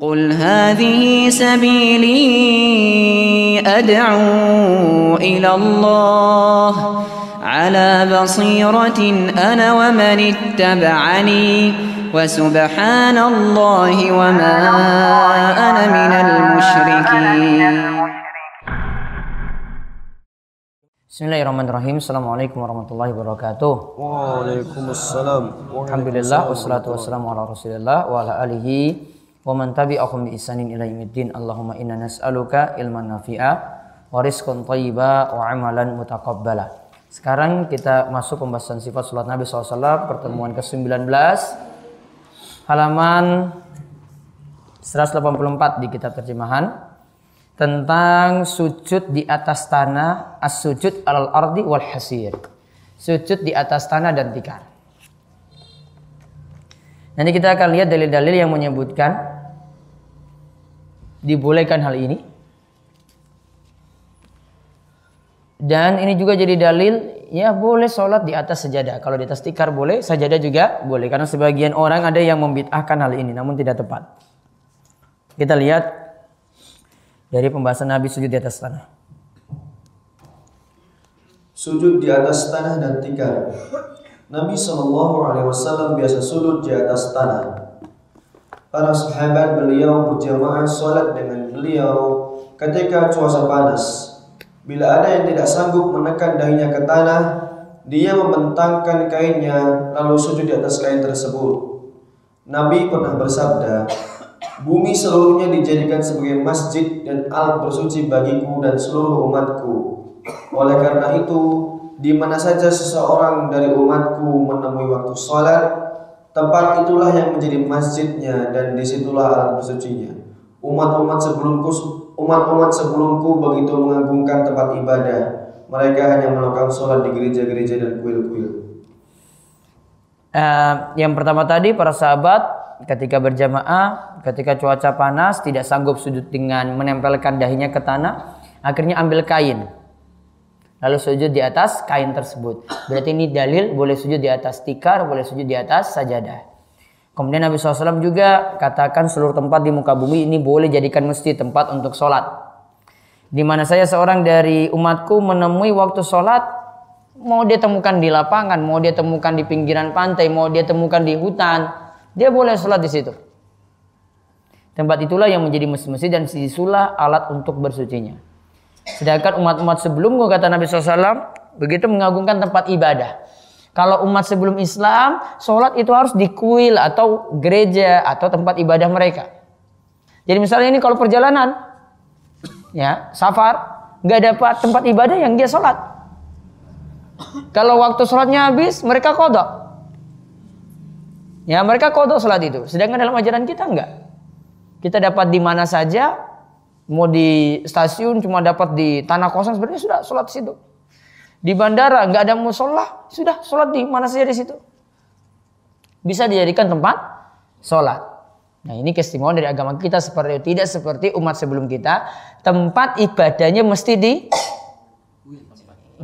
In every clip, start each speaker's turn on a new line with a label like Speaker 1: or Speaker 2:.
Speaker 1: قل هذه سبيلي أدعو إلى الله على بصيرة أنا ومن اتبعني وسبحان الله وما أنا من المشركين.
Speaker 2: بسم الله الرحمن الرحيم
Speaker 3: السلام
Speaker 2: عليكم ورحمة الله وبركاته وعليكم السلام الحمد لله والصلاة والسلام على رسول الله وعلى آله wa man tabi'ahum bi ihsanin ila yaumiddin. Allahumma inna nas'aluka ilman nafi'a wa rizqan thayyiba wa amalan mutaqabbala. Sekarang kita masuk pembahasan sifat salat Nabi SAW pertemuan ke-19 halaman 184 di kitab terjemahan tentang sujud di atas tanah, as-sujud alal ardi wal hasir. Sujud di atas tanah dan tikar. Nanti kita akan lihat dalil-dalil yang menyebutkan dibolehkan hal ini. Dan ini juga jadi dalil ya boleh sholat di atas sejadah. Kalau di atas tikar boleh, sajadah juga boleh. Karena sebagian orang ada yang membid'ahkan hal ini namun tidak tepat. Kita lihat dari pembahasan Nabi sujud di atas tanah.
Speaker 3: Sujud di atas tanah dan tikar. Nabi Wasallam biasa sujud di atas tanah. Para sahabat beliau berjamaah sholat dengan beliau ketika cuaca panas. Bila ada yang tidak sanggup menekan dahinya ke tanah, dia membentangkan kainnya lalu sujud di atas kain tersebut. Nabi pernah bersabda, Bumi seluruhnya dijadikan sebagai masjid dan alat bersuci bagiku dan seluruh umatku. Oleh karena itu, di mana saja seseorang dari umatku menemui waktu sholat, tempat itulah yang menjadi masjidnya dan di situlah alat bersucinya. Umat-umat sebelumku, umat-umat sebelumku begitu mengagungkan tempat ibadah. Mereka hanya melakukan sholat di gereja-gereja dan kuil-kuil.
Speaker 2: Uh, yang pertama tadi para sahabat ketika berjamaah, ketika cuaca panas tidak sanggup sujud dengan menempelkan dahinya ke tanah, akhirnya ambil kain. Lalu sujud di atas kain tersebut. Berarti ini dalil boleh sujud di atas tikar, boleh sujud di atas sajadah. Kemudian Nabi SAW juga katakan seluruh tempat di muka bumi ini boleh jadikan masjid tempat untuk sholat. Di mana saya seorang dari umatku menemui waktu sholat, mau dia temukan di lapangan, mau dia temukan di pinggiran pantai, mau dia temukan di hutan, dia boleh sholat di situ. Tempat itulah yang menjadi masjid-masjid dan di situlah alat untuk bersucinya. Sedangkan umat-umat sebelumku kata Nabi SAW begitu mengagungkan tempat ibadah. Kalau umat sebelum Islam, sholat itu harus di kuil atau gereja atau tempat ibadah mereka. Jadi misalnya ini kalau perjalanan, ya safar, nggak dapat tempat ibadah yang dia sholat. Kalau waktu sholatnya habis, mereka kodok. Ya mereka kodok sholat itu. Sedangkan dalam ajaran kita enggak. Kita dapat di mana saja, mau di stasiun cuma dapat di tanah kosong sebenarnya sudah sholat di situ. Di bandara nggak ada musola, sudah sholat di mana saja di situ. Bisa dijadikan tempat sholat. Nah ini keistimewaan dari agama kita seperti. Tidak seperti umat sebelum kita. Tempat ibadahnya mesti di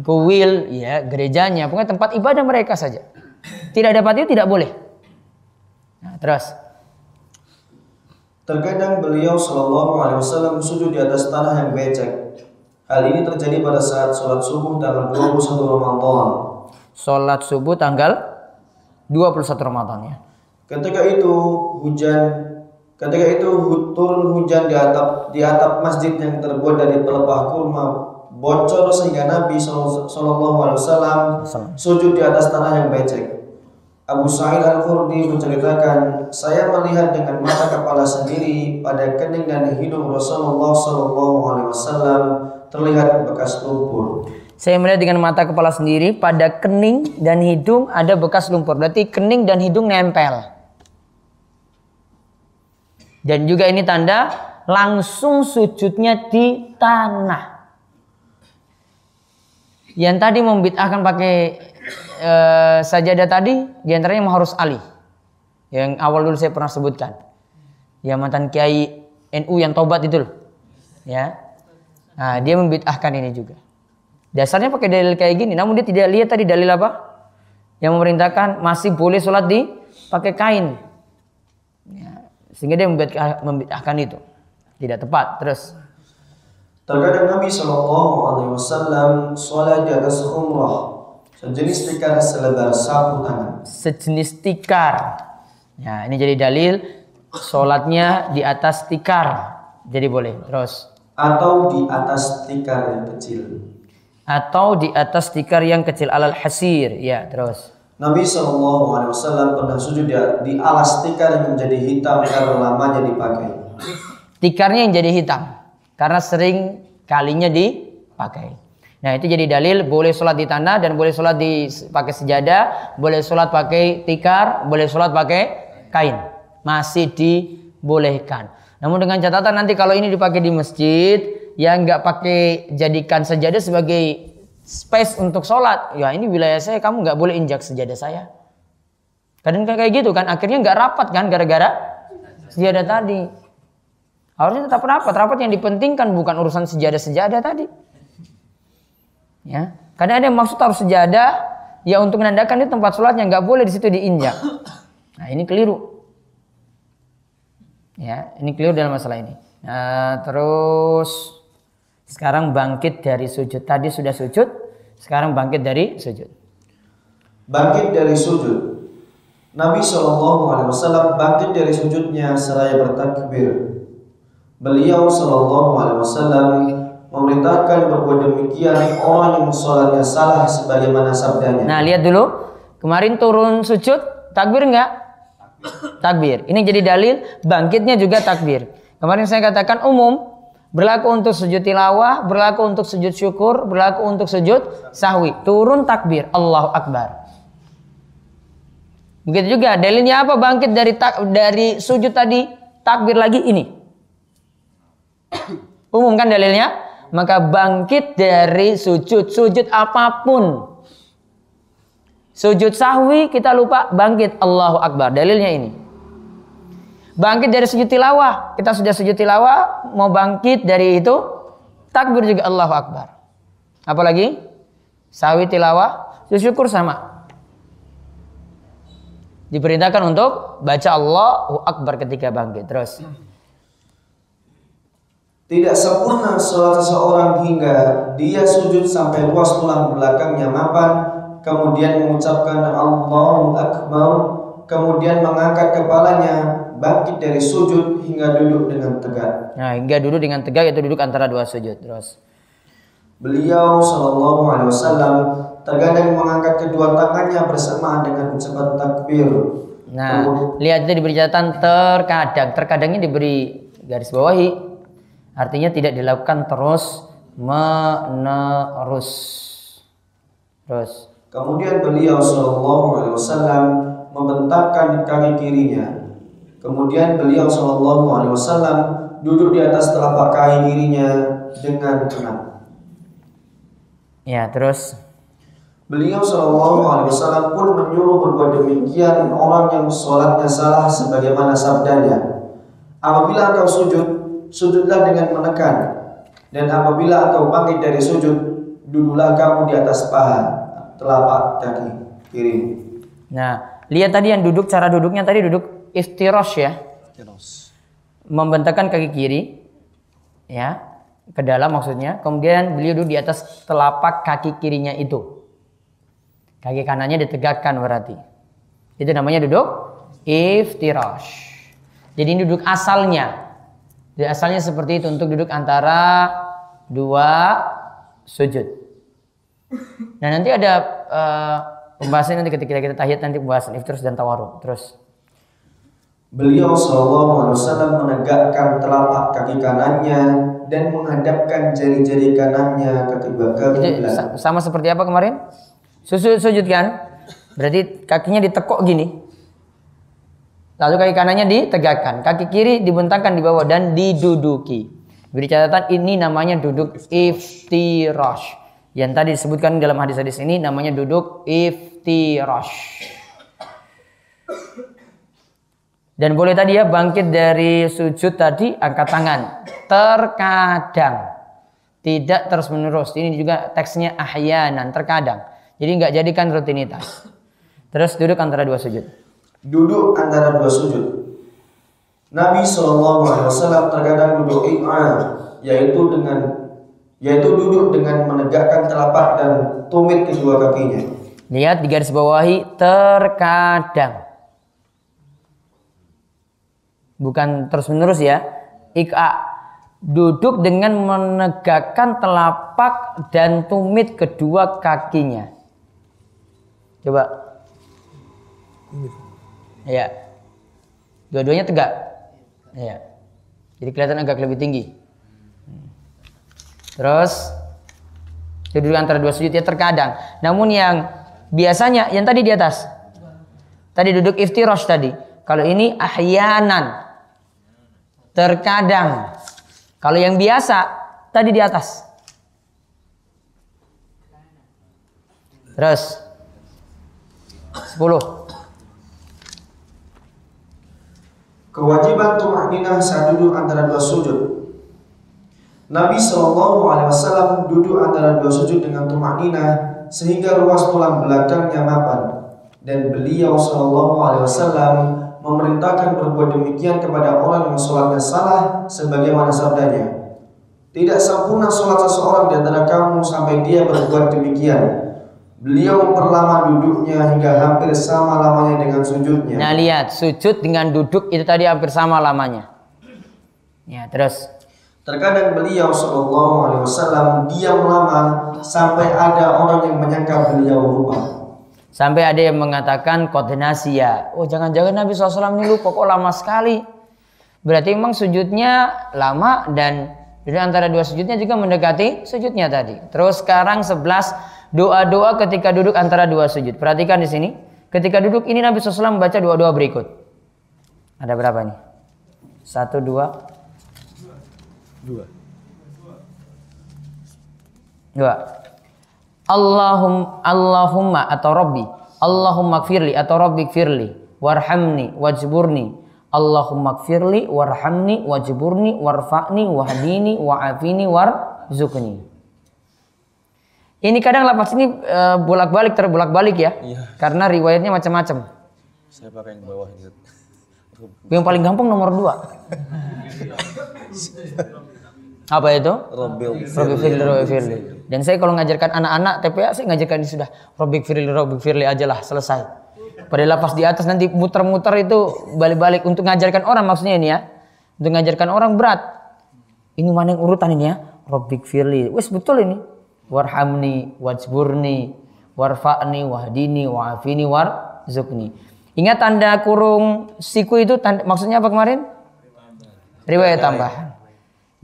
Speaker 2: kuil, ya gerejanya. Pokoknya tempat ibadah mereka saja. Tidak dapat itu tidak boleh. Nah, terus.
Speaker 3: Terkadang beliau Shallallahu Alaihi Wasallam sujud di atas tanah yang becek. Hal ini terjadi pada saat sholat subuh tanggal 21 Ramadan.
Speaker 2: Sholat subuh tanggal 21 Ramadan ya.
Speaker 3: Ketika itu hujan Ketika itu turun hujan di atap di atap masjid yang terbuat dari pelepah kurma bocor sehingga Nabi Shallallahu Alaihi Wasallam sujud di atas tanah yang becek. Abu Sa'id Al-Khurdi menceritakan, saya melihat dengan mata kepala sendiri pada kening dan hidung Rasulullah Shallallahu Alaihi Wasallam terlihat bekas lumpur.
Speaker 2: Saya melihat dengan mata kepala sendiri pada kening dan hidung ada bekas lumpur. Berarti kening dan hidung nempel. Dan juga ini tanda langsung sujudnya di tanah. Yang tadi membid'ahkan pakai e, sajadah tadi di antaranya harus Ali. Yang awal dulu saya pernah sebutkan. Ya mantan kiai NU yang tobat itu loh. Ya. Nah, dia membid'ahkan ini juga. Dasarnya pakai dalil kayak gini, namun dia tidak lihat tadi dalil apa? Yang memerintahkan masih boleh sholat di pakai kain. Ya. Sehingga dia membid'ah- membid'ahkan itu. Tidak tepat. Terus
Speaker 3: Terkadang Nabi Shallallahu Alaihi Wasallam sholat di atas umrah sejenis tikar selebar sapu tangan.
Speaker 2: sejenis tikar. Ya, ini jadi dalil sholatnya di atas tikar. Jadi boleh. Terus
Speaker 3: atau di atas tikar yang kecil.
Speaker 2: atau di atas tikar yang kecil alal hasir. Ya, terus.
Speaker 3: Nabi Shallallahu Alaihi Wasallam pernah sujud di, di alas tikar yang menjadi hitam karena lamanya dipakai.
Speaker 2: Tikarnya yang jadi hitam karena sering kalinya dipakai. Nah, itu jadi dalil boleh sholat di tanah dan boleh sholat di pakai sejadah, boleh sholat pakai tikar, boleh sholat pakai kain. Masih dibolehkan. Namun dengan catatan nanti kalau ini dipakai di masjid, yang nggak pakai jadikan sejadah sebagai space untuk sholat, ya ini wilayah saya, kamu nggak boleh injak sejadah saya. Kadang kayak gitu kan, akhirnya nggak rapat kan gara-gara sejadah tadi. Harusnya tetap rapat. Rapat yang dipentingkan bukan urusan sejadah-sejadah tadi. Ya, karena ada yang maksud harus sejadah ya untuk menandakan itu tempat sholatnya nggak boleh di situ diinjak. Nah ini keliru. Ya, ini keliru dalam masalah ini. Nah, terus sekarang bangkit dari sujud. Tadi sudah sujud, sekarang bangkit dari sujud.
Speaker 3: Bangkit dari sujud. Nabi Shallallahu Alaihi Wasallam bangkit dari sujudnya seraya bertakbir. Beliau Shallallahu Alaihi Wasallam memerintahkan berbuat demikian orang yang sholatnya salah sebagaimana sabdanya.
Speaker 2: Nah, lihat dulu. Kemarin turun sujud, takbir enggak? Takbir. Ini jadi dalil bangkitnya juga takbir. Kemarin saya katakan umum berlaku untuk sujud tilawah, berlaku untuk sujud syukur, berlaku untuk sujud sahwi. Turun takbir, Allahu Akbar. Begitu juga dalilnya apa bangkit dari tak, dari sujud tadi takbir lagi ini. Umum kan dalilnya? Maka bangkit dari sujud, sujud apa pun. Sujud sahwi kita lupa bangkit Allahu Akbar. Dalilnya ini. Bangkit dari sujud tilawah. Kita sudah sujud tilawah. Mau bangkit dari itu. Takbir juga Allahu Akbar. Apalagi? Sahwi tilawah. Syukur sama. Diperintahkan untuk baca Allahu Akbar ketika bangkit. Terus.
Speaker 3: Tidak sempurna sholat seseorang hingga dia sujud sampai ruas tulang belakangnya mapan, kemudian mengucapkan Allahu Akbar, kemudian mengangkat kepalanya, bangkit dari sujud hingga duduk dengan tegak.
Speaker 2: Nah, hingga duduk dengan tegak itu duduk antara dua sujud. Terus.
Speaker 3: Beliau Shallallahu Alaihi Wasallam terkadang mengangkat kedua tangannya bersamaan dengan ucapan takbir.
Speaker 2: Nah, lihat itu diberi catatan terkadang. Terkadangnya diberi garis bawahi. Artinya tidak dilakukan terus menerus. Terus.
Speaker 3: Kemudian beliau Shallallahu Alaihi Wasallam membentangkan kaki kirinya. Kemudian beliau Shallallahu Alaihi Wasallam duduk di atas telapak kaki kirinya dengan tenang.
Speaker 2: Ya, terus.
Speaker 3: Beliau Shallallahu Alaihi Wasallam pun menyuruh berbuat demikian orang yang sholatnya salah sebagaimana sabdanya. Apabila engkau sujud, sujudlah dengan menekan. Dan apabila engkau bangkit dari sujud, duduklah kamu di atas paha telapak kaki kiri.
Speaker 2: Nah, lihat tadi yang duduk cara duduknya tadi duduk iftirosh ya. Membentangkan kaki kiri ya, ke dalam maksudnya. Kemudian beliau duduk di atas telapak kaki kirinya itu. Kaki kanannya ditegakkan berarti. Itu namanya duduk iftirash. Jadi ini duduk asalnya. Jadi asalnya seperti itu untuk duduk antara dua sujud. Nah nanti ada eh, pembahasan nanti ketika kita tahiyat nanti pembahasan iftirash dan tawaruk. Terus
Speaker 3: Beliau Shallallahu Alaihi Wasallam menegakkan telapak kaki kanannya dan menghadapkan jari-jari kanannya ke kiblat.
Speaker 2: sama seperti apa kemarin? Sujud sujud kan? Berarti kakinya ditekuk gini. Lalu kaki kanannya ditegakkan, kaki kiri dibentangkan di bawah dan diduduki. Beri catatan ini namanya duduk iftirash. Yang tadi disebutkan dalam hadis-hadis ini namanya duduk iftirash. Dan boleh tadi ya bangkit dari sujud tadi angkat tangan. Terkadang tidak terus menerus. Ini juga teksnya ahyanan terkadang. Jadi nggak jadikan rutinitas. Terus duduk antara dua sujud.
Speaker 3: Duduk antara dua sujud. Nabi Shallallahu Alaihi Wasallam terkadang duduk iqa, yaitu dengan yaitu duduk dengan menegakkan telapak dan tumit kedua kakinya.
Speaker 2: Lihat di garis bawahi terkadang. Bukan terus-menerus ya. Iqa duduk dengan menegakkan telapak dan tumit kedua kakinya. Coba. Ya. Dua-duanya tegak. Ya. Jadi kelihatan agak lebih tinggi. Terus duduk antara dua sujud ya terkadang. Namun yang biasanya yang tadi di atas. Tadi duduk iftirosh tadi. Kalau ini ahyanan. Terkadang. Kalau yang biasa tadi di atas. Terus 10.
Speaker 3: Kewajiban tumakninah saat duduk antara dua sujud. Nabi Wasallam duduk antara dua sujud dengan tumakninah sehingga ruas tulang belakangnya mapan dan beliau Wasallam memerintahkan berbuat demikian kepada orang yang sholatnya salah sebagaimana sabdanya. Tidak sempurna sholat seseorang di antara kamu sampai dia berbuat demikian. Beliau memperlama duduknya hingga hampir sama lamanya dengan sujudnya.
Speaker 2: Nah lihat sujud dengan duduk itu tadi hampir sama lamanya. Ya terus.
Speaker 3: Terkadang beliau Shallallahu Alaihi Wasallam diam lama sampai ada orang yang menyangka beliau lupa.
Speaker 2: Sampai ada yang mengatakan koordinasi ya. Oh jangan-jangan Nabi SAW ini lupa kok lama sekali. Berarti memang sujudnya lama dan di antara dua sujudnya juga mendekati sujudnya tadi. Terus sekarang 11 doa-doa ketika duduk antara dua sujud. Perhatikan di sini. Ketika duduk ini Nabi SAW membaca doa-doa berikut. Ada berapa nih? Satu, dua. Dua. Dua. Allahum, Allahumma atau Rabbi. Allahumma kfirli atau Rabbi kfirli. Warhamni wajburni. Allahumma kfirli warhamni wajburni warfa'ni wahdini wa'afini warzukni. Ini kadang lapas ini uh, bolak-balik terbolak-balik ya. Iya. Karena riwayatnya macam-macam. Saya pakai yang bawah ini. Yang paling gampang nomor dua. Apa itu? Robbil Firli, Robbil Firli. Dan saya kalau ngajarkan anak-anak TPA saya ngajarkan ini sudah Robbil Firli, Robbil Firli aja lah selesai. Pada lapas di atas nanti muter-muter itu balik-balik untuk ngajarkan orang maksudnya ini ya. Untuk ngajarkan orang berat. Ini mana yang urutan ini ya? Robbil Firli. Wes betul ini warhamni wajburni warfa'ni wahdini wa'afini warzukni. Ingat tanda kurung siku itu tanda, maksudnya apa kemarin? Riwayat tambahan.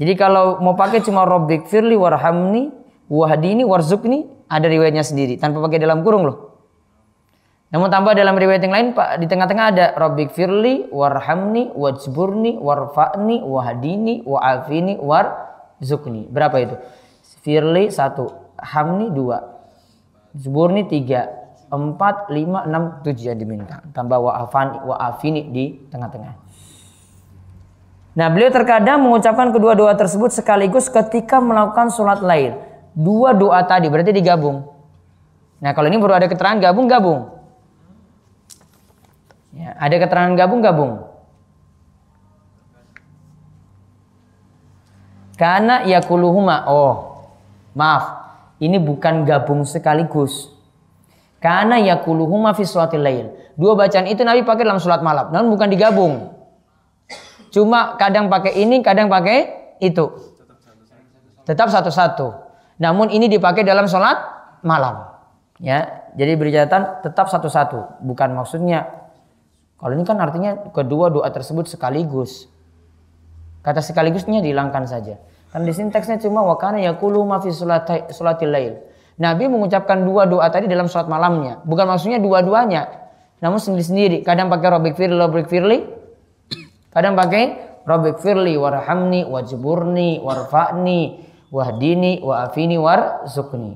Speaker 2: Jadi kalau mau pakai cuma robbik firli warhamni wahdini warzukni ada riwayatnya sendiri tanpa pakai dalam kurung loh. Namun tambah dalam riwayat yang lain Pak di tengah-tengah ada robbik firli warhamni wajburni warfa'ni wahdini wa'afini warzukni. Berapa itu? Firli satu, Hamni dua, Zuburni tiga, empat, lima, enam, tujuh yang diminta. Tambah wa'afani, wa'afini di tengah-tengah. Nah beliau terkadang mengucapkan kedua doa tersebut sekaligus ketika melakukan sholat lain. Dua doa tadi berarti digabung. Nah kalau ini baru ada keterangan gabung gabung. Ya, ada keterangan gabung gabung. Karena yakuluhuma. Oh, Maaf, ini bukan gabung sekaligus. Karena yakuluhuma fi sholatil lail. Dua bacaan itu Nabi pakai dalam sholat malam, namun bukan digabung. Cuma kadang pakai ini, kadang pakai itu. Tetap satu-satu. Namun ini dipakai dalam sholat malam. Ya, jadi beri catatan tetap satu-satu. Bukan maksudnya kalau ini kan artinya kedua doa tersebut sekaligus. Kata sekaligusnya dihilangkan saja. Kan di sini teksnya cuma wakana yakulu ma fi salatil lail. Nabi mengucapkan dua doa tadi dalam sholat malamnya. Bukan maksudnya dua-duanya. Namun sendiri-sendiri. Kadang pakai Rabbik firli, Rabbik firli. Kadang pakai Rabbik firli, warhamni, wajburni, warfa'ni, wahdini, wa'afini, warzukni.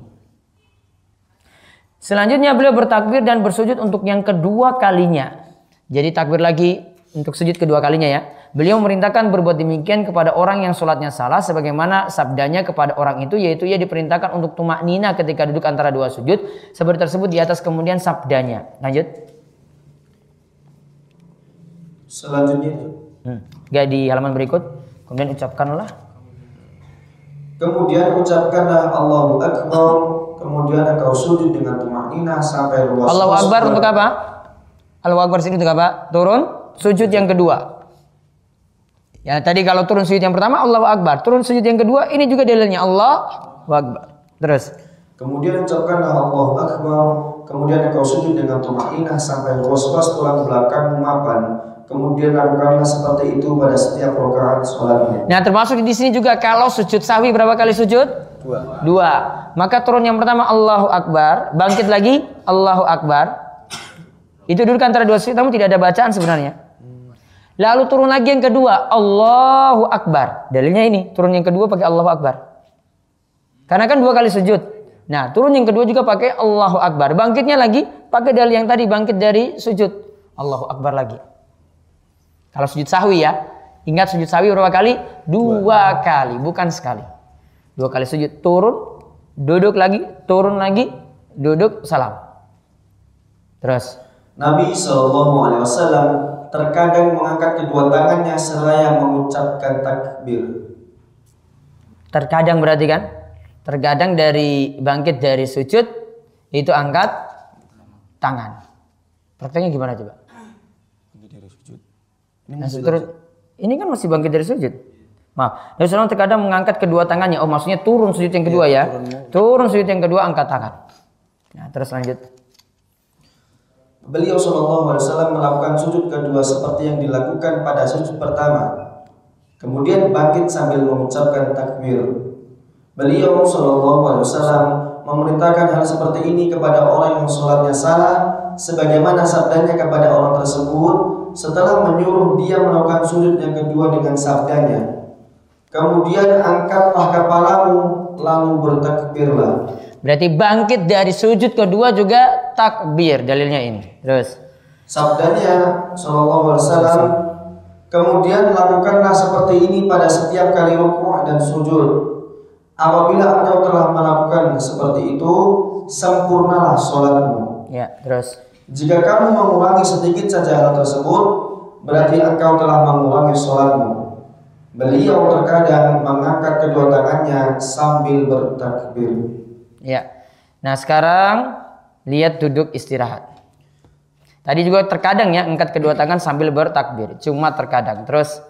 Speaker 2: Selanjutnya beliau bertakbir dan bersujud untuk yang kedua kalinya. Jadi takbir lagi untuk sujud kedua kalinya ya. Beliau memerintahkan berbuat demikian kepada orang yang sholatnya salah sebagaimana sabdanya kepada orang itu yaitu ia diperintahkan untuk tumak nina ketika duduk antara dua sujud seperti tersebut di atas kemudian sabdanya. Lanjut.
Speaker 3: Selanjutnya
Speaker 2: Hmm. Gak di halaman berikut. Kemudian ucapkanlah.
Speaker 3: Kemudian ucapkanlah Allahu Akbar. Kemudian engkau sujud dengan tumakninah sampai luas.
Speaker 2: Allahu Akbar untuk apa? Allahu Akbar sini untuk apa? Turun sujud yang kedua. Ya tadi kalau turun sujud yang pertama Allahu Akbar, turun sujud yang kedua ini juga dalilnya Allahu Akbar. Terus
Speaker 3: Kemudian ucapkanlah Allahu Akbar. Kemudian engkau sujud dengan tumakninah sampai luas-luas tulang belakang mapan. Kemudian lakukanlah seperti itu pada setiap rakaat sholatnya.
Speaker 2: Nah termasuk di sini juga kalau sujud sahwi berapa kali sujud?
Speaker 3: Dua.
Speaker 2: Dua. Maka turun yang pertama Allahu Akbar, bangkit lagi Allahu Akbar. Itu duduk antara dua sujud, namun tidak ada bacaan sebenarnya. Lalu turun lagi yang kedua Allahu Akbar. Dalilnya ini turun yang kedua pakai Allahu Akbar. Karena kan dua kali sujud. Nah turun yang kedua juga pakai Allahu Akbar. Bangkitnya lagi pakai dalil yang tadi bangkit dari sujud Allahu Akbar lagi. Kalau sujud sahwi ya, ingat sujud sahwi berapa kali? Dua, kali, bukan sekali. Dua kali sujud, turun, duduk lagi, turun lagi, duduk, salam. Terus,
Speaker 3: Nabi Shallallahu Alaihi Wasallam terkadang mengangkat kedua tangannya seraya mengucapkan takbir.
Speaker 2: terkadang berarti kan? Terkadang dari bangkit dari sujud itu angkat tangan. Prakteknya gimana coba? Nah, terus ini kan masih bangkit dari sujud. Maaf, Nabi SAW terkadang mengangkat kedua tangannya. Oh, maksudnya turun sujud yang kedua ya? Turun sujud yang kedua angkat tangan. Nah, terus lanjut.
Speaker 3: Beliau Shallallahu Alaihi Wasallam melakukan sujud kedua seperti yang dilakukan pada sujud pertama. Kemudian bangkit sambil mengucapkan takbir. Beliau Shallallahu Alaihi Wasallam memerintahkan hal seperti ini kepada orang yang sholatnya salah, sebagaimana sabdanya kepada orang tersebut setelah menyuruh dia melakukan sujud yang kedua dengan sabdanya. Kemudian angkatlah kepalamu lalu bertakbirlah.
Speaker 2: Berarti bangkit dari sujud kedua juga takbir dalilnya ini. Terus.
Speaker 3: Sabdanya Shallallahu Alaihi Wasallam kemudian lakukanlah seperti ini pada setiap kali rukuk dan sujud. Apabila engkau telah melakukan seperti itu, sempurnalah sholatmu.
Speaker 2: Ya, terus.
Speaker 3: Jika kamu mengurangi sedikit saja hal tersebut, berarti engkau telah mengurangi sholatmu. Beliau terkadang mengangkat kedua tangannya sambil bertakbir.
Speaker 2: Ya. Nah, sekarang lihat duduk istirahat. Tadi juga terkadang ya angkat kedua tangan sambil bertakbir. Cuma terkadang. Terus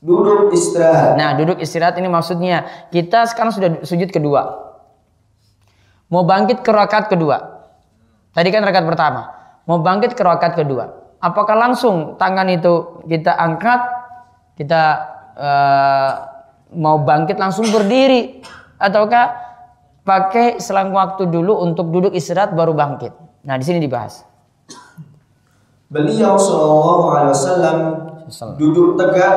Speaker 3: Duduk istirahat.
Speaker 2: Nah, duduk istirahat ini maksudnya kita sekarang sudah sujud kedua. Mau bangkit ke rakaat kedua. Tadi kan rakaat pertama. Mau bangkit ke rakaat kedua. Apakah langsung tangan itu kita angkat, kita eh, mau bangkit langsung berdiri ataukah pakai selang waktu dulu untuk duduk istirahat baru bangkit. Nah, di sini dibahas.
Speaker 3: Beliau Shallallahu Alaihi Wasallam duduk tegak,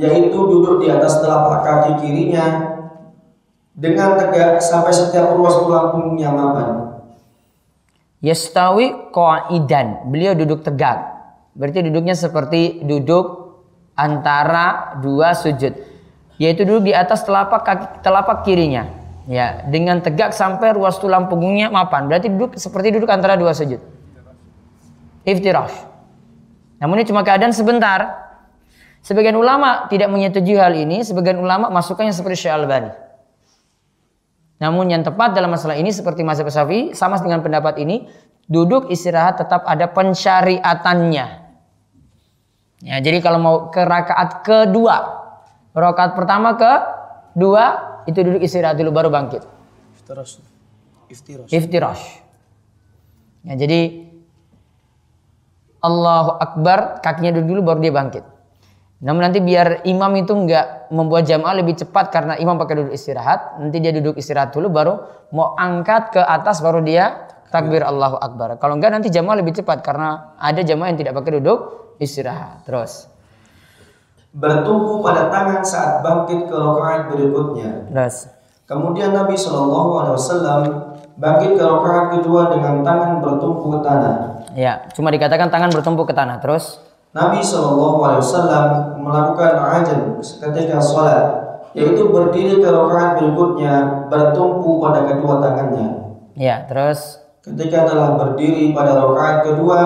Speaker 3: yaitu duduk di atas telapak kaki kirinya dengan tegak sampai setiap ruas tulang punggungnya mapan.
Speaker 2: Yastawi qa'idan. Beliau duduk tegak. Berarti duduknya seperti duduk antara dua sujud. Yaitu duduk di atas telapak kaki telapak kirinya. Ya, dengan tegak sampai ruas tulang punggungnya mapan. Berarti duduk seperti duduk antara dua sujud. Iftirash. Namun ini cuma keadaan sebentar. Sebagian ulama tidak menyetujui hal ini, sebagian ulama masukkannya seperti Syekh Albani. Namun yang tepat dalam masalah ini seperti mazhab Syafi'i sama dengan pendapat ini, duduk istirahat tetap ada pensyariatannya. Ya, jadi kalau mau ke rakaat kedua, rakaat pertama ke dua itu duduk istirahat dulu baru bangkit.
Speaker 4: Iftirash. Iftirash.
Speaker 2: Iftirash. Ya, jadi Allahu Akbar kakinya duduk dulu baru dia bangkit. Namun nanti biar imam itu nggak membuat jamaah lebih cepat karena imam pakai duduk istirahat, nanti dia duduk istirahat dulu baru mau angkat ke atas baru dia takbir Allahu Akbar. Kalau enggak nanti jamaah lebih cepat karena ada jamaah yang tidak pakai duduk istirahat. Terus.
Speaker 3: Bertumpu pada tangan saat bangkit ke rakaat berikutnya.
Speaker 2: Terus.
Speaker 3: Kemudian Nabi Shallallahu Alaihi Wasallam bangkit ke rakaat kedua dengan tangan bertumpu ke tanah.
Speaker 2: Ya, cuma dikatakan tangan bertumpu ke tanah. Terus.
Speaker 3: Nabi Shallallahu Alaihi Wasallam melakukan ajan ketika sholat, yaitu berdiri ke rakaat berikutnya bertumpu pada kedua tangannya.
Speaker 2: Ya, terus.
Speaker 3: Ketika telah berdiri pada rakaat kedua,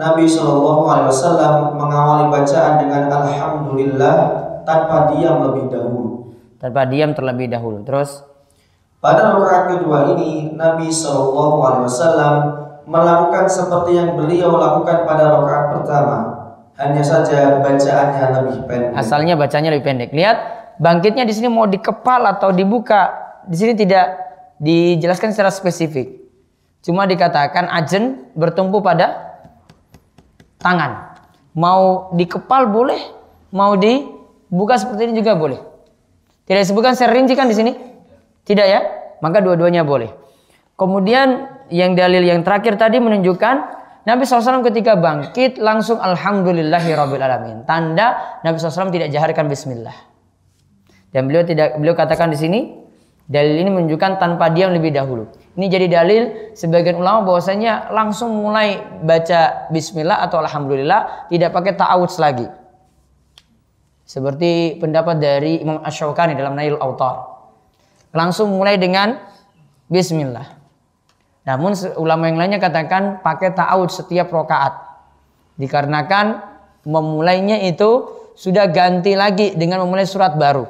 Speaker 3: Nabi Shallallahu Alaihi Wasallam mengawali bacaan dengan Alhamdulillah tanpa diam lebih dahulu.
Speaker 2: Tanpa diam terlebih dahulu. Terus
Speaker 3: Pada rakaat kedua ini Nabi Shallallahu Alaihi Wasallam melakukan seperti yang beliau lakukan pada rakaat pertama. Hanya saja bacaannya lebih pendek.
Speaker 2: asalnya bacanya lebih pendek. Lihat bangkitnya di sini mau dikepal atau dibuka. Di sini tidak dijelaskan secara spesifik. Cuma dikatakan ajen bertumpu pada tangan. Mau dikepal boleh, mau dibuka seperti ini juga boleh. Tidak disebutkan secara rinci kan di sini? Tidak ya? Maka dua-duanya boleh. Kemudian yang dalil yang terakhir tadi menunjukkan Nabi SAW ketika bangkit langsung Alamin. Tanda Nabi SAW tidak jaharkan Bismillah. Dan beliau tidak beliau katakan di sini dalil ini menunjukkan tanpa diam lebih dahulu. Ini jadi dalil sebagian ulama bahwasanya langsung mulai baca Bismillah atau Alhamdulillah tidak pakai ta'awudz lagi. Seperti pendapat dari Imam Ash-Shawqani dalam Nail Autar. Langsung mulai dengan Bismillah. Namun ulama yang lainnya katakan pakai ta'awud setiap rokaat. Dikarenakan memulainya itu sudah ganti lagi dengan memulai surat baru.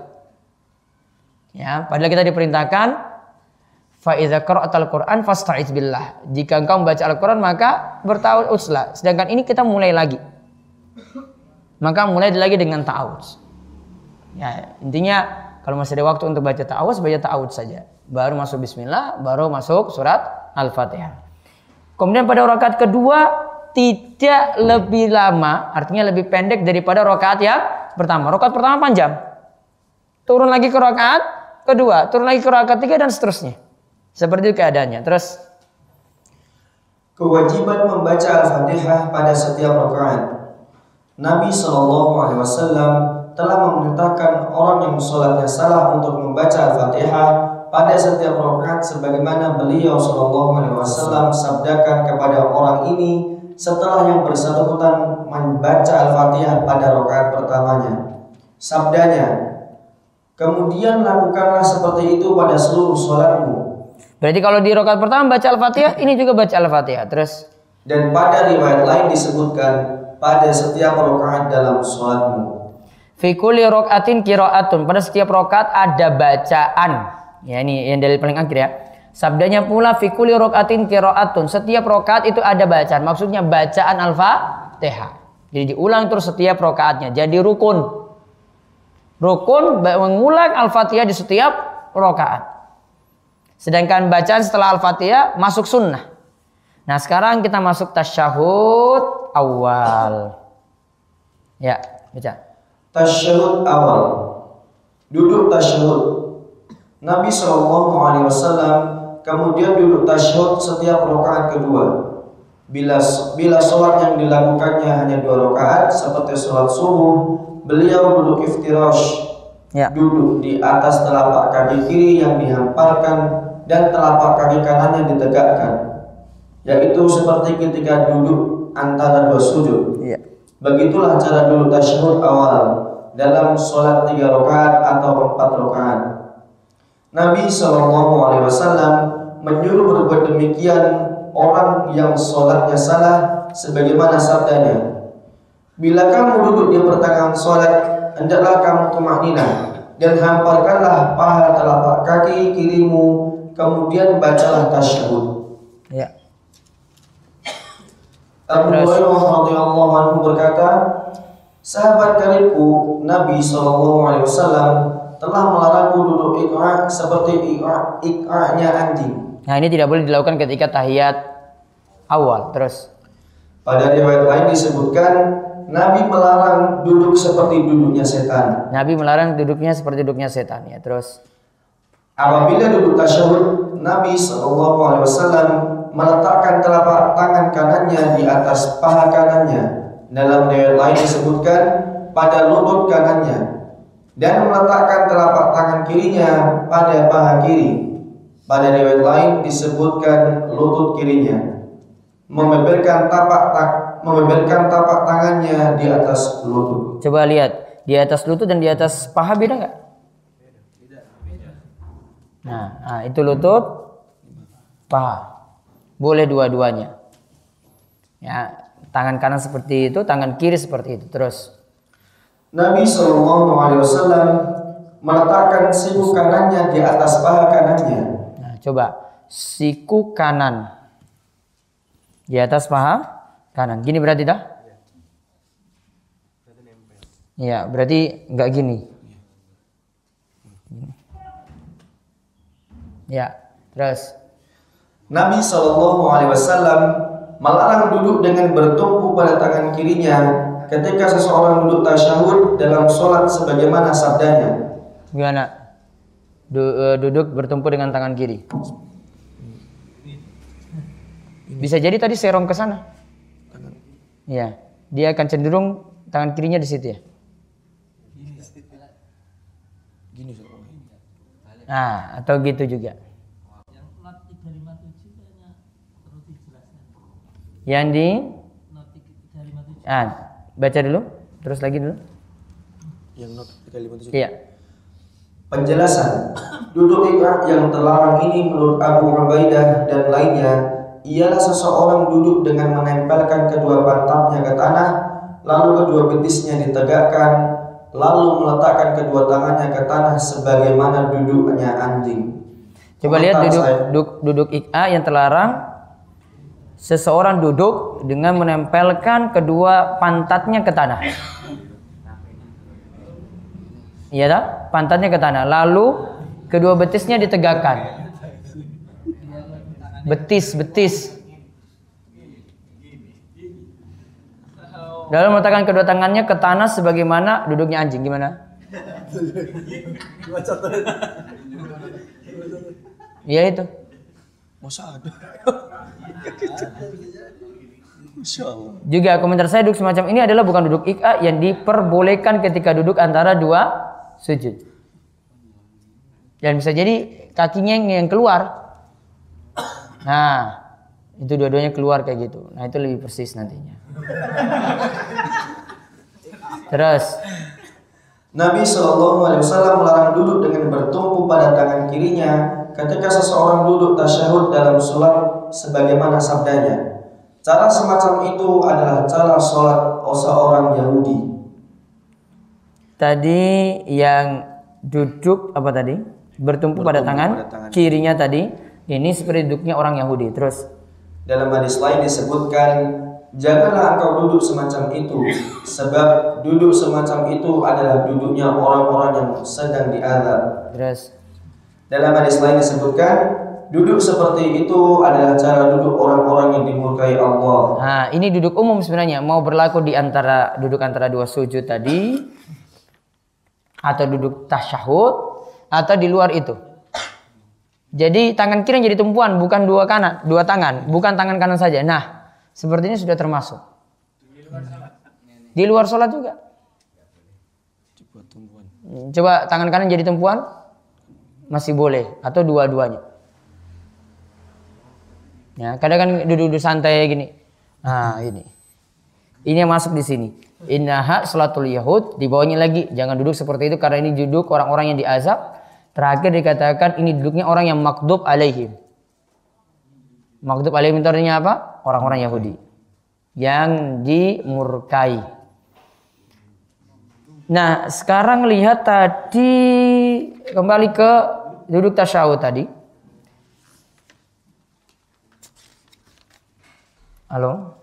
Speaker 2: Ya, padahal kita diperintahkan fa idza qara'tal Qur'an fasta'iz billah. Jika engkau membaca Al-Qur'an maka bertawudzulah. Sedangkan ini kita mulai lagi. Maka mulai lagi dengan ta'awudz. Ya, intinya kalau masih ada waktu untuk baca ta'awudz, baca ta'awudz saja. Baru masuk bismillah, baru masuk surat Al-Fatihah. Kemudian pada rakaat kedua tidak lebih lama, artinya lebih pendek daripada rakaat yang pertama. Rakaat pertama panjang. Turun lagi ke rakaat kedua, turun lagi ke rakaat ketiga dan seterusnya. Seperti itu keadaannya. Terus
Speaker 3: Kewajiban membaca Al-Fatihah pada setiap rakaat. Nabi Shallallahu Alaihi Wasallam telah memerintahkan orang yang sholatnya salah untuk membaca Al-Fatihah pada setiap rakaat sebagaimana beliau Shallallahu Alaihi Wasallam sabdakan kepada orang ini setelah yang bersangkutan membaca Al-Fatihah pada rakaat pertamanya. Sabdanya, kemudian lakukanlah seperti itu pada seluruh sholatmu.
Speaker 2: Berarti kalau di rakaat pertama baca Al-Fatihah, ini juga baca Al-Fatihah. Terus
Speaker 3: Dan pada riwayat lain disebutkan pada setiap rakaat dalam sholatmu.
Speaker 2: fi kulli rokaatin kiroatun. Pada setiap rokaat ada bacaan. Ya ini yang dalil paling akhir ya. Sabdanya pula fi kulli rokaatin kiroatun. Setiap rokaat itu ada bacaan. Maksudnya bacaan Al-Fatihah. Jadi diulang terus setiap rokaatnya. Jadi rukun. Rukun mengulang Al-Fatihah di setiap rokaat. Sedangkan bacaan setelah Al-Fatihah masuk sunnah. Nah sekarang kita masuk tasyahud awal. Ya, baca.
Speaker 3: Tasyahud awal. Duduk tasyahud. Nabi Shallallahu Alaihi Wasallam kemudian duduk tasyahud setiap rakaat kedua. Bila bila sholat yang dilakukannya hanya dua rakaat seperti sholat subuh, beliau duduk iftirash,
Speaker 2: Ya.
Speaker 3: duduk di atas telapak kaki kiri yang dihamparkan dan telapak kaki kanannya ditegakkan, yaitu seperti ketika duduk antara dua sujud.
Speaker 2: Iya.
Speaker 3: Begitulah cara dulu tasyahud awal dalam sholat tiga rakaat atau empat rakaat. Nabi Shallallahu Alaihi Wasallam menyuruh berbuat demikian orang yang sholatnya salah sebagaimana sabdanya. Bila kamu duduk di pertengahan sholat, hendaklah kamu tumakninah dan hamparkanlah paha telapak kaki kirimu, kemudian bacalah tasyahud.
Speaker 2: Ya.
Speaker 3: Abu. Hurairah radhiyallahu anhu berkata, sahabat karibku Nabi Shallallahu alaihi wasallam telah melarangku duduk ikra seperti ikra ikra-nya anjing.
Speaker 2: Nah ini tidak boleh dilakukan ketika tahiyat awal. Terus
Speaker 3: Pada riwayat lain disebutkan Nabi melarang duduk seperti duduknya setan.
Speaker 2: Nabi melarang duduknya seperti duduknya setan ya. Terus
Speaker 3: Apabila duduk tasyahud, Nabi Shallallahu alaihi wasallam meletakkan telapak tangan kanannya di atas paha kanannya. Dalam riwayat lain disebutkan pada lutut kanannya dan meletakkan telapak tangan kirinya pada paha kiri. Pada riwayat lain disebutkan lutut kirinya. Membeberkan tapak tak membeberkan tapak tangannya di atas lutut.
Speaker 2: coba lihat di atas lutut dan di atas paha beda nggak? Nah, nah, itu lutut, paha. Boleh dua-duanya. Ya, Tangan kanan seperti itu, tangan kiri seperti itu. Terus.
Speaker 3: Nabi Shallallahu Alaihi Wasallam meletakkan siku kanannya di atas paha kanannya.
Speaker 2: Nah, coba siku kanan di atas paha kanan. Gini berarti dah? Ya, berarti nggak gini. Ya, terus.
Speaker 3: Nabi Shallallahu Alaihi Wasallam melarang duduk dengan bertumpu pada tangan kirinya ketika seseorang duduk tasyahud dalam sholat sebagaimana sabdanya.
Speaker 2: Gimana? Du- eh, duduk bertumpu dengan tangan kiri. Bisa jadi tadi serong ke sana. Iya, dia akan cenderung tangan kirinya di situ ya.
Speaker 4: Gini Ustaz.
Speaker 2: Nah, atau gitu juga. Yang di Ah, baca dulu, terus lagi dulu.
Speaker 4: Yang not 357.
Speaker 2: Iya.
Speaker 3: Penjelasan Duduk ikrah yang terlarang ini menurut Abu Ubaidah dan lainnya Ialah seseorang duduk dengan menempelkan kedua pantatnya ke tanah Lalu kedua betisnya ditegakkan Lalu meletakkan kedua tangannya ke tanah sebagaimana duduknya anjing
Speaker 2: Coba lihat
Speaker 3: Komentar
Speaker 2: duduk
Speaker 3: saya.
Speaker 2: duduk duduk IKA yang terlarang seseorang duduk dengan menempelkan kedua pantatnya ke tanah. Iya tak? Pantatnya ke tanah. Lalu kedua betisnya ditegakkan. Betis, betis. Lalu meletakkan kedua tangannya ke tanah sebagaimana duduknya anjing. Gimana? Iya itu.
Speaker 4: Masa ada?
Speaker 2: Juga komentar saya duduk semacam ini adalah bukan duduk IKA yang diperbolehkan ketika duduk antara dua sujud. Dan bisa jadi kakinya yang, yang keluar. Nah, itu dua-duanya keluar kayak gitu. Nah, itu lebih persis nantinya. Terus,
Speaker 3: Nabi Shallallahu Alaihi Wasallam melarang duduk dengan bertumpu pada tangan kirinya ketika seseorang duduk tasyahud dalam sholat sebagaimana sabdanya. Cara semacam itu adalah cara sholat seorang Yahudi.
Speaker 2: tadi yang duduk apa tadi? Bertumpu, pada, tangan,
Speaker 3: pada tangan.
Speaker 2: kirinya tadi. Ini seperti duduknya orang Yahudi. Terus,
Speaker 3: Dalam hadis lain disebutkan, janganlah engkau duduk semacam itu, sebab duduk semacam itu adalah duduknya orang-orang yang sedang diazab.
Speaker 2: terus.
Speaker 3: Dalam hadis lain disebutkan, duduk seperti itu adalah cara duduk orang-orang yang dimurkai Allah.
Speaker 2: Nah, ini duduk umum sebenarnya mau berlaku di antara duduk antara dua sujud tadi atau duduk tasyahud atau di luar itu. Jadi tangan kiri yang jadi tumpuan bukan dua kanan, dua tangan, bukan tangan kanan saja. Nah, sepertinya sudah termasuk. Di luar sholat juga. Coba tangan kanan jadi tumpuan masih boleh atau dua-duanya. Ya, kadang kan duduk-duduk santai gini. Nah, ini. Ini yang masuk di sini. Innaha salatul yahud di bawahnya lagi jangan duduk seperti itu karena ini duduk orang-orang yang diazab. Terakhir dikatakan ini duduknya orang yang makdub alaihim. Makdub alaihim itu artinya apa? Orang-orang Yahudi yang dimurkai. Nah, sekarang lihat tadi kembali ke duduk tasyahud tadi. Halo?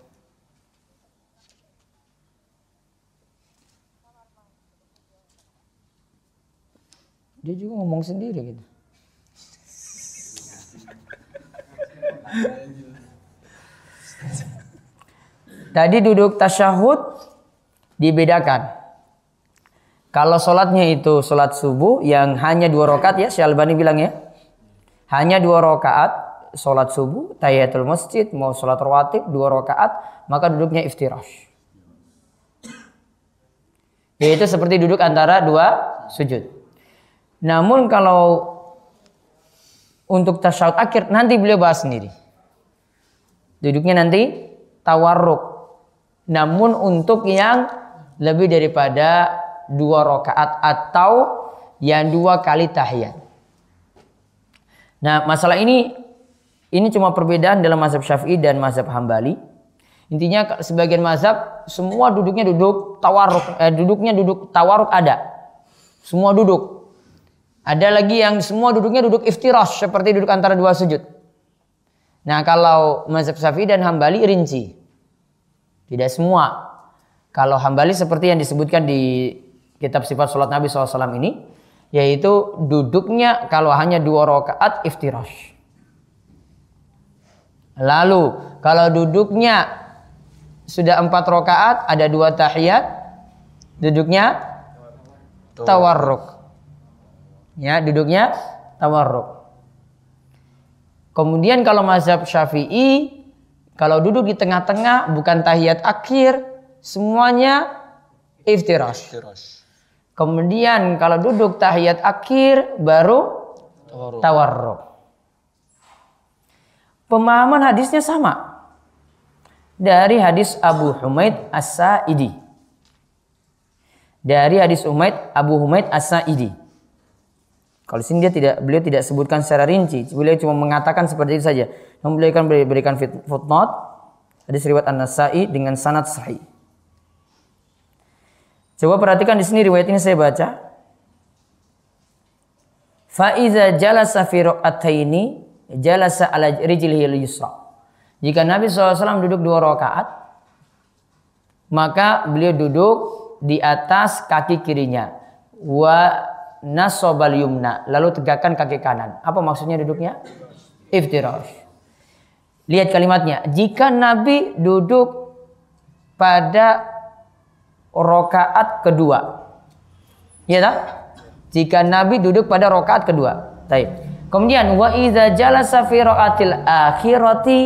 Speaker 2: Dia juga ngomong sendiri gitu. Tadi duduk tasyahud dibedakan. Kalau sholatnya itu sholat subuh yang hanya dua rakaat ya, Syalbani bilang ya. Hanya dua rakaat sholat subuh, tahiyatul masjid, mau sholat rawatib dua rakaat, maka duduknya iftirash. Yaitu seperti duduk antara dua sujud. Namun kalau untuk tasyahud akhir nanti beliau bahas sendiri. Duduknya nanti tawarruk. Namun untuk yang lebih daripada dua rakaat atau yang dua kali tahiyat. Nah, masalah ini ini cuma perbedaan dalam mazhab Syafi'i dan mazhab Hambali. Intinya sebagian mazhab semua duduknya duduk tawaruk, eh, duduknya duduk tawaruk ada. Semua duduk. Ada lagi yang semua duduknya duduk iftirash seperti duduk antara dua sujud. Nah kalau mazhab Syafi'i dan Hambali rinci. Tidak semua. Kalau Hambali seperti yang disebutkan di kitab sifat sholat Nabi SAW ini. Yaitu duduknya kalau hanya dua rakaat iftirash. Lalu kalau duduknya sudah empat rakaat ada dua tahiyat. Duduknya tawarruk. Ya, duduknya tawarruk. Kemudian kalau mazhab Syafi'i kalau duduk di tengah-tengah bukan tahiyat akhir, semuanya iftirash.
Speaker 4: Tiras.
Speaker 2: Kemudian kalau duduk tahiyat akhir baru
Speaker 4: Tawarruk.
Speaker 2: tawarruk. Pemahaman hadisnya sama. Dari hadis Abu Humaid As-Sa'idi. Dari hadis Humaid Abu Humaid As-Sa'idi. Kalau sini dia tidak beliau tidak sebutkan secara rinci, beliau cuma mengatakan seperti itu saja. Namun beliau akan beri- berikan footnote hadis riwayat An-Nasa'i dengan sanad sahih. Coba perhatikan di sini riwayat ini saya baca. Faiza jalasa fi raqataini jalasa ala rijlihi al-yusra. Jika Nabi SAW duduk dua rakaat, maka beliau duduk di atas kaki kirinya. Wa nasobal yumna. Lalu tegakkan kaki kanan. Apa maksudnya duduknya? Iftirash. Lihat kalimatnya. Jika Nabi duduk pada rokaat kedua. Ya tak? Jika Nabi duduk pada rokaat kedua. Taib. Kemudian wa iza jalasa fi ra'atil akhirati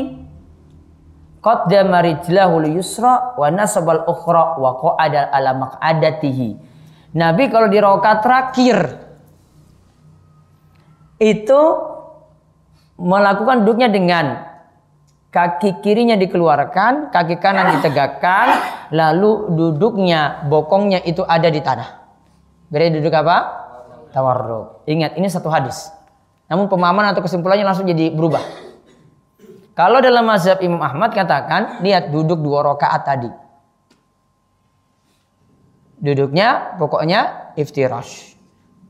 Speaker 2: qaddama rijlahu yusra wa nasabal ukhra wa qa'ada ala maq'adatihi. Nabi kalau di rokaat terakhir itu melakukan duduknya dengan kaki kirinya dikeluarkan, kaki kanan ditegakkan, lalu duduknya, bokongnya itu ada di tanah. Berarti duduk apa? Tawarruk. Ingat, ini satu hadis. Namun pemahaman atau kesimpulannya langsung jadi berubah. Kalau dalam mazhab Imam Ahmad katakan, lihat duduk dua rakaat tadi. Duduknya pokoknya iftirash.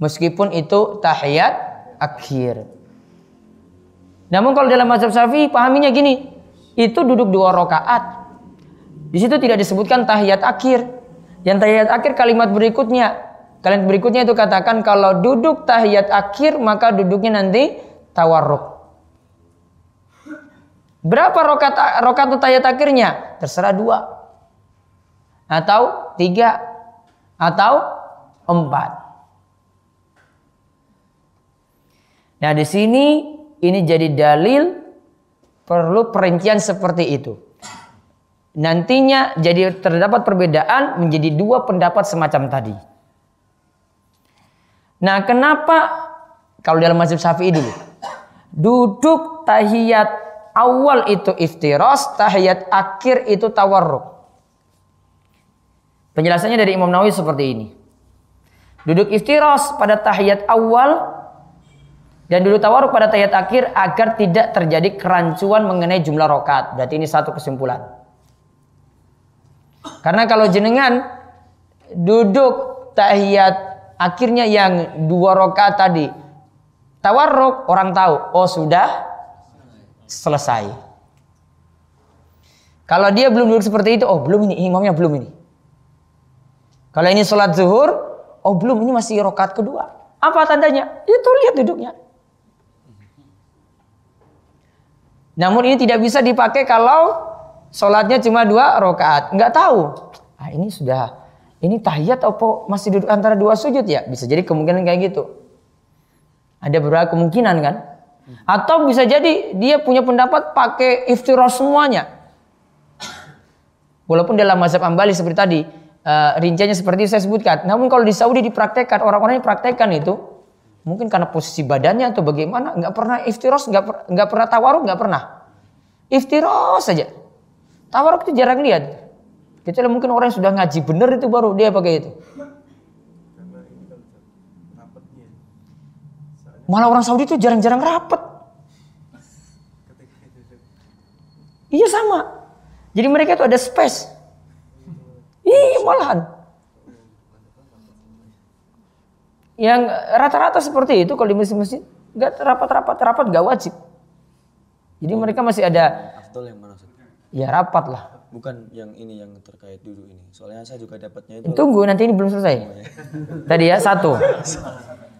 Speaker 2: Meskipun itu tahiyat akhir. Namun kalau dalam mazhab Syafi'i pahaminya gini, itu duduk dua rakaat. Di situ tidak disebutkan tahiyat akhir. Yang tahiyat akhir kalimat berikutnya. Kalimat berikutnya itu katakan kalau duduk tahiyat akhir maka duduknya nanti tawarruk. Berapa rokat rokat tahiyat akhirnya? Terserah dua. Atau tiga. Atau empat. Nah di sini ini jadi dalil perlu perincian seperti itu. Nantinya jadi terdapat perbedaan menjadi dua pendapat semacam tadi. Nah kenapa kalau dalam mazhab syafi'i dulu duduk tahiyat awal itu iftiras, tahiyat akhir itu tawarruk. Penjelasannya dari Imam Nawawi seperti ini. Duduk iftiras pada tahiyat awal dan duduk tawaruk pada tahiyat akhir agar tidak terjadi kerancuan mengenai jumlah rokat. Berarti ini satu kesimpulan. Karena kalau jenengan duduk tahiyat akhirnya yang dua rokat tadi tawarruk orang tahu oh sudah selesai. Kalau dia belum duduk seperti itu, oh belum ini imamnya belum ini. Kalau ini sholat zuhur, oh belum ini masih rokat kedua. Apa tandanya? Itu lihat duduknya. Namun ini tidak bisa dipakai kalau sholatnya cuma dua rokaat. Nggak tahu. Ah ini sudah ini tahiyat apa masih duduk antara dua sujud ya? Bisa jadi kemungkinan kayak gitu. Ada beberapa kemungkinan kan? Atau bisa jadi dia punya pendapat pakai iftirash semuanya. Walaupun dalam mazhab Ambali seperti tadi uh, rinciannya seperti saya sebutkan. Namun kalau di Saudi dipraktekkan orang-orang yang praktekkan itu mungkin karena posisi badannya atau bagaimana nggak pernah iftiros nggak per, pernah tawaruk nggak pernah. Iftiros saja. Tawaruk itu jarang lihat. Kecuali mungkin orang yang sudah ngaji bener itu baru dia pakai itu. Malah orang Saudi itu jarang-jarang rapet. Iya sama. Jadi mereka itu ada space. Iya malahan. Yang rata-rata seperti itu kalau di masjid-masjid nggak rapat-rapat rapat nggak wajib. Jadi mereka masih ada
Speaker 4: Afdol yang mana
Speaker 2: ya rapat lah.
Speaker 4: Bukan yang ini yang terkait duduk ini. Soalnya saya juga dapatnya itu
Speaker 2: Tunggu nanti ini belum selesai. Tadi ya satu.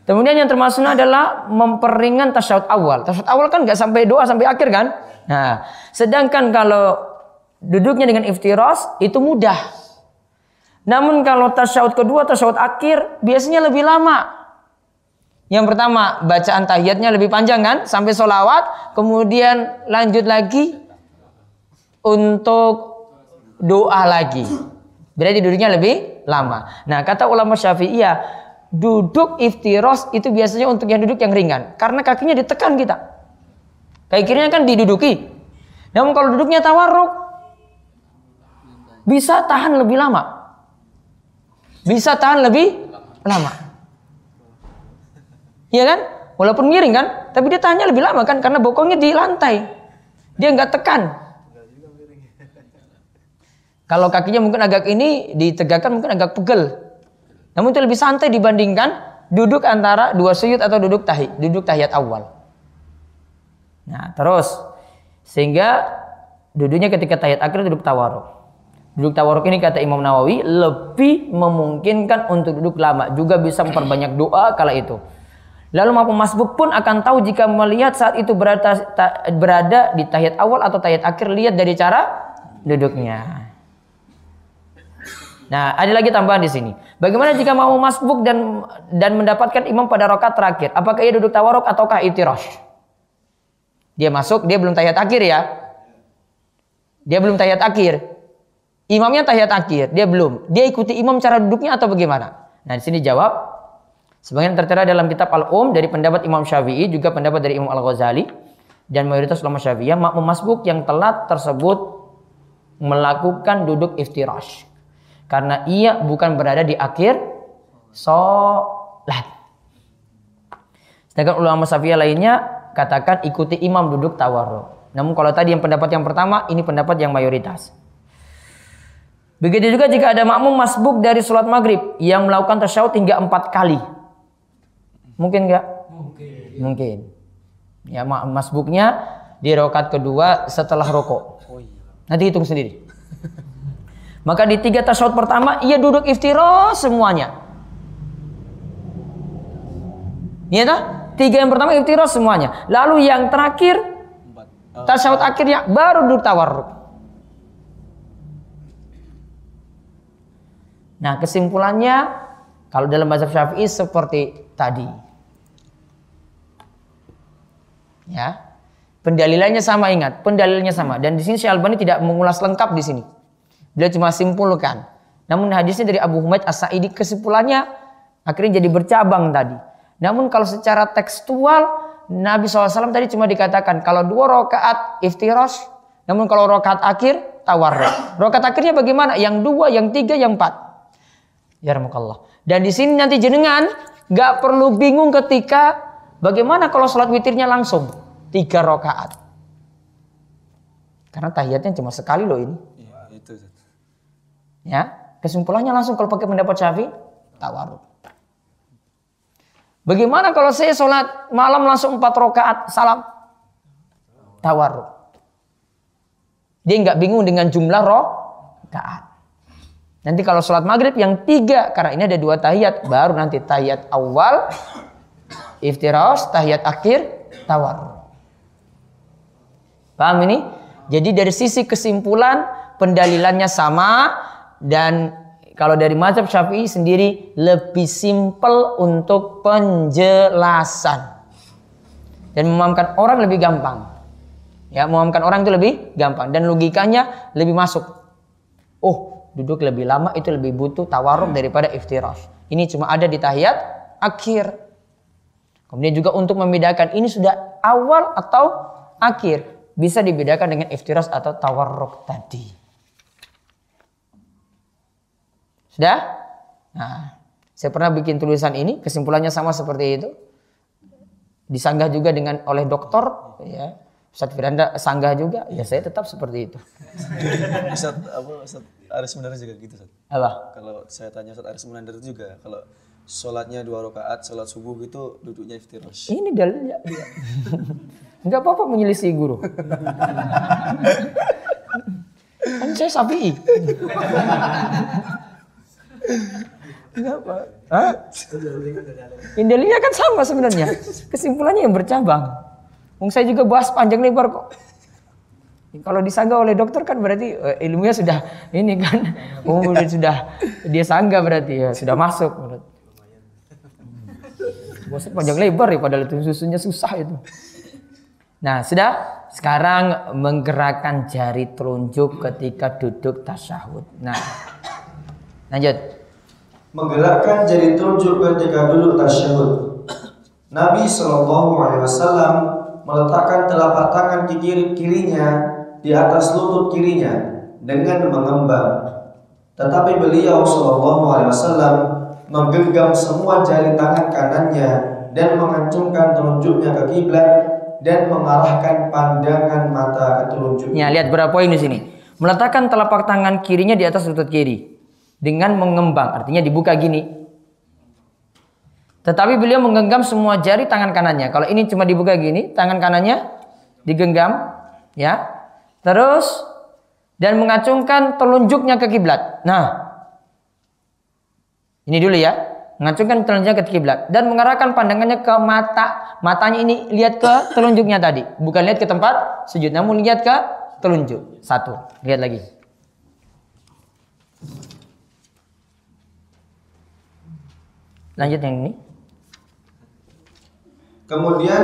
Speaker 2: Kemudian yang termasuk adalah memperingan tasyahud awal. Tasyahud awal kan nggak sampai doa sampai akhir kan? Nah, sedangkan kalau duduknya dengan iftiras itu mudah. Namun kalau tasyahud kedua, tasyahud akhir biasanya lebih lama. Yang pertama bacaan tahiyatnya lebih panjang kan sampai solawat, kemudian lanjut lagi untuk doa lagi. Berarti duduknya lebih lama. Nah, kata ulama Syafi'iyah, duduk iftiros itu biasanya untuk yang duduk yang ringan. Karena kakinya ditekan kita. Kaki kirinya kan diduduki. Namun kalau duduknya tawarruk, bisa tahan lebih lama. Bisa tahan lebih lama. Iya kan? Walaupun miring kan, tapi dia tahannya lebih lama kan karena bokongnya di lantai. Dia nggak tekan. Kalau kakinya mungkin agak ini ditegakkan mungkin agak pegel. Namun itu lebih santai dibandingkan duduk antara dua sujud atau duduk tahi, duduk tahiyat awal. Nah, terus sehingga duduknya ketika tahiyat akhir duduk tawaruk. Duduk tawaruk ini kata Imam Nawawi lebih memungkinkan untuk duduk lama, juga bisa memperbanyak doa kala itu. Lalu mampu masbuk pun akan tahu jika melihat saat itu berada, berada di tahiyat awal atau tahiyat akhir lihat dari cara duduknya. Nah, ada lagi tambahan di sini. Bagaimana jika mau masbuk dan dan mendapatkan imam pada rakaat terakhir? Apakah ia duduk tawaruk ataukah itirash? Dia masuk, dia belum tahiyat akhir ya. Dia belum tahiyat akhir. Imamnya tahiyat akhir, dia belum. Dia ikuti imam cara duduknya atau bagaimana? Nah, di sini jawab Sebagian tertera dalam kitab Al-Um dari pendapat Imam Syafi'i juga pendapat dari Imam Al-Ghazali dan mayoritas ulama Syafi'iyah makmum masbuk yang telat tersebut melakukan duduk iftirash karena ia bukan berada di akhir sholat. Sedangkan ulama Syafi'iyah lainnya katakan ikuti imam duduk tawarruk. Namun kalau tadi yang pendapat yang pertama, ini pendapat yang mayoritas. Begitu juga jika ada makmum masbuk dari sholat maghrib yang melakukan tasyahud hingga empat kali. Mungkin nggak? Mungkin. Mungkin. Ya ma- masbuknya di rokat kedua setelah rokok. Nanti hitung sendiri. Maka di tiga tasyahud pertama ia duduk iftirash semuanya. Iya tak? Tiga yang pertama iftirash semuanya. Lalu yang terakhir tasyahud akhirnya baru duduk tawarruk. Nah, kesimpulannya kalau dalam mazhab Syafi'i seperti tadi. Ya. Pendalilannya sama ingat, pendalilannya sama dan di sini Syekh Albani tidak mengulas lengkap di sini. Beliau cuma simpulkan. Namun hadisnya dari Abu Humaid As-Sa'idi kesimpulannya akhirnya jadi bercabang tadi. Namun kalau secara tekstual Nabi SAW tadi cuma dikatakan kalau dua rakaat iftirash, namun kalau rakaat akhir tawarruk. Rakaat akhirnya bagaimana? Yang dua, yang tiga, yang empat. Ya rahmukallah. Dan di sini nanti jenengan nggak perlu bingung ketika bagaimana kalau sholat witirnya langsung tiga rakaat. Karena tahiyatnya cuma sekali loh ini.
Speaker 4: Iya, itu.
Speaker 2: Ya, kesimpulannya langsung kalau pakai pendapat Syafi'i tawaruk. Bagaimana kalau saya sholat malam langsung empat rakaat salam tawaruk? Dia nggak bingung dengan jumlah rakaat. Nanti kalau sholat maghrib yang tiga karena ini ada dua tahiyat baru nanti tahiyat awal iftirash tahiyat akhir tawaruk. Paham ini? Jadi dari sisi kesimpulan pendalilannya sama dan kalau dari mazhab Syafi'i sendiri lebih simpel untuk penjelasan. Dan memahamkan orang lebih gampang. Ya, memahamkan orang itu lebih gampang dan logikanya lebih masuk. Oh, duduk lebih lama itu lebih butuh tawarruk daripada iftirash. Ini cuma ada di tahiyat akhir. Kemudian juga untuk membedakan ini sudah awal atau akhir bisa dibedakan dengan iftiras atau tawarruk tadi. Sudah? Nah, saya pernah bikin tulisan ini, kesimpulannya sama seperti itu. Disanggah juga dengan oleh dokter, ya, Ustadz Firanda sanggah juga, ya saya tetap seperti itu.
Speaker 4: Ustaz apa Ustaz Aris Munandar juga gitu Ustaz.
Speaker 2: Apa?
Speaker 4: Kalau saya tanya Ustaz Aris Munandar juga kalau sholatnya dua rakaat sholat subuh gitu duduknya iftirash.
Speaker 2: Ini dalilnya. Enggak apa-apa menyelisih guru. kan saya sapi. Enggak apa. Hah? Ini dalilnya kan sama sebenarnya. Kesimpulannya yang bercabang. Wong saya juga bahas panjang lebar kok. Kalau disanggah oleh dokter kan berarti eh, ilmunya sudah ini kan. Oh, udah sudah dia sanggah berarti ya sudah masuk. Bosnya panjang lebar ya padahal itu susunya susah itu. Nah, sudah sekarang menggerakkan jari telunjuk ketika duduk tasyahud. Nah, lanjut.
Speaker 3: Menggerakkan jari telunjuk ketika duduk tasyahud. Nabi Shallallahu Alaihi Wasallam meletakkan telapak tangan ke kiri kirinya di atas lutut kirinya dengan mengembang. Tetapi beliau Shallallahu Alaihi Wasallam menggenggam semua jari tangan kanannya dan mengacungkan telunjuknya ke kiblat dan mengarahkan pandangan mata ke telunjuknya.
Speaker 2: Ya, lihat berapa poin di sini. Meletakkan telapak tangan kirinya di atas lutut kiri dengan mengembang, artinya dibuka gini. Tetapi beliau menggenggam semua jari tangan kanannya. Kalau ini cuma dibuka gini, tangan kanannya digenggam, ya. Terus dan mengacungkan telunjuknya ke kiblat. Nah, ini dulu ya. Mengacungkan telunjuknya ke kiblat dan mengarahkan pandangannya ke mata. Matanya ini lihat ke telunjuknya tadi, bukan lihat ke tempat sujud, namun lihat ke telunjuk. Satu. Lihat lagi. Lanjut yang ini.
Speaker 3: Kemudian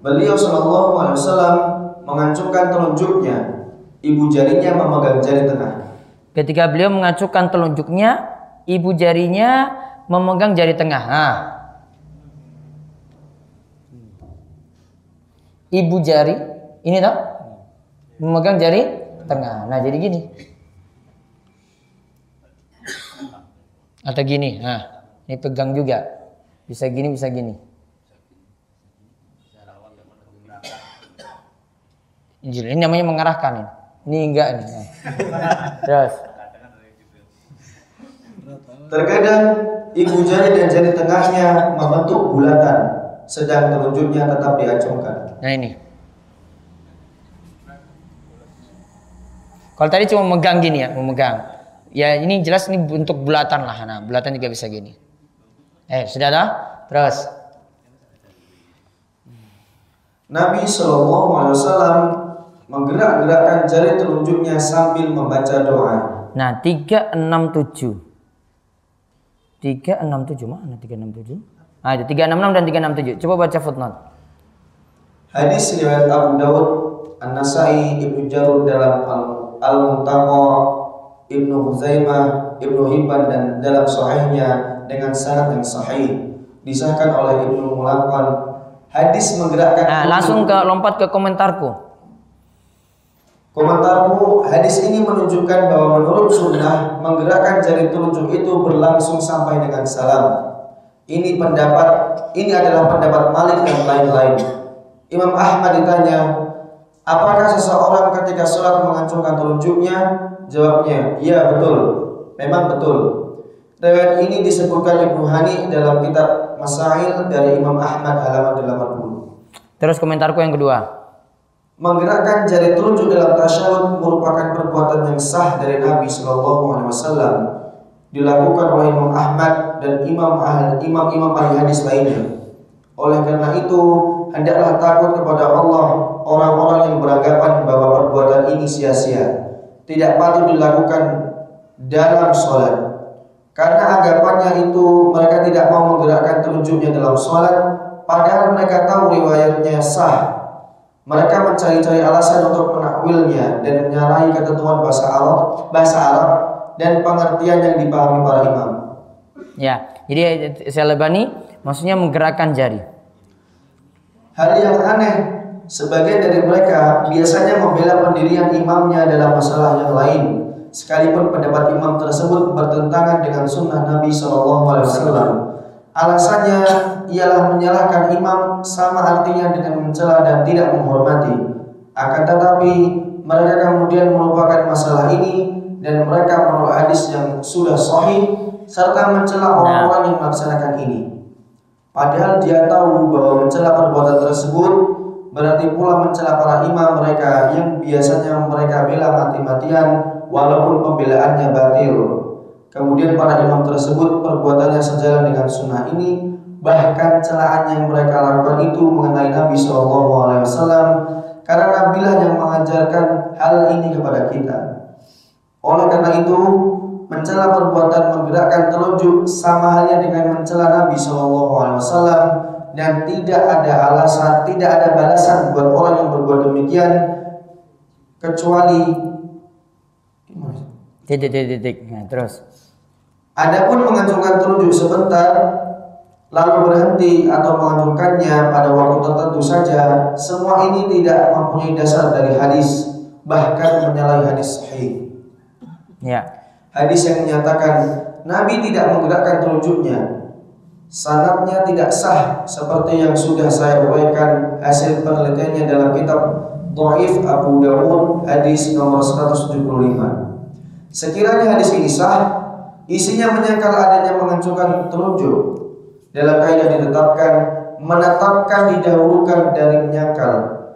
Speaker 3: beliau Shallallahu Alaihi Wasallam mengacungkan telunjuknya, ibu jarinya memegang jari tengah.
Speaker 2: Ketika beliau mengacungkan telunjuknya, ibu jarinya memegang jari tengah. Nah. Ibu jari ini toh memegang jari tengah. Nah, jadi gini. Atau gini. Nah, ini pegang juga. Bisa gini, bisa gini. Ini namanya mengarahkan ini. Ini enggak nih. Nah. Terus.
Speaker 3: Terkadang ibu jari dan jari tengahnya membentuk bulatan, sedang telunjuknya tetap diacungkan.
Speaker 2: Nah ini. Kalau tadi cuma megang gini ya, memegang. Ya ini jelas ini bentuk bulatan lah. Nah, bulatan juga bisa gini. Eh, sudah dah? Terus.
Speaker 3: Nabi Shallallahu Alaihi Wasallam menggerak-gerakkan jari telunjuknya sambil membaca doa.
Speaker 2: Nah, 367. 367 mana 367? Ah, itu 366 dan 367. Coba baca footnote.
Speaker 3: Hadis riwayat Abu Dawud, An-Nasai, Ibnu Jarud dalam Al- Al-Muntaqa, Ibnu Huzaimah, Ibnu Hibban dan dalam sahihnya dengan sanad yang sahih. Disahkan oleh Ibnu Mulaqan. Hadis menggerakkan
Speaker 2: Nah, langsung ke lompat ke komentarku.
Speaker 3: Komentarmu, hadis ini menunjukkan bahwa menurut sunnah menggerakkan jari telunjuk itu berlangsung sampai dengan salam. Ini pendapat, ini adalah pendapat Malik dan lain-lain. Imam Ahmad ditanya, apakah seseorang ketika sholat mengacungkan telunjuknya? Jawabnya, iya betul, memang betul. Riwayat ini disebutkan Ibnu Hani dalam kitab Masail dari Imam Ahmad halaman 80.
Speaker 2: Terus komentarku yang kedua.
Speaker 3: Menggerakkan jari telunjuk dalam tasyahud merupakan perbuatan yang sah dari Nabi Shallallahu Alaihi Wasallam. Dilakukan oleh Imam Ahmad dan imam ahli imam imam ahli hadis lainnya. Oleh karena itu, hendaklah takut kepada Allah orang-orang yang beranggapan bahwa perbuatan ini sia-sia, tidak patut dilakukan dalam sholat. Karena anggapannya itu mereka tidak mau menggerakkan telunjuknya dalam sholat, padahal mereka tahu riwayatnya sah mereka mencari-cari alasan untuk menakwilnya dan menyalahi ketentuan bahasa Arab, bahasa Arab dan pengertian yang dipahami para imam.
Speaker 2: Ya, jadi Syalbani maksudnya menggerakkan jari.
Speaker 3: Hal yang aneh, sebagian dari mereka biasanya membela pendirian imamnya dalam masalah yang lain, sekalipun pendapat imam tersebut bertentangan dengan sunnah Nabi Shallallahu Alaihi Wasallam. Alasannya ialah menyalahkan imam sama artinya dengan mencela dan tidak menghormati. Akan tetapi mereka kemudian melupakan masalah ini dan mereka menolak hadis yang sudah sahih serta mencela orang-orang yang melaksanakan ini. Padahal dia tahu bahwa mencela perbuatan tersebut berarti pula mencela para imam mereka yang biasanya mereka bela mati-matian walaupun pembelaannya batil. Kemudian para imam tersebut perbuatannya sejalan dengan sunnah ini bahkan celaan yang mereka lakukan itu mengenai Nabi SAW karena Nabi lah yang mengajarkan hal ini kepada kita. Oleh karena itu, mencela perbuatan menggerakkan telunjuk sama halnya dengan mencela Nabi SAW dan tidak ada alasan, tidak ada balasan buat orang yang berbuat demikian kecuali
Speaker 2: titik titik titik nah, terus
Speaker 3: Adapun mengacungkan telunjuk sebentar lalu berhenti atau mengacungkannya pada waktu tertentu saja, semua ini tidak mempunyai dasar dari hadis, bahkan menyalahi hadis sahih.
Speaker 2: ya
Speaker 3: Hadis yang menyatakan Nabi tidak menggerakkan telunjuknya. Sanatnya tidak sah seperti yang sudah saya uraikan hasil penelitiannya dalam kitab Dhaif Abu Dawud hadis nomor 175. Sekiranya hadis ini sah, isinya menyangkal adanya mengacungkan telunjuk dalam kaidah ditetapkan menetapkan didahulukan dari menyangkal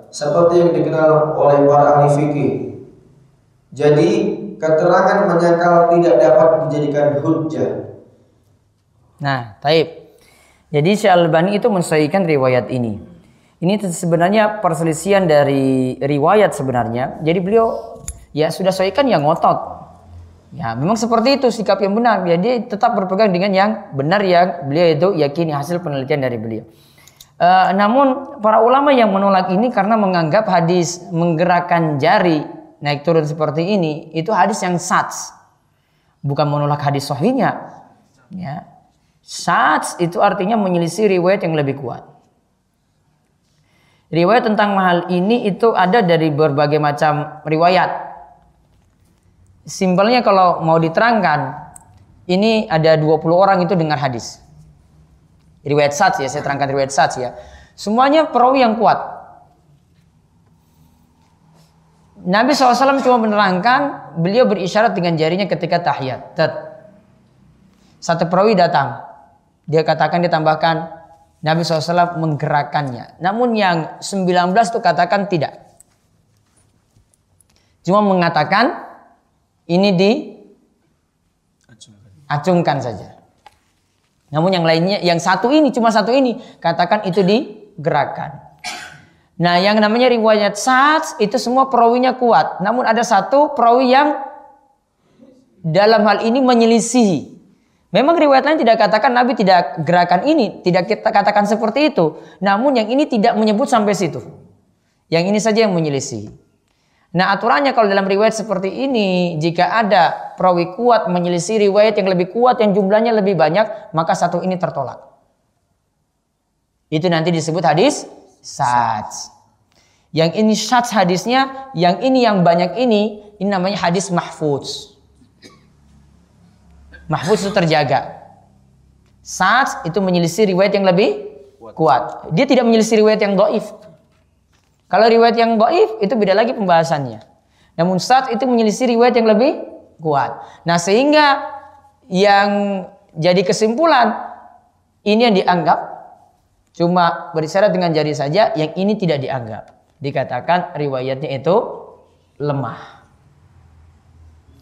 Speaker 3: seperti yang dikenal oleh para ahli fikih. Jadi keterangan menyangkal tidak dapat dijadikan hujjah.
Speaker 2: Nah, taib. Jadi Syekh Albani itu mensahihkan riwayat ini. Ini sebenarnya perselisihan dari riwayat sebenarnya. Jadi beliau ya sudah sahihkan yang ngotot. Ya, memang seperti itu sikap yang benar. Jadi tetap berpegang dengan yang benar yang beliau itu yakini hasil penelitian dari beliau. Uh, namun para ulama yang menolak ini karena menganggap hadis menggerakkan jari naik turun seperti ini itu hadis yang sats. Bukan menolak hadis sahihnya. Ya. Sats itu artinya menyelisih riwayat yang lebih kuat. Riwayat tentang hal ini itu ada dari berbagai macam riwayat Simpelnya kalau mau diterangkan, ini ada 20 orang itu dengar hadis. Riwayat Sats ya, saya terangkan riwayat Sats ya. Semuanya perawi yang kuat. Nabi SAW cuma menerangkan, beliau berisyarat dengan jarinya ketika tahiyat. Tet. Satu perawi datang. Dia katakan, dia tambahkan, Nabi SAW menggerakkannya. Namun yang 19 itu katakan tidak. Cuma mengatakan ini di acungkan saja. Namun yang lainnya, yang satu ini cuma satu ini, katakan itu digerakkan. Nah, yang namanya riwayat sats itu semua perawinya kuat. Namun ada satu perawi yang dalam hal ini menyelisihi. Memang riwayat lain tidak katakan Nabi tidak gerakan ini, tidak kita katakan seperti itu. Namun yang ini tidak menyebut sampai situ. Yang ini saja yang menyelisihi. Nah aturannya kalau dalam riwayat seperti ini, jika ada perawi kuat menyelisih riwayat yang lebih kuat yang jumlahnya lebih banyak, maka satu ini tertolak. Itu nanti disebut hadis sats. Yang ini sats hadisnya, yang ini yang banyak ini, ini namanya hadis mahfuz. Mahfuz itu terjaga. Sats itu menyelisih riwayat yang lebih kuat. Dia tidak menyelisih riwayat yang doif. Kalau riwayat yang baif itu beda lagi pembahasannya. Namun saat itu menyelisih riwayat yang lebih kuat. Nah sehingga yang jadi kesimpulan ini yang dianggap cuma berisyarat dengan jari saja, yang ini tidak dianggap. Dikatakan riwayatnya itu lemah.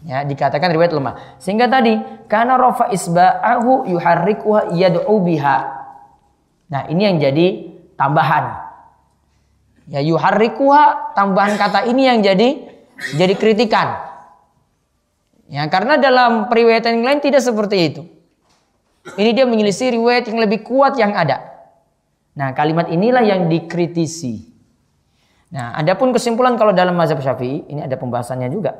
Speaker 2: Ya, dikatakan riwayat lemah. Sehingga tadi karena rofa isba'ahu yuharrikuha yad'u biha. Nah, ini yang jadi tambahan. Ya yuharrikuha tambahan kata ini yang jadi jadi kritikan. Ya karena dalam periwayatan yang lain tidak seperti itu. Ini dia menyelisih riwayat yang lebih kuat yang ada. Nah, kalimat inilah yang dikritisi. Nah, adapun kesimpulan kalau dalam mazhab Syafi'i, ini ada pembahasannya juga.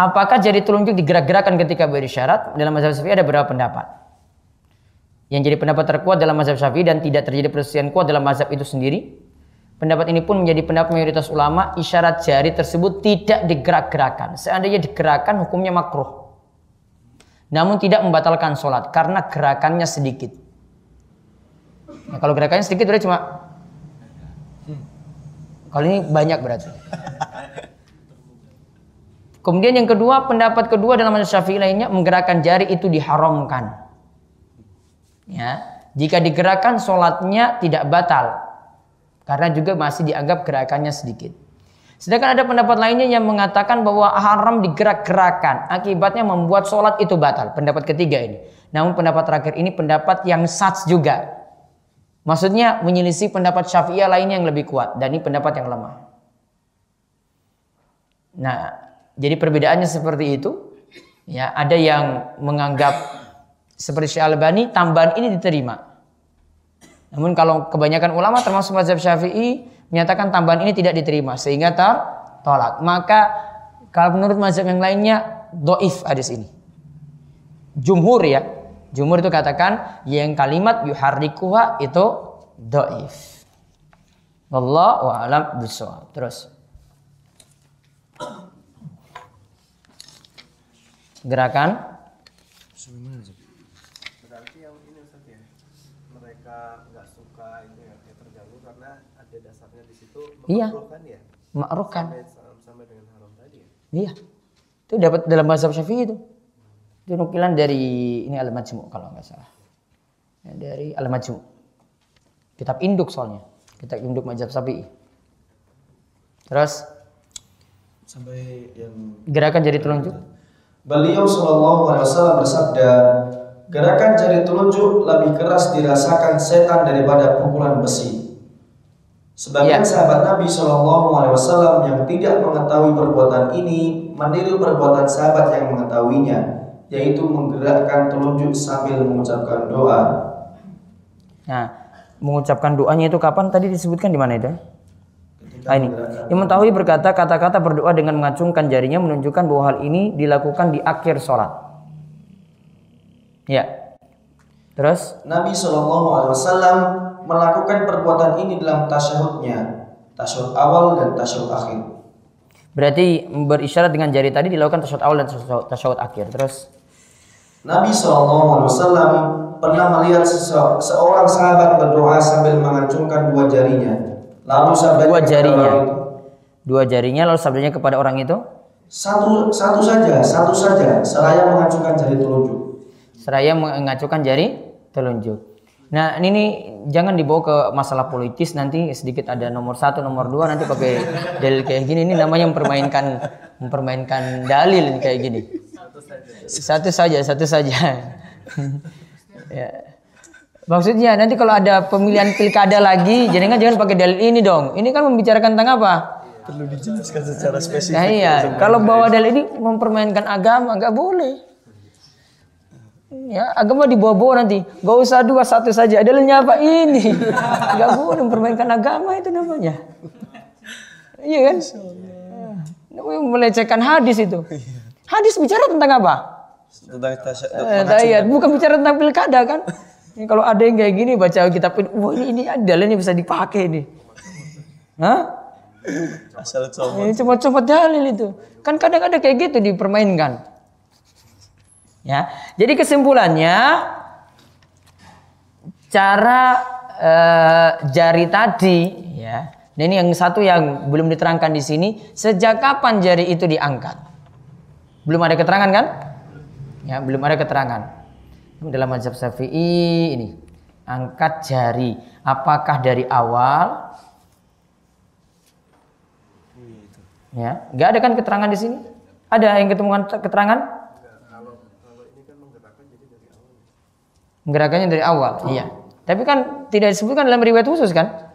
Speaker 2: Apakah jari telunjuk digerak-gerakkan ketika berisyarat? Dalam mazhab Syafi'i ada beberapa pendapat. Yang jadi pendapat terkuat dalam mazhab Syafi'i dan tidak terjadi perselisihan kuat dalam mazhab itu sendiri. Pendapat ini pun menjadi pendapat mayoritas ulama, isyarat jari tersebut tidak digerak-gerakan. Seandainya digerakkan hukumnya makruh. Namun tidak membatalkan sholat karena gerakannya sedikit. Nah, kalau gerakannya sedikit berarti cuma Kalau ini banyak berarti. Kemudian yang kedua, pendapat kedua dalam mazhab Syafi'i lainnya menggerakkan jari itu diharamkan. Ya, jika digerakkan sholatnya tidak batal karena juga masih dianggap gerakannya sedikit. Sedangkan ada pendapat lainnya yang mengatakan bahwa haram digerak-gerakan akibatnya membuat sholat itu batal. Pendapat ketiga ini. Namun pendapat terakhir ini pendapat yang sats juga. Maksudnya menyelisih pendapat syafi'iyah lainnya yang lebih kuat. Dan ini pendapat yang lemah. Nah, jadi perbedaannya seperti itu. Ya, ada yang menganggap seperti Syekh Albani tambahan ini diterima. Namun kalau kebanyakan ulama termasuk mazhab Syafi'i menyatakan tambahan ini tidak diterima sehingga tertolak. Maka kalau menurut mazhab yang lainnya doif hadis ini. Jumhur ya. Jumhur itu katakan yang kalimat yuharrikuha itu doif. Wallahu a'lam bishawab. Terus gerakan
Speaker 3: Berarti yang ini Ustaz ya, mereka nggak suka itu ya, kayak terganggu karena ada dasarnya di situ
Speaker 2: Iya.
Speaker 3: memakruhkan ya, dengan haram tadi ya.
Speaker 2: Iya. Itu dapat dalam bahasa Syafi'i itu. Itu nukilan dari ini Al-Majmu kalau nggak salah. Ya, dari Al-Majmu. Kitab induk soalnya. Kitab induk mazhab Syafi'i. Terus
Speaker 3: Sampai yang
Speaker 2: gerakan jari telunjuk.
Speaker 3: Beliau Shallallahu Alaihi Wasallam bersabda, gerakan jari telunjuk lebih keras dirasakan setan daripada pukulan besi. Sebagian
Speaker 2: Ya.
Speaker 3: sahabat Nabi Shallallahu Alaihi Wasallam yang tidak mengetahui perbuatan ini meniru perbuatan sahabat yang mengetahuinya, yaitu menggerakkan telunjuk sambil mengucapkan doa.
Speaker 2: Nah, mengucapkan doanya itu kapan tadi disebutkan di mana itu?
Speaker 3: Ketika
Speaker 2: Nah, ini. Yang mentahui berkata kata-kata berdoa dengan mengacungkan jarinya menunjukkan bahwa hal ini dilakukan di akhir sholat. Ya. Terus
Speaker 3: Nabi Shallallahu Alaihi Wasallam melakukan perbuatan ini dalam tasyahudnya, tasyahud awal dan tasyahud akhir.
Speaker 2: berarti berisyarat dengan jari tadi dilakukan tasyahud awal dan tasyahud- akhir. Terus
Speaker 3: Nabi SAW pernah melihat seorang sahabat berdoa sambil mengacungkan dua jarinya. Lalu sabdanya
Speaker 2: dua jarinya.
Speaker 3: itu,
Speaker 2: Dua jarinya lalu sabdanya kepada orang itu
Speaker 3: Satu, satu saja, satu saja, seraya mengacungkan jari telunjuk.
Speaker 2: seraya mengacukan jari telunjuk. Nah ini nih, jangan dibawa ke masalah politis nanti sedikit ada nomor satu, nomor dua nanti pakai dalil kayak gini ini namanya mempermainkan mempermainkan dalil kayak gini. Satu saja, satu saja. ya. Maksudnya nanti kalau ada pemilihan pilkada lagi, jangan jangan pakai dalil ini dong. Ini kan membicarakan tentang apa?
Speaker 4: Perlu dijelaskan secara spesifik.
Speaker 2: Nah iya, kalau bawa dalil ini mempermainkan agama nggak boleh. Ya, agama dibawa-bawa nanti. Gak usah dua, satu saja. Dalilnya apa? Ini. Gak boleh mempermainkan agama itu namanya. Iya kan? Namanya Melecehkan hadis itu. Hadis bicara tentang apa?
Speaker 4: Tentang
Speaker 2: Eh, iya, bukan bicara tentang pilkada kan? Ini kalau ada yang kayak gini baca kitab ini, wah ini ini dalilnya bisa dipakai nih. Hah?
Speaker 4: asal comot.
Speaker 2: Ini cuma cuma dalil itu. Kan kadang ada kayak gitu dipermainkan. Ya. Jadi kesimpulannya cara eh, jari tadi ya. Nah, ini yang satu yang belum diterangkan di sini, sejak kapan jari itu diangkat? Belum ada keterangan kan? Ya, belum ada keterangan. Dalam mazhab Syafi'i ini angkat jari apakah dari awal Ya, nggak ada kan keterangan di sini? Ada yang ketemukan keterangan? Gerakannya dari awal. Iya. Tapi kan tidak disebutkan dalam riwayat khusus kan?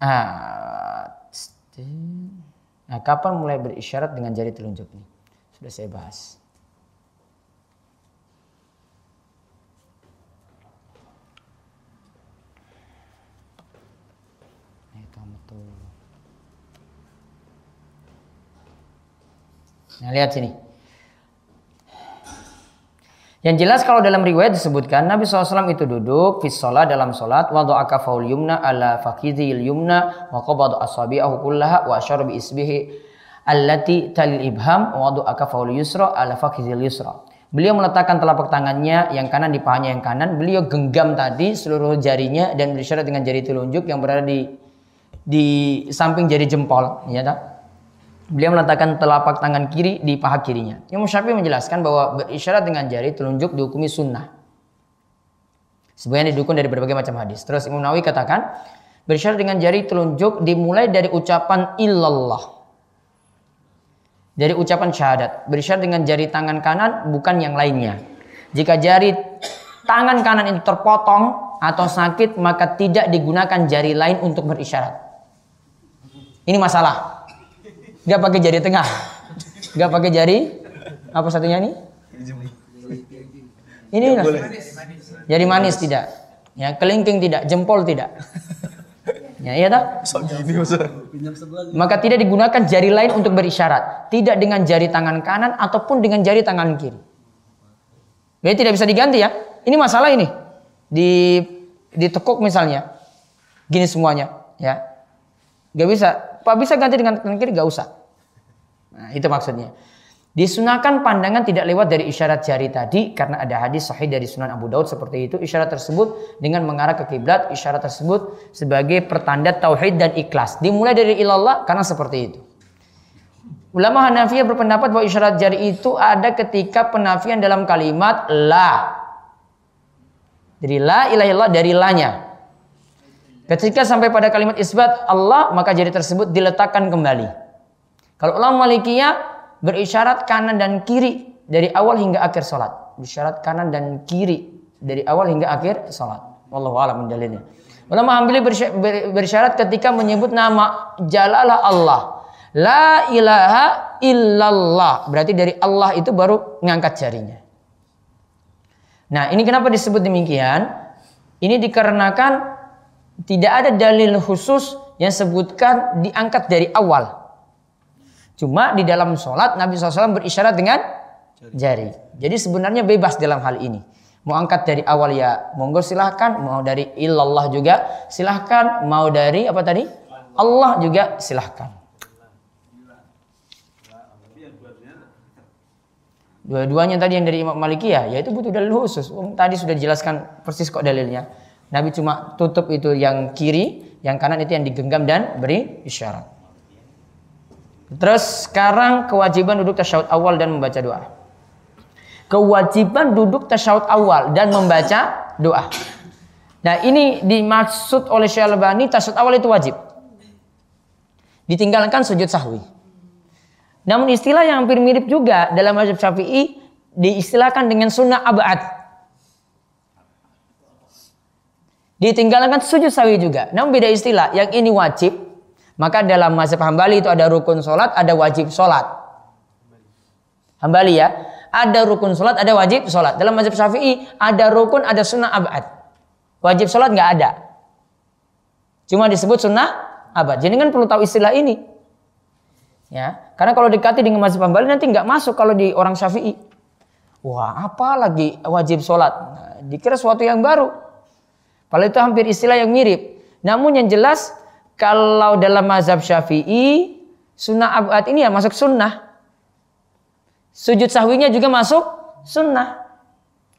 Speaker 2: Ah, nah, kapan mulai berisyarat dengan jari telunjuk ini? Sudah saya bahas. Nah, itu betul. Nah, lihat sini. Yang jelas kalau dalam riwayat disebutkan Nabi SAW itu duduk fi sholat dalam sholat wadu'aka faul yumna ala fakidhil yumna wa qabadu asabi'ahu kullaha wa asyara bi isbihi allati talil ibham wadu'aka faul yusra ala fakidhil yusra Beliau meletakkan telapak tangannya yang kanan di pahanya yang kanan. Beliau genggam tadi seluruh jarinya dan berisyarat dengan jari telunjuk yang berada di di samping jari jempol, ya tak? Beliau meletakkan telapak tangan kiri di paha kirinya. Imam Syafi'i menjelaskan bahwa berisyarat dengan jari telunjuk dihukumi sunnah. Sebenarnya didukung dari berbagai macam hadis. Terus Imam Nawawi katakan, berisyarat dengan jari telunjuk dimulai dari ucapan illallah dari ucapan syahadat. Berisyarat dengan jari tangan kanan bukan yang lainnya. Jika jari tangan kanan itu terpotong atau sakit maka tidak digunakan jari lain untuk berisyarat. Ini masalah. Gak pakai jari tengah. Gak pakai jari apa satunya nih? Ini jari manis tidak. Ya, kelingking tidak, jempol tidak. Ya, iya tak? Maka tidak digunakan jari lain untuk berisyarat. Tidak dengan jari tangan kanan ataupun dengan jari tangan kiri. Jadi tidak bisa diganti ya. Ini masalah ini. Di ditekuk misalnya. Gini semuanya. Ya. Gak bisa. Pak bisa ganti dengan tangan kiri? Gak usah. Nah, itu maksudnya. Disunahkan pandangan tidak lewat dari isyarat jari tadi karena ada hadis sahih dari Sunan Abu Daud seperti itu. Isyarat tersebut dengan mengarah ke kiblat, isyarat tersebut sebagai pertanda tauhid dan ikhlas. Dimulai dari ilallah karena seperti itu. Ulama Hanafiyah berpendapat bahwa isyarat jari itu ada ketika penafian dalam kalimat la. Dari la ilaha illallah dari lanya. Ketika sampai pada kalimat isbat Allah maka jari tersebut diletakkan kembali. Kalau ulama Malikiyah berisyarat kanan dan kiri dari awal hingga akhir sholat. Berisyarat kanan dan kiri dari awal hingga akhir sholat. Wallahu a'lam dalilnya. Ulama Hambali bersyarat ketika menyebut nama Jalalah Allah. La ilaha illallah. Berarti dari Allah itu baru ngangkat jarinya. Nah ini kenapa disebut demikian? Ini dikarenakan tidak ada dalil khusus yang sebutkan diangkat dari awal. Cuma di dalam sholat Nabi SAW berisyarat dengan jari. Jadi sebenarnya bebas dalam hal ini. Mau angkat dari awal ya monggo silahkan. Mau dari illallah juga silahkan. Mau dari apa tadi? Allah juga silahkan. Dua-duanya tadi yang dari Imam Maliki ya, itu butuh dalil khusus. Um, tadi sudah dijelaskan persis kok dalilnya. Nabi cuma tutup itu yang kiri, yang kanan itu yang digenggam dan beri isyarat. Terus sekarang kewajiban duduk tasyahud awal dan membaca doa. Kewajiban duduk tasyahud awal dan membaca doa. Nah ini dimaksud oleh Syekh Al-Bani tasyahud awal itu wajib. Ditinggalkan sujud sahwi. Namun istilah yang hampir mirip juga dalam mazhab Syafi'i diistilahkan dengan sunnah abad. Ditinggalkan sujud sahwi juga. Namun beda istilah. Yang ini wajib, maka dalam mazhab Hambali itu ada rukun sholat, ada wajib sholat. Hambali ya. Ada rukun sholat, ada wajib sholat. Dalam mazhab Syafi'i ada rukun, ada sunnah abad. Wajib sholat nggak ada. Cuma disebut sunnah abad. Jadi kan perlu tahu istilah ini. Ya, karena kalau dekati dengan mazhab Hambali nanti nggak masuk kalau di orang Syafi'i. Wah, apa lagi wajib sholat? Nah, dikira sesuatu yang baru. Padahal itu hampir istilah yang mirip. Namun yang jelas kalau dalam mazhab syafi'i, sunnah abad ini ya masuk sunnah. Sujud sahwinya juga masuk sunnah.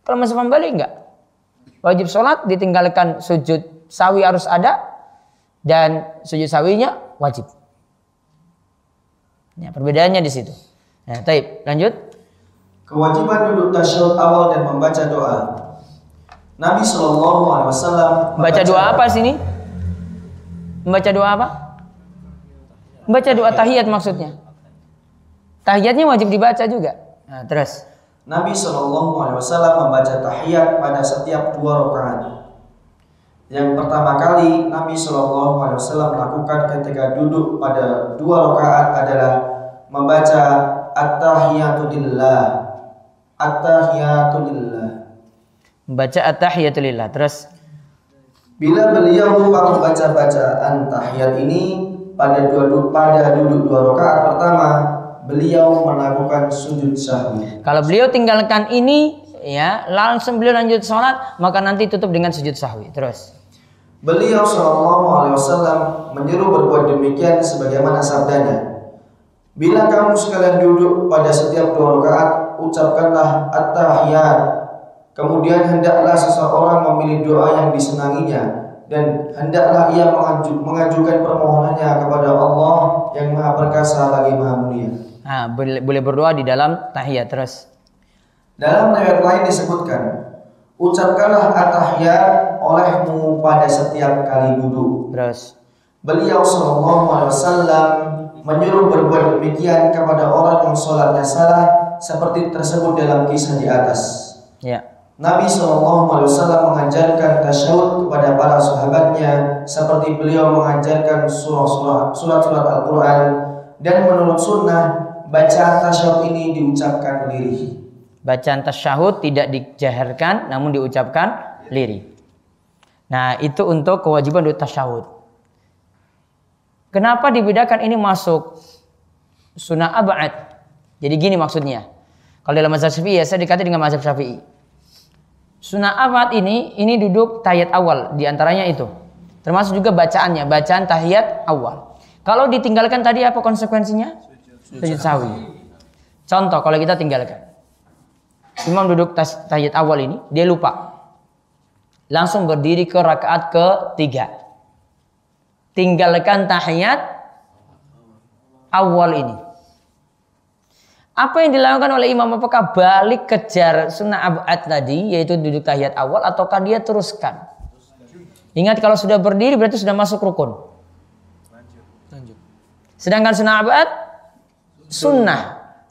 Speaker 2: Kalau mazhab Hambali enggak. Wajib sholat ditinggalkan sujud sawi harus ada dan sujud sawinya wajib. Ya, perbedaannya di situ. Nah, taib, lanjut.
Speaker 3: Kewajiban duduk tasyahud awal dan membaca doa. Nabi Shallallahu Alaihi Wasallam
Speaker 2: Baca doa apa sini? Membaca doa apa? Membaca doa tahiyat maksudnya. Tahiyatnya wajib dibaca juga. Nah, terus.
Speaker 3: Nabi Shallallahu Alaihi Wasallam membaca tahiyat pada setiap dua rakaat. Yang pertama kali Nabi Shallallahu Alaihi Wasallam melakukan ketika duduk pada dua rakaat adalah membaca at-tahiyatulillah. At-tahiyatulillah.
Speaker 2: Membaca at-tahiyatulillah. Terus
Speaker 3: Bila beliau lupa membaca bacaan tahiyat ini pada dua pada duduk dua rakaat pertama, beliau melakukan sujud sahwi.
Speaker 2: Kalau beliau tinggalkan ini ya, langsung beliau lanjut sholat, maka nanti tutup dengan sujud sahwi. Terus.
Speaker 3: Beliau Shallallahu Alaihi Wasallam menyuruh berbuat demikian sebagaimana sabdanya. Bila kamu sekalian duduk pada setiap dua rakaat, ucapkanlah at-tahiyat. Kemudian hendaklah seseorang memilih doa yang disenanginya dan hendaklah ia mengaju, mengajukan permohonannya kepada Allah yang Maha Perkasa lagi Maha Mulia.
Speaker 2: Nah, boleh, boleh berdoa di dalam tahiyat terus.
Speaker 3: Dalam riwayat lain disebutkan, ucapkanlah at-tahiyat olehmu pada setiap kali duduk.
Speaker 2: Terus.
Speaker 3: Beliau Shallallahu Alaihi Wasallam menyuruh berbuat demikian kepada orang yang sholatnya salah seperti tersebut dalam kisah di atas.
Speaker 2: Ya.
Speaker 3: Nabi Wasallam mengajarkan tasyahud kepada para sahabatnya seperti beliau mengajarkan surah-surah surat-surat Al-Quran dan menurut sunnah bacaan tasyahud ini diucapkan lirih.
Speaker 2: Bacaan tasyahud tidak dijaharkan namun diucapkan lirih. Nah, itu untuk kewajiban doa tasyahud. Kenapa dibedakan ini masuk sunnah abad? Jadi gini maksudnya. Kalau dalam mazhab Syafi'i ya saya dikatakan dengan mazhab Syafi'i. Sunnah abad ini ini duduk tahiyat awal di antaranya itu. Termasuk juga bacaannya, bacaan tahiyat awal. Kalau ditinggalkan tadi apa konsekuensinya? Sujud sawi. Contoh kalau kita tinggalkan. Imam duduk tahiyat awal ini, dia lupa. Langsung berdiri ke rakaat ketiga tinggalkan tahiyat awal ini. Apa yang dilakukan oleh imam apakah balik kejar sunnah abad tadi yaitu duduk tahiyat awal ataukah dia teruskan? Ingat kalau sudah berdiri berarti sudah masuk rukun. Sedangkan sunnah abad sunnah.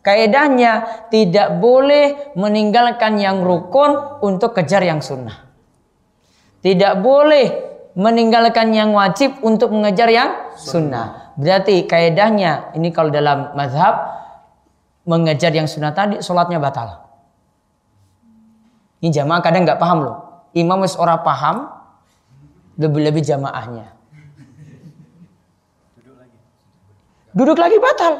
Speaker 2: Kaedahnya tidak boleh meninggalkan yang rukun untuk kejar yang sunnah. Tidak boleh meninggalkan yang wajib untuk mengejar yang sunnah. Berarti kaidahnya ini kalau dalam mazhab mengejar yang sunnah tadi sholatnya batal. Ini jamaah kadang nggak paham loh. Imam wis ora paham, lebih-lebih jamaahnya. Duduk lagi batal.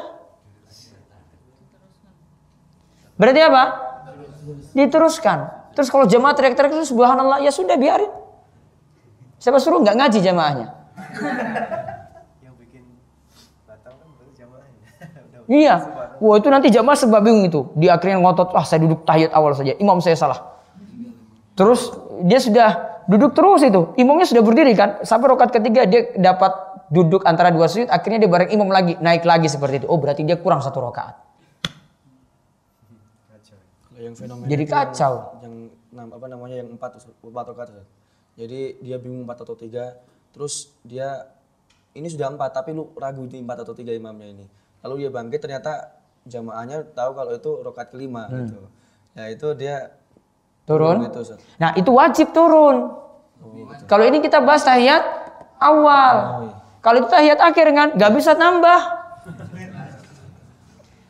Speaker 2: Berarti apa? Diteruskan. Terus kalau jamaah teriak-teriak itu subhanallah ya sudah biarin. Siapa suruh nggak ngaji jamaahnya? Yang bikin batal kan jamaahnya. iya. Wah itu nanti jamaah sebab bingung itu. Di akhirnya ngotot, wah saya duduk tahiyat awal saja. Imam saya salah. Terus dia sudah duduk terus itu. Imamnya sudah berdiri kan. Sampai rokat ketiga dia dapat duduk antara dua sujud. Akhirnya dia bareng imam lagi. Naik lagi seperti itu. Oh berarti dia kurang satu rokaat. Jadi kacau.
Speaker 4: Yang apa namanya yang empat empat rokaat jadi dia bingung empat atau tiga terus dia ini sudah empat tapi lu ragu di empat atau tiga imamnya ini lalu dia bangkit ternyata jamaahnya tahu kalau itu rokat kelima hmm. gitu ya itu dia
Speaker 2: turun gitu, nah itu wajib turun oh, gitu. kalau ini kita bahas tahiyat awal oh, iya. kalau itu tahiyat akhir kan nggak bisa nambah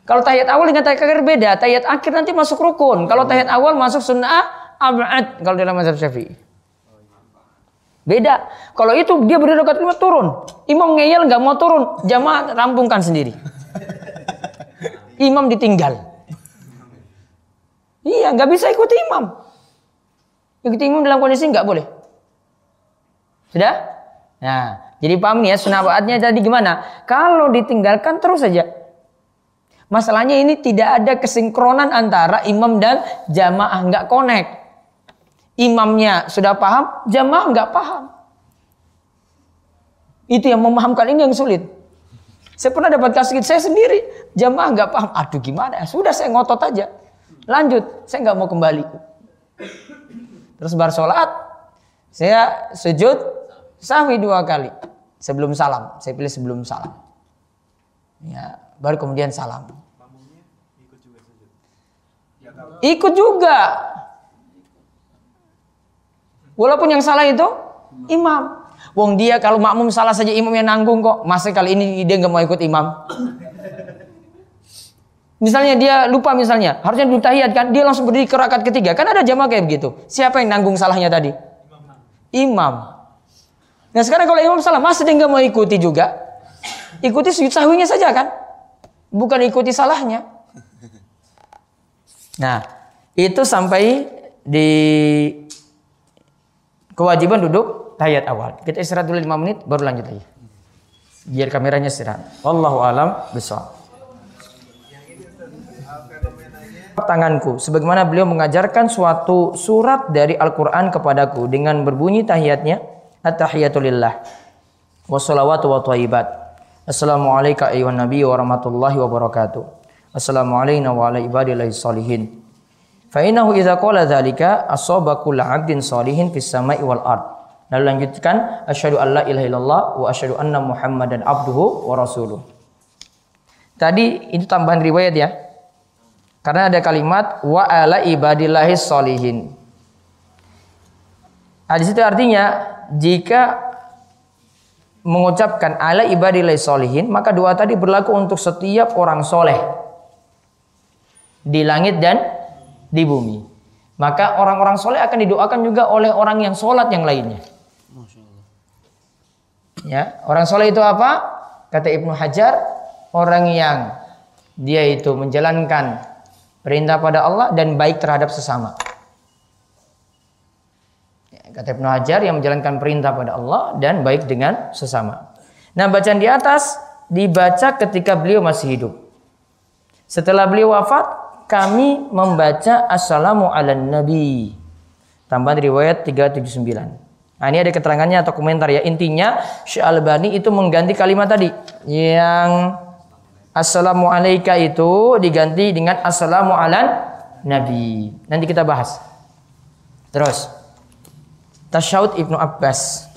Speaker 2: kalau tahiyat awal dengan tahiyat akhir beda tahiyat akhir nanti masuk rukun kalau tahiyat awal masuk sunnah abad kalau dalam mazhab syafi'i Beda. Kalau itu dia berdiri dekat lima turun. Imam ngeyel nggak mau turun, jamaah rampungkan sendiri. Imam ditinggal. Iya, nggak bisa ikut imam. Ikut imam dalam kondisi nggak boleh. Sudah? Nah, jadi paham nih ya sunawaatnya tadi gimana? Kalau ditinggalkan terus saja. Masalahnya ini tidak ada kesinkronan antara imam dan jamaah nggak connect imamnya sudah paham, jamaah nggak paham. Itu yang memahamkan ini yang sulit. Saya pernah dapat kasus saya sendiri, jamaah nggak paham. Aduh gimana? Sudah saya ngotot aja. Lanjut, saya nggak mau kembali. Terus bar sholat, saya sujud sahwi dua kali sebelum salam. Saya pilih sebelum salam. Ya, baru kemudian salam. Ikut juga. Walaupun yang salah itu imam. Wong dia kalau makmum salah saja imam yang nanggung kok. Masa kali ini dia nggak mau ikut imam. Misalnya dia lupa misalnya, harusnya duduk tahiyat kan, dia langsung berdiri ke rakaat ketiga. Kan ada jamaah kayak begitu. Siapa yang nanggung salahnya tadi? Imam. Nah sekarang kalau imam salah, masa dia nggak mau ikuti juga? Ikuti sujud sahwinya saja kan? Bukan ikuti salahnya. Nah, itu sampai di kewajiban duduk tahiyat awal. Kita istirahat dulu 5 menit baru lanjut lagi. Biar kameranya istirahat. Wallahu alam besok. tanganku sebagaimana beliau mengajarkan suatu surat dari Al-Qur'an kepadaku dengan berbunyi tahiyatnya at-tahiyatulillah wassalawatu wa thayyibat Assalamualaikum ayuhan nabi wa rahmatullahi wa barakatuh Assalamualaikum wa ala ibadillahi salihin Fa innahu idza qala dzalika asaba kullu 'abdin salihin fis sama'i wal ard Lalu lanjutkan asyhadu alla ilaha illallah wa asyhadu anna muhammadan abduhu wa rasuluh Tadi itu tambahan riwayat ya karena ada kalimat wa ala ibadillahi solihin. Nah, di situ artinya jika mengucapkan ala ibadillahi solihin, maka doa tadi berlaku untuk setiap orang soleh di langit dan di bumi. Maka orang-orang soleh akan didoakan juga oleh orang yang sholat yang lainnya. Ya, orang soleh itu apa? Kata Ibnu Hajar, orang yang dia itu menjalankan perintah pada Allah dan baik terhadap sesama. Ya, kata Ibnu Hajar yang menjalankan perintah pada Allah dan baik dengan sesama. Nah bacaan di atas dibaca ketika beliau masih hidup. Setelah beliau wafat, kami membaca Assalamu ala Nabi. Tambahan riwayat 379. Nah ini ada keterangannya atau komentar ya. Intinya Syekh Albani itu mengganti kalimat tadi. Yang Assalamualaikum itu diganti dengan Assalamu ala Nabi. Nanti kita bahas. Terus. Tasyahud Ibnu Abbas.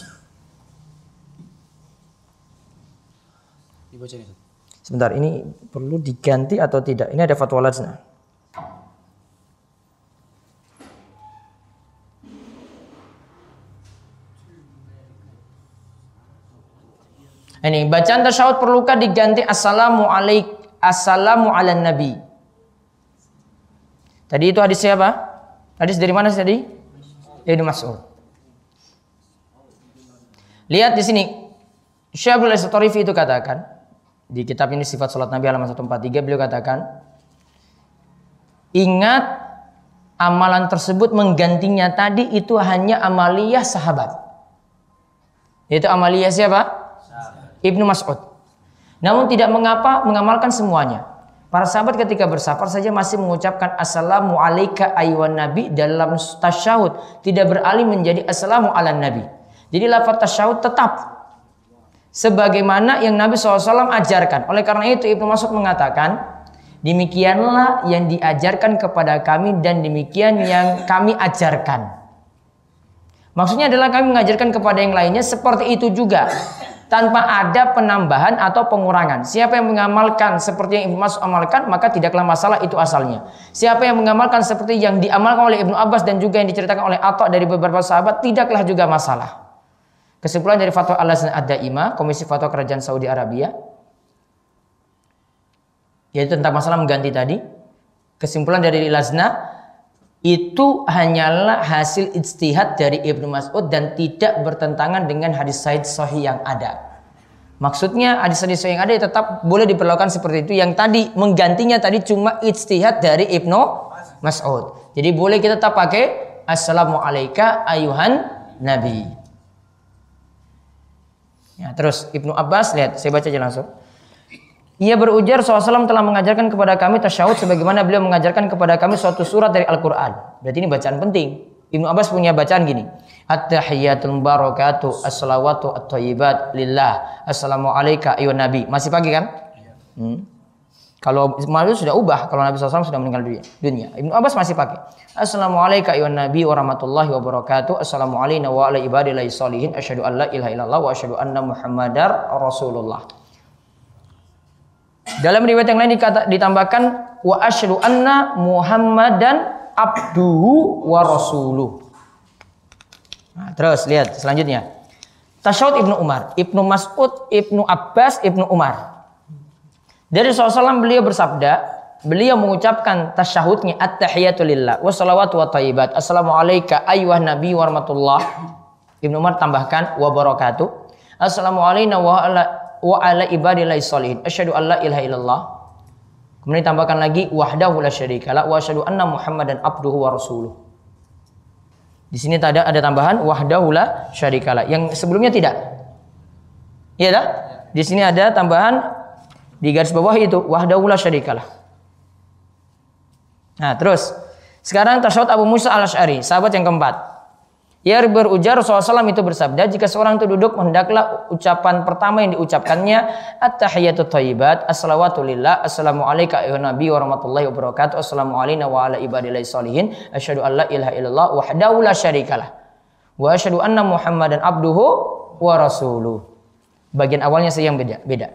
Speaker 2: Sebentar, ini perlu diganti atau tidak? Ini ada fatwa lajnah. Ini bacaan tasyahud perlukah diganti assalamu alaik assalamu ala nabi. Tadi itu hadis siapa? Hadis dari mana tadi? Ibnu Mas'ud. Lihat di sini. Syaikhul Tarifi itu katakan di kitab ini sifat salat Nabi halaman 143 beliau katakan ingat amalan tersebut menggantinya tadi itu hanya amaliyah sahabat. Itu amaliyah siapa? Ibnu Mas'ud. Namun tidak mengapa mengamalkan semuanya. Para sahabat ketika bersafar saja masih mengucapkan Assalamu alaika aywan nabi dalam tasyahud. Tidak beralih menjadi Assalamu ala nabi. Jadi lafaz tasyahud tetap. Sebagaimana yang Nabi SAW ajarkan. Oleh karena itu Ibnu Mas'ud mengatakan. Demikianlah yang diajarkan kepada kami dan demikian yang kami ajarkan. Maksudnya adalah kami mengajarkan kepada yang lainnya seperti itu juga tanpa ada penambahan atau pengurangan. Siapa yang mengamalkan seperti yang Ibnu Mas'ud amalkan, maka tidaklah masalah itu asalnya. Siapa yang mengamalkan seperti yang diamalkan oleh Ibnu Abbas dan juga yang diceritakan oleh Atta dari beberapa sahabat, tidaklah juga masalah. Kesimpulan dari fatwa Al-Lazna Ad-Daimah, Komisi Fatwa Kerajaan Saudi Arabia, yaitu tentang masalah mengganti tadi. Kesimpulan dari Lazna, itu hanyalah hasil ijtihad dari Ibnu Mas'ud dan tidak bertentangan dengan hadis Said Sahih yang ada. Maksudnya hadis hadis Sahih yang ada tetap boleh diperlakukan seperti itu. Yang tadi menggantinya tadi cuma ijtihad dari Ibnu Mas'ud. Jadi boleh kita tetap pakai Assalamualaikum ayuhan Nabi. Ya, terus Ibnu Abbas lihat, saya baca aja langsung. Ia berujar SAW telah mengajarkan kepada kami tasyahud sebagaimana beliau mengajarkan kepada kami suatu surat dari Al-Quran. Berarti ini bacaan penting. Ibnu Abbas punya bacaan gini. At-tahiyatul barakatuh as-salawatu at-tayyibat lillah. Assalamualaikum ayuh nabi. Masih pagi kan? Hmm. Kalau malu sudah ubah kalau Nabi SAW sudah meninggal dunia. dunia. Ibnu Abbas masih pakai. Assalamualaikum ayuh nabi wa rahmatullahi wa barakatuh. Assalamualaikum wa ala ibadillahi salihin. Asyhadu an la ilaha illallah wa asyhadu anna muhammadar rasulullah. Dalam riwayat yang lain dikata, ditambahkan wa asyhadu anna Muhammadan abduhu wa rasuluh. Nah, terus lihat selanjutnya. Tasyahud Ibnu Umar, Ibnu Mas'ud, Ibnu Abbas, Ibnu Umar. Dari SAW beliau bersabda, beliau mengucapkan tasyahudnya at-tahiyatu lillah wa salawatu wa tayyibat. Assalamualaikum ayyuhan nabi wa rahmatullah. Ibnu Umar tambahkan wa barakatuh. Assalamualaikum wa wa ala ibadillahi salihin. Asyhadu an la ilaha illallah. Kemudian ditambahkan lagi wahdahu la syarikalah wa asyhadu anna Muhammadan abduhu wa rasuluh. Di sini ada ada tambahan wahdahu la syarikalah. Yang sebelumnya tidak. Iya dah? Di sini ada tambahan di garis bawah itu wahdahu la syarikalah. Nah, terus sekarang tasyahud Abu Musa al-Ash'ari, sahabat yang keempat. Ia berujar SAW itu bersabda, jika seorang itu duduk, hendaklah ucapan pertama yang diucapkannya, At-tahiyatu thayyibat, Assalawatu lillah, Assalamu alayka ayuhan nabi wa rahmatullahi wabarakatuh, Assalamu alayna wa ala ibadillahi salihin, Asyhadu an la ilaha illallah, wahdahu la syarikalah. Wa asyhadu anna muhammadan abduhu wa rasuluh. Bagian awalnya saja yang beda. beda.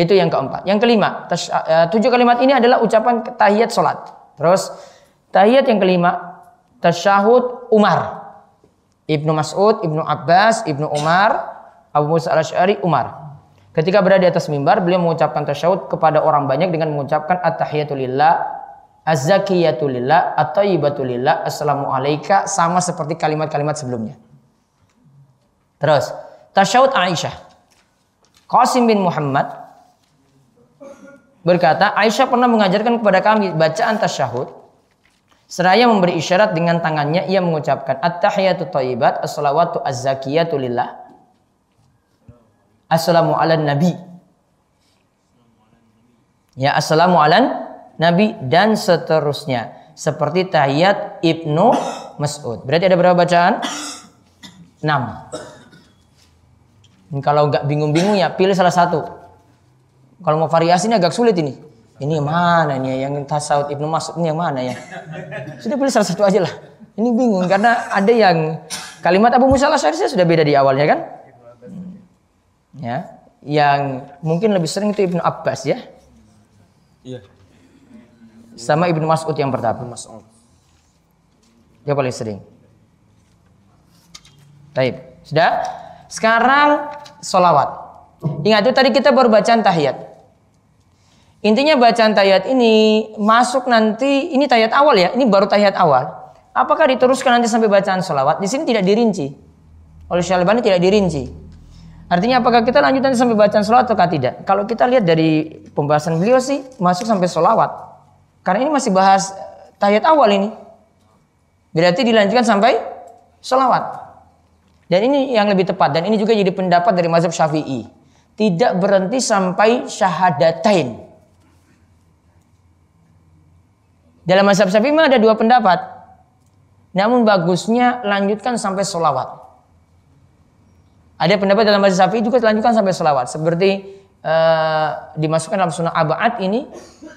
Speaker 2: Itu yang keempat. Yang kelima, tas, uh, tujuh kalimat ini adalah ucapan tahiyat solat. Terus, tahiyat yang kelima, tasyahud Umar. Ibnu Mas'ud, Ibnu Abbas, Ibnu Umar, Abu Musa al-Ash'ari, Umar. Ketika berada di atas mimbar, beliau mengucapkan tasyahud kepada orang banyak dengan mengucapkan at-tahiyatu lillah, az-zakiyatu lillah, at-tayyibatu lillah, assalamu alayka, sama seperti kalimat-kalimat sebelumnya. Terus, tasyahud Aisyah. Qasim bin Muhammad berkata, Aisyah pernah mengajarkan kepada kami bacaan tasyahud Seraya memberi isyarat dengan tangannya ia mengucapkan at-tahiyatu thayyibat as-salawatu az-zakiyatu lillah. Assalamu ala nabi. Ya assalamu ala nabi dan seterusnya. Seperti tahiyat Ibnu Mas'ud. Berarti ada berapa bacaan? 6. Kalau nggak bingung-bingung ya pilih salah satu. Kalau mau variasi ini agak sulit ini. Ini yang mana nih yang tasawuf Ibnu Mas'ud ini yang mana ya? Sudah pilih salah satu aja lah. Ini bingung karena ada yang kalimat Abu Musa al sudah beda di awalnya kan? Ya, yang mungkin lebih sering itu Ibnu Abbas ya.
Speaker 4: Iya.
Speaker 2: Sama Ibnu Mas'ud yang pertama.
Speaker 4: Mas'ud.
Speaker 2: Dia paling sering. Baik, sudah. Sekarang solawat. Ingat itu tadi kita baru bacaan tahiyat. Intinya bacaan tayat ini masuk nanti ini tayat awal ya, ini baru tayat awal. Apakah diteruskan nanti sampai bacaan sholawat? Di sini tidak dirinci. Oleh Syalbani tidak dirinci. Artinya apakah kita lanjut nanti sampai bacaan sholawat atau tidak? Kalau kita lihat dari pembahasan beliau sih masuk sampai sholawat. Karena ini masih bahas tayat awal ini. Berarti dilanjutkan sampai sholawat. Dan ini yang lebih tepat. Dan ini juga jadi pendapat dari mazhab syafi'i. Tidak berhenti sampai syahadatain. Dalam mazhab Syafi'i ada dua pendapat. Namun bagusnya lanjutkan sampai solawat. Ada pendapat dalam mazhab Syafi'i juga lanjutkan sampai solawat. Seperti uh, dimasukkan dalam sunnah abad ini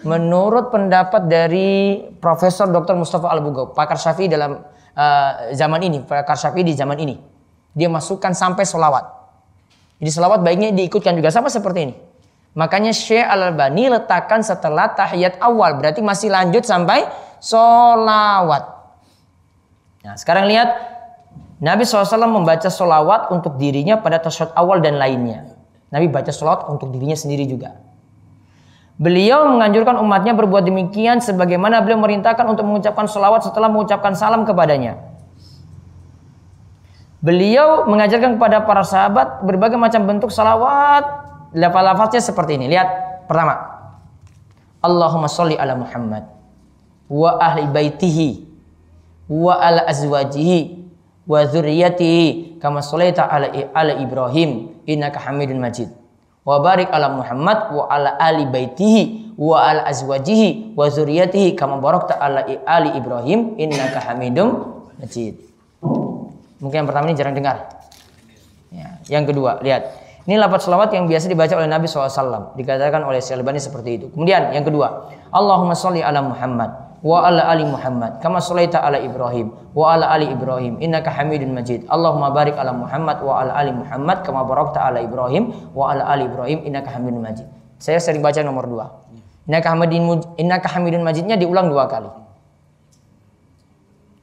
Speaker 2: menurut pendapat dari Profesor Dr. Mustafa al Bugo, pakar Syafi'i dalam uh, zaman ini, pakar Syafi'i di zaman ini. Dia masukkan sampai solawat. Jadi solawat baiknya diikutkan juga sama seperti ini. Makanya Syekh Al-Albani letakkan setelah tahiyat awal. Berarti masih lanjut sampai solawat. Nah sekarang lihat. Nabi SAW membaca solawat untuk dirinya pada tasyahud awal dan lainnya. Nabi baca solawat untuk dirinya sendiri juga. Beliau menganjurkan umatnya berbuat demikian sebagaimana beliau merintahkan untuk mengucapkan solawat setelah mengucapkan salam kepadanya. Beliau mengajarkan kepada para sahabat berbagai macam bentuk salawat lafaz-lafaznya seperti ini. Lihat pertama. Allahumma sholli ala Muhammad wa ahli baitihi wa ala azwajihi wa dzurriyyatihi kama sholaita ala ala Ibrahim innaka Hamidun Majid. Wa barik ala Muhammad wa ala ali baitihi wa ala azwajihi wa dzurriyyatihi kama barakta ala ali Ibrahim innaka Hamidum Majid. Mungkin yang pertama ini jarang dengar. Ya. Yang kedua, lihat. Ini lafaz selawat yang biasa dibaca oleh Nabi SAW. Dikatakan oleh Syalbani seperti itu. Kemudian yang kedua. Allahumma salli ala Muhammad. Wa ala ali Muhammad. Kama sallaita ala Ibrahim. Wa ala ali Ibrahim. Innaka hamidun majid. Allahumma barik ala Muhammad. Wa ala ali Muhammad. Kama barakta ala Ibrahim. Wa ala ali Ibrahim. Innaka hamidun majid. Saya sering baca nomor dua. Innaka hamidun majidnya diulang dua kali.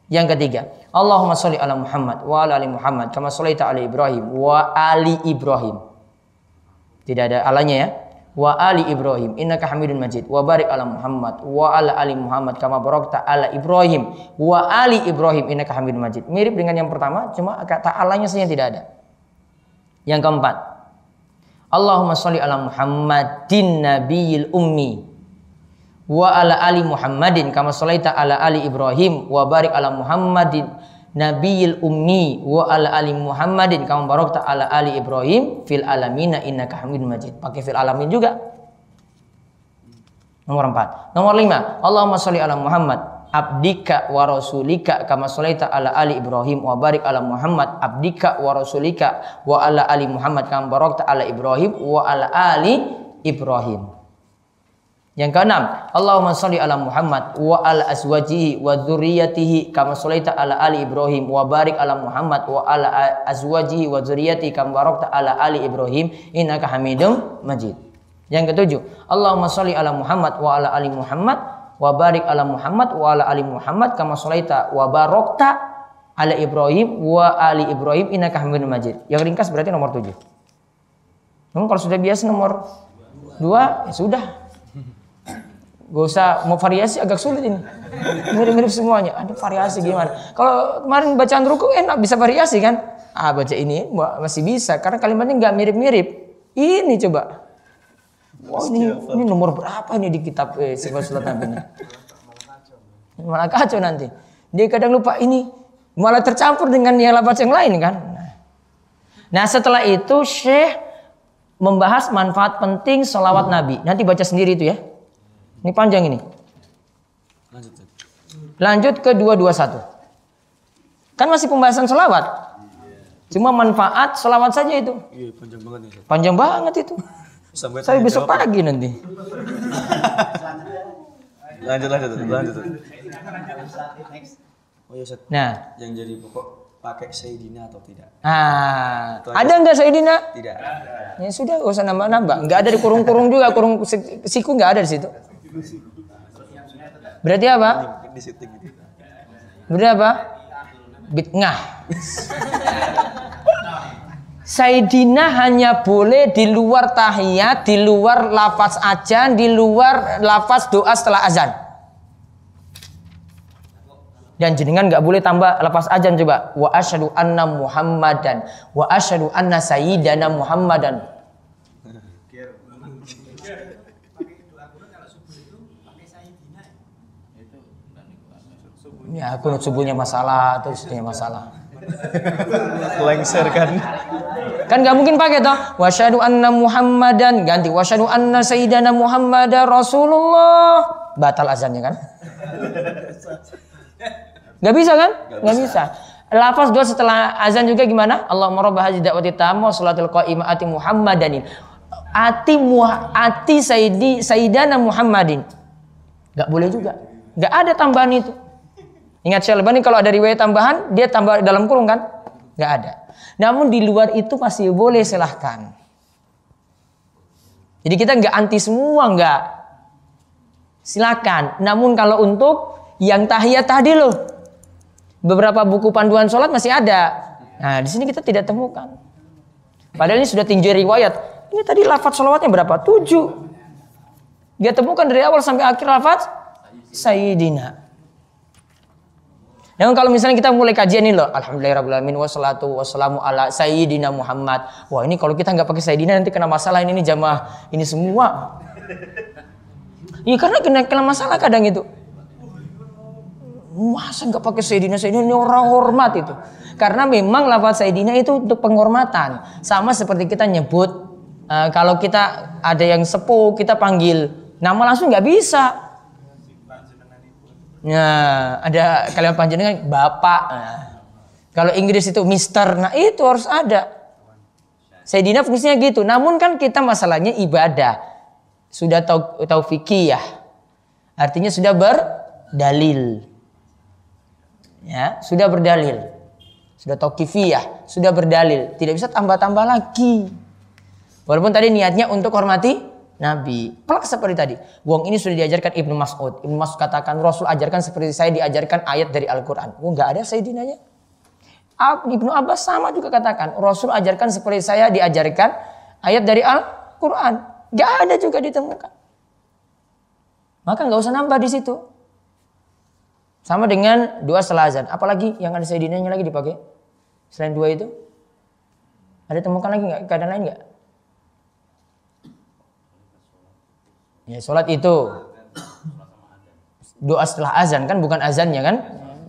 Speaker 2: Yang ketiga, Allahumma sholli ala Muhammad wa ala ali Muhammad kama shallaita ala Ibrahim wa ali Ibrahim. Tidak ada alanya ya. Wa ali Ibrahim innaka Hamidun Majid wa barik ala Muhammad wa ala ali Muhammad kama barakta ala Ibrahim wa ali Ibrahim innaka Hamidun Majid. Mirip dengan yang pertama cuma kata alanya saja tidak ada. Yang keempat. Allahumma sholli ala Muhammadin nabiyil ummi wa ala ali Muhammadin kama ala ali Ibrahim wa barik ala Muhammadin nabiyil ummi wa ala ali Muhammadin kama barakta ala ali Ibrahim fil alamina innaka Hamidum Majid. Pakai fil alamin juga. Nomor empat. Nomor lima. Allahumma sholli ala Muhammad abdika wa rasulika kama sholaita ala ali Ibrahim wa barik ala Muhammad abdika wa rasulika wa ala ali Muhammad kama barakta ala Ibrahim wa ala ali Ibrahim. Yang keenam, Allahumma sholli ala Muhammad wa ala azwajihi wa dzurriyyatihi kama sholaita ala ali Ibrahim wa barik ala Muhammad wa ala azwajihi wa dzurriyyatihi kama barakta ala ali Ibrahim innaka Hamidum Majid. Yang ketujuh, Allahumma sholli ala Muhammad wa ala ali Muhammad wa barik ala Muhammad wa ala ali Muhammad kama sholaita wa barakta ala Ibrahim wa ali Ibrahim innaka Hamidum Majid. Yang ringkas berarti nomor tujuh. Namun kalau sudah biasa nomor dua, ya sudah. Gak usah mau variasi agak sulit ini. Mirip-mirip semuanya. Ada variasi gimana? Kalau kemarin bacaan ruku enak bisa variasi kan? Ah baca ini masih bisa karena kalimatnya nggak mirip-mirip. Ini coba. Wah ini, ini nomor berapa nih di kitab eh, sifat surat nabi ini? Malah kacau nanti. Dia kadang lupa ini malah tercampur dengan yang lapas yang lain kan. Nah setelah itu Syekh membahas manfaat penting sholawat Nabi. Nanti baca sendiri itu ya. Ini panjang ini.
Speaker 4: Lanjut.
Speaker 2: Lanjut ke 221. Kan masih pembahasan sholawat. Cuma manfaat sholawat saja itu.
Speaker 4: Iya, panjang banget. Ustaz.
Speaker 2: Panjang banget itu.
Speaker 4: Sampai
Speaker 2: Saya besok
Speaker 4: jawab.
Speaker 2: pagi nanti.
Speaker 4: Lanjut lanjut lanjut. Oh iya Ustaz.
Speaker 2: Nah,
Speaker 4: Yang jadi pokok pakai Sayyidina atau tidak?
Speaker 2: ah, ada nggak Sayyidina?
Speaker 4: Tidak.
Speaker 2: Ya sudah, gak usah nambah-nambah. Nggak ada di kurung-kurung juga, kurung si- siku nggak ada di situ. Berarti apa? Berarti apa? Bid'ah. Sayyidina hanya boleh di luar tahiyat, di luar lafaz ajan, di luar lafaz doa setelah azan. Dan jenengan nggak boleh tambah lafaz ajan coba. Wa asyhadu anna Muhammadan wa asyhadu anna sayyidana Muhammadan. Ya, kunut subuhnya masalah, terus punya masalah.
Speaker 4: Lengser kan.
Speaker 2: Kan nggak mungkin pakai toh. Wasyadu anna Muhammadan ganti wasyadu anna sayyidana Muhammadar Rasulullah. Batal azannya kan? Nggak bisa kan? Nggak bisa. Lafaz doa setelah azan juga gimana? Allahumma rabb hadhihi da'wati tamma salatul qa'imah ati Muhammadanin. Ati muha, ati sayyidi sayyidana Muhammadin. Nggak boleh juga. Nggak ada tambahan itu. Ingat Syalbani kalau ada riwayat tambahan, dia tambah dalam kurung kan? Nggak ada. Namun di luar itu masih boleh silahkan. Jadi kita nggak anti semua nggak. Silakan. Namun kalau untuk yang tahiyat tadi loh, beberapa buku panduan sholat masih ada. Nah di sini kita tidak temukan. Padahal ini sudah tinjau riwayat. Ini tadi lafaz sholawatnya berapa? Tujuh. Dia temukan dari awal sampai akhir lafaz Sayyidina. Namun kalau misalnya kita mulai kajian ini loh, Alhamdulillahirrahmanirrahim, wassalatu wassalamu ala Sayyidina Muhammad. Wah ini kalau kita nggak pakai Sayyidina nanti kena masalah ini nih jamaah ini semua. Iya karena kena, kena masalah kadang itu. Masa nggak pakai Sayyidina Sayyidina ini orang hormat itu. Karena memang lafaz Sayyidina itu untuk penghormatan. Sama seperti kita nyebut eh, kalau kita ada yang sepuh kita panggil nama langsung nggak bisa. Nah, ada kalimat panjenengan bapak. Nah, kalau Inggris itu Mister. Nah, itu harus ada. Sayyidina fungsinya gitu. Namun kan kita masalahnya ibadah. Sudah tahu tahu fikih ya. Artinya sudah berdalil. Ya, sudah berdalil. Sudah tahu kifiyah, sudah berdalil. Tidak bisa tambah-tambah lagi. Walaupun tadi niatnya untuk hormati Nabi. Pelak seperti tadi. Wong ini sudah diajarkan Ibnu Mas'ud. Ibnu Mas'ud katakan Rasul ajarkan seperti saya diajarkan ayat dari Al-Quran. Oh nggak ada Sayyidinanya. Ibnu Abbas sama juga katakan Rasul ajarkan seperti saya diajarkan ayat dari Al-Quran. Nggak ada juga ditemukan. Maka nggak usah nambah di situ. Sama dengan dua setelah azan. Apalagi yang ada Sayyidinanya lagi dipakai. Selain dua itu. Ada temukan lagi nggak keadaan lain nggak? Ya sholat itu doa setelah azan kan bukan azannya kan?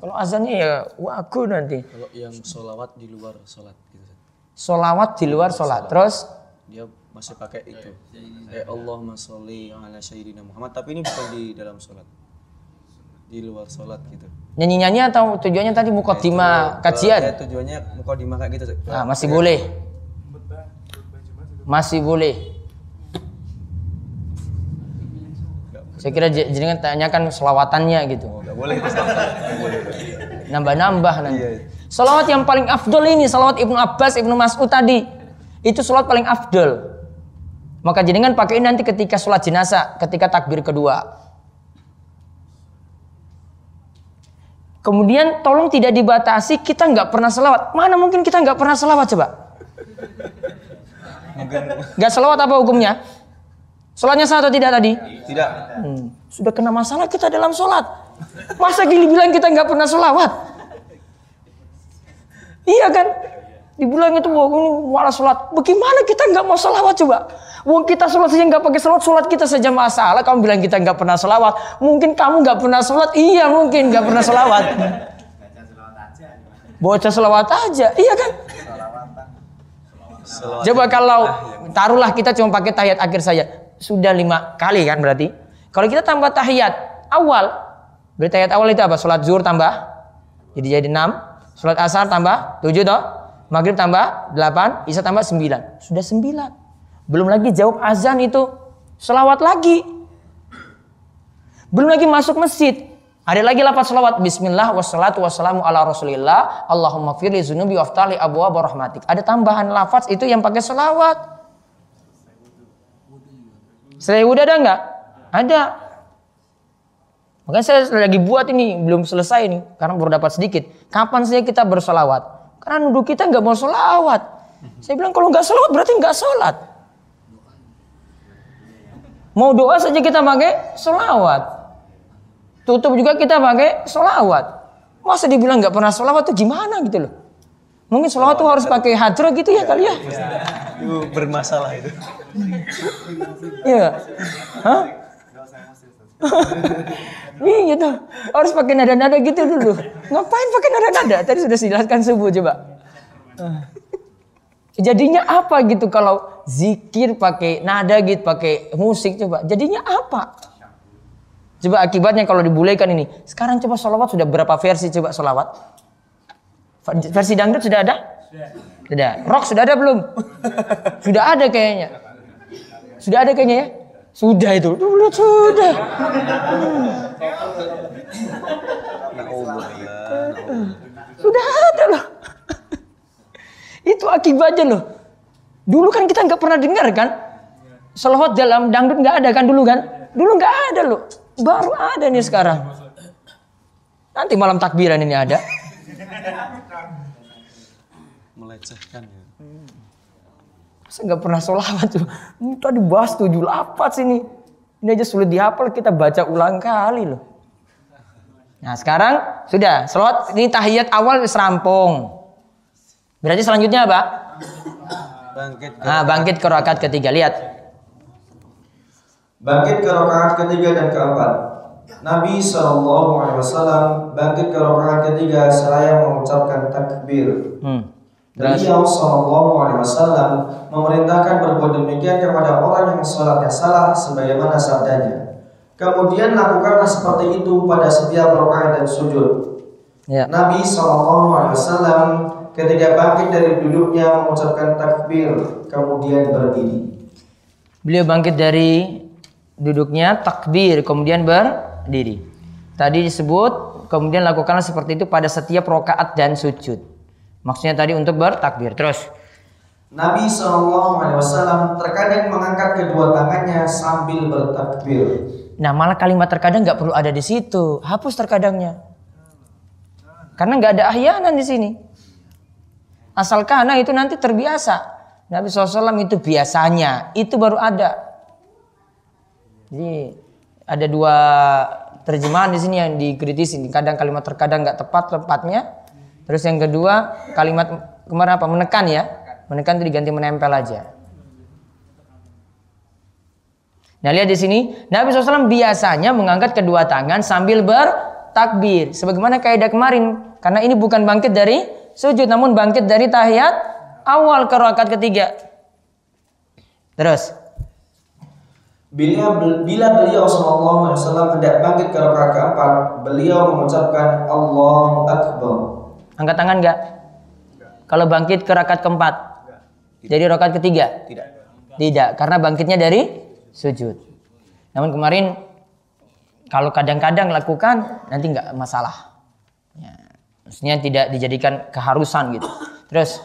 Speaker 2: Kalau azannya ya waku nanti.
Speaker 4: Kalau yang sholawat di luar sholat gitu.
Speaker 2: Solawat di luar sholat. Terus
Speaker 4: Dia masih pakai itu. Eh Allahumma sholli ala sayyidina Muhammad, tapi ini bukan di dalam sholat. Di luar sholat gitu.
Speaker 2: Nyanyi-nyanyi atau tujuannya tadi mukaddimah kajian?
Speaker 4: Ya, tujuannya mukadimah kayak gitu.
Speaker 2: Ah, masih boleh. Masih boleh. Saya kira jenengan tanyakan selawatannya gitu.
Speaker 4: Enggak boleh itu
Speaker 2: Nambah-nambah nanti.
Speaker 4: Iya.
Speaker 2: Salawat yang paling afdol ini, salawat Ibnu Abbas, Ibnu Mas'ud tadi. Itu salawat paling afdol. Maka jenengan pakai nanti ketika sholat jenazah, ketika takbir kedua. Kemudian tolong tidak dibatasi kita nggak pernah selawat. Mana mungkin kita nggak pernah selawat coba? Nggak selawat apa hukumnya? Sholatnya sah atau tidak tadi?
Speaker 4: Tidak.
Speaker 2: Hmm, sudah kena masalah kita dalam sholat. Masa gini bilang kita nggak pernah sholawat? Iya kan? Dibilang itu wah ini malah sholat. Bagaimana kita nggak mau sholawat coba? Wong kita sholat saja nggak pakai sholat, sholat kita saja masalah. Kamu bilang kita nggak pernah sholawat. Mungkin kamu nggak pernah sholat. Iya mungkin nggak pernah sholawat. Bocah sholawat aja, iya kan? Coba kalau taruhlah kita cuma pakai tahiyat akhir saja, sudah lima kali kan berarti. Kalau kita tambah tahiyat awal, berarti tahiyat awal itu apa? Sholat zuhur tambah, jadi jadi enam. Sholat asar tambah tujuh toh. Maghrib tambah delapan, isya tambah sembilan. Sudah sembilan. Belum lagi jawab azan itu selawat lagi. Belum lagi masuk masjid. Ada lagi lapat selawat Bismillah wassalatu wassalamu ala rasulillah Allahumma firli zunubi waftali abu rahmatik Ada tambahan lafaz itu yang pakai selawat Serai wudhu ada nggak? Ada Makanya saya lagi buat ini Belum selesai ini Karena baru dapat sedikit Kapan saja kita bersolawat Karena nuduh kita nggak mau solawat Saya bilang kalau nggak solawat berarti nggak sholat Mau doa saja kita pakai solawat tutup juga kita pakai solawat. Masa dibilang nggak pernah solawat tuh gimana gitu loh? Mungkin solawat tuh harus pakai hadroh gitu ya kali ya?
Speaker 4: Itu bermasalah itu.
Speaker 2: Iya. Hah? Iya gitu. Harus pakai nada-nada gitu dulu. Ngapain pakai nada-nada? Tadi sudah dijelaskan subuh coba. Jadinya apa gitu kalau zikir pakai nada gitu, pakai musik coba. Jadinya apa? Coba akibatnya kalau dibulaikan ini. Sekarang coba sholawat sudah berapa versi coba sholawat? Versi dangdut sudah ada? Sudah. Rock sudah ada belum? Sudah ada kayaknya. Sudah ada kayaknya ya? Sudah itu. Dulu sudah. Sudah ada loh. Itu akibatnya loh. Dulu kan kita nggak pernah dengar kan? Salawat dalam dangdut nggak ada kan dulu kan? Dulu nggak ada loh. Baru ada nih sekarang. Nanti malam takbiran ini ada.
Speaker 4: Melecehkan ya.
Speaker 2: Saya nggak pernah sholawat tuh. Ini tadi bahas tujuh lapat sini. Ini aja sulit dihafal kita baca ulang kali loh. Nah sekarang sudah sholawat ini tahiyat awal wis rampung. Berarti selanjutnya apa?
Speaker 4: Bangkit ke
Speaker 2: Nah bangkit ke rakaat ketiga lihat.
Speaker 3: Bangkit ke rakaat ketiga dan keempat. Nabi Shallallahu Alaihi Wasallam bangkit ke rakaat ketiga seraya mengucapkan takbir.
Speaker 2: Hmm.
Speaker 3: Beliau Shallallahu Alaihi Wasallam memerintahkan berbuat demikian kepada orang yang sholatnya salah sebagaimana sabdanya. Kemudian lakukanlah seperti itu pada setiap rakaat dan sujud.
Speaker 2: Ya.
Speaker 3: Nabi Shallallahu Alaihi Wasallam ketika bangkit dari duduknya mengucapkan takbir, kemudian berdiri.
Speaker 2: Beliau bangkit dari duduknya takbir kemudian berdiri. Tadi disebut kemudian lakukanlah seperti itu pada setiap rokaat dan sujud. Maksudnya tadi untuk bertakbir. Terus
Speaker 3: Nabi Shallallahu Alaihi Wasallam terkadang mengangkat kedua tangannya sambil bertakbir.
Speaker 2: Nah malah kalimat terkadang nggak perlu ada di situ, hapus terkadangnya. Karena nggak ada ahyanan di sini. Asal karena itu nanti terbiasa. Nabi SAW itu biasanya, itu baru ada. Jadi ada dua terjemahan di sini yang dikritisi. Kadang kalimat terkadang nggak tepat tepatnya. Terus yang kedua kalimat kemarin apa menekan ya, menekan itu diganti menempel aja. Nah lihat di sini Nabi SAW biasanya mengangkat kedua tangan sambil bertakbir. Sebagaimana kaidah kemarin. Karena ini bukan bangkit dari sujud namun bangkit dari tahiyat awal ke rakaat ketiga. Terus
Speaker 3: Bila, bila beliau Shallallahu hendak bangkit ke rakaat keempat, beliau mengucapkan Allahu Akbar.
Speaker 2: Angkat tangan enggak? Kalau bangkit ke rakaat keempat. Jadi rakaat ketiga?
Speaker 4: Tidak.
Speaker 2: Tidak, karena bangkitnya dari sujud. Namun kemarin kalau kadang-kadang lakukan nanti nggak masalah. Ya, maksudnya tidak dijadikan keharusan gitu. Terus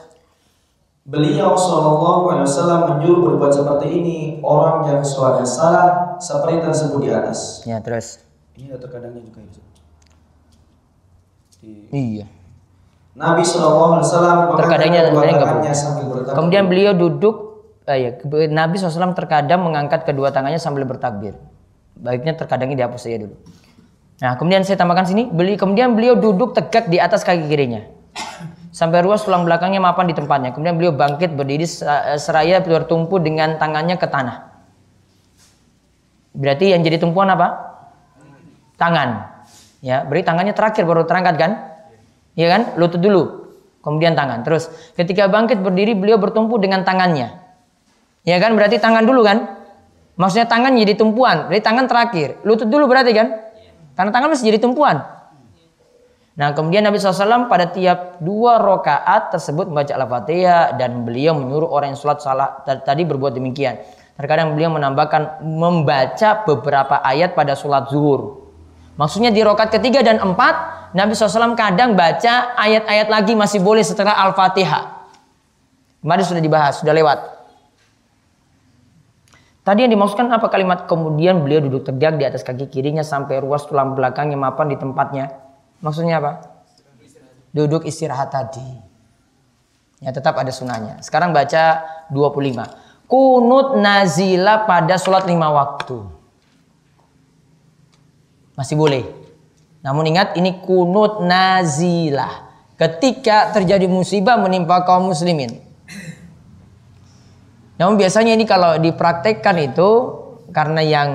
Speaker 3: Beliau Shallallahu Alaihi Wasallam menyuruh berbuat seperti ini orang yang sholatnya salah seperti tersebut di atas.
Speaker 2: ya terus.
Speaker 4: Ini ada terkadangnya juga itu. Di
Speaker 2: Iya.
Speaker 3: Nabi Shallallahu Alaihi Wasallam
Speaker 2: Terkadangnya
Speaker 3: sambil bertakbir.
Speaker 2: Kemudian beliau duduk eh, ya, Nabi SAW terkadang mengangkat kedua tangannya sambil bertakbir. Baiknya terkadangnya dihapus saja dulu. Nah, kemudian saya tambahkan sini, beli kemudian beliau duduk tegak di atas kaki kirinya. Sampai ruas tulang belakangnya mapan di tempatnya. Kemudian beliau bangkit berdiri eh, seraya bertumpu dengan tangannya ke tanah. Berarti yang jadi tumpuan apa? Tangan. Ya, berarti tangannya terakhir baru terangkat kan? Iya kan? Lutut dulu. Kemudian tangan. Terus ketika bangkit berdiri beliau bertumpu dengan tangannya. Ya kan? Berarti tangan dulu kan? Maksudnya tangan jadi tumpuan. Berarti tangan terakhir. Lutut dulu berarti kan? Karena tangan masih jadi tumpuan. Nah kemudian Nabi SAW pada tiap dua rakaat tersebut membaca Al-Fatihah dan beliau menyuruh orang yang sholat salah tadi berbuat demikian. Terkadang beliau menambahkan membaca beberapa ayat pada sholat zuhur. Maksudnya di rakaat ketiga dan empat Nabi SAW kadang baca ayat-ayat lagi masih boleh setelah Al-Fatihah. Kemarin sudah dibahas, sudah lewat. Tadi yang dimaksudkan apa kalimat kemudian beliau duduk tegak di atas kaki kirinya sampai ruas tulang belakangnya mapan di tempatnya. Maksudnya apa? Duduk istirahat tadi. Ya tetap ada sunahnya. Sekarang baca 25. Kunut nazila pada sholat lima waktu. Masih boleh. Namun ingat ini kunut nazilah. Ketika terjadi musibah menimpa kaum muslimin. Namun biasanya ini kalau dipraktekkan itu karena yang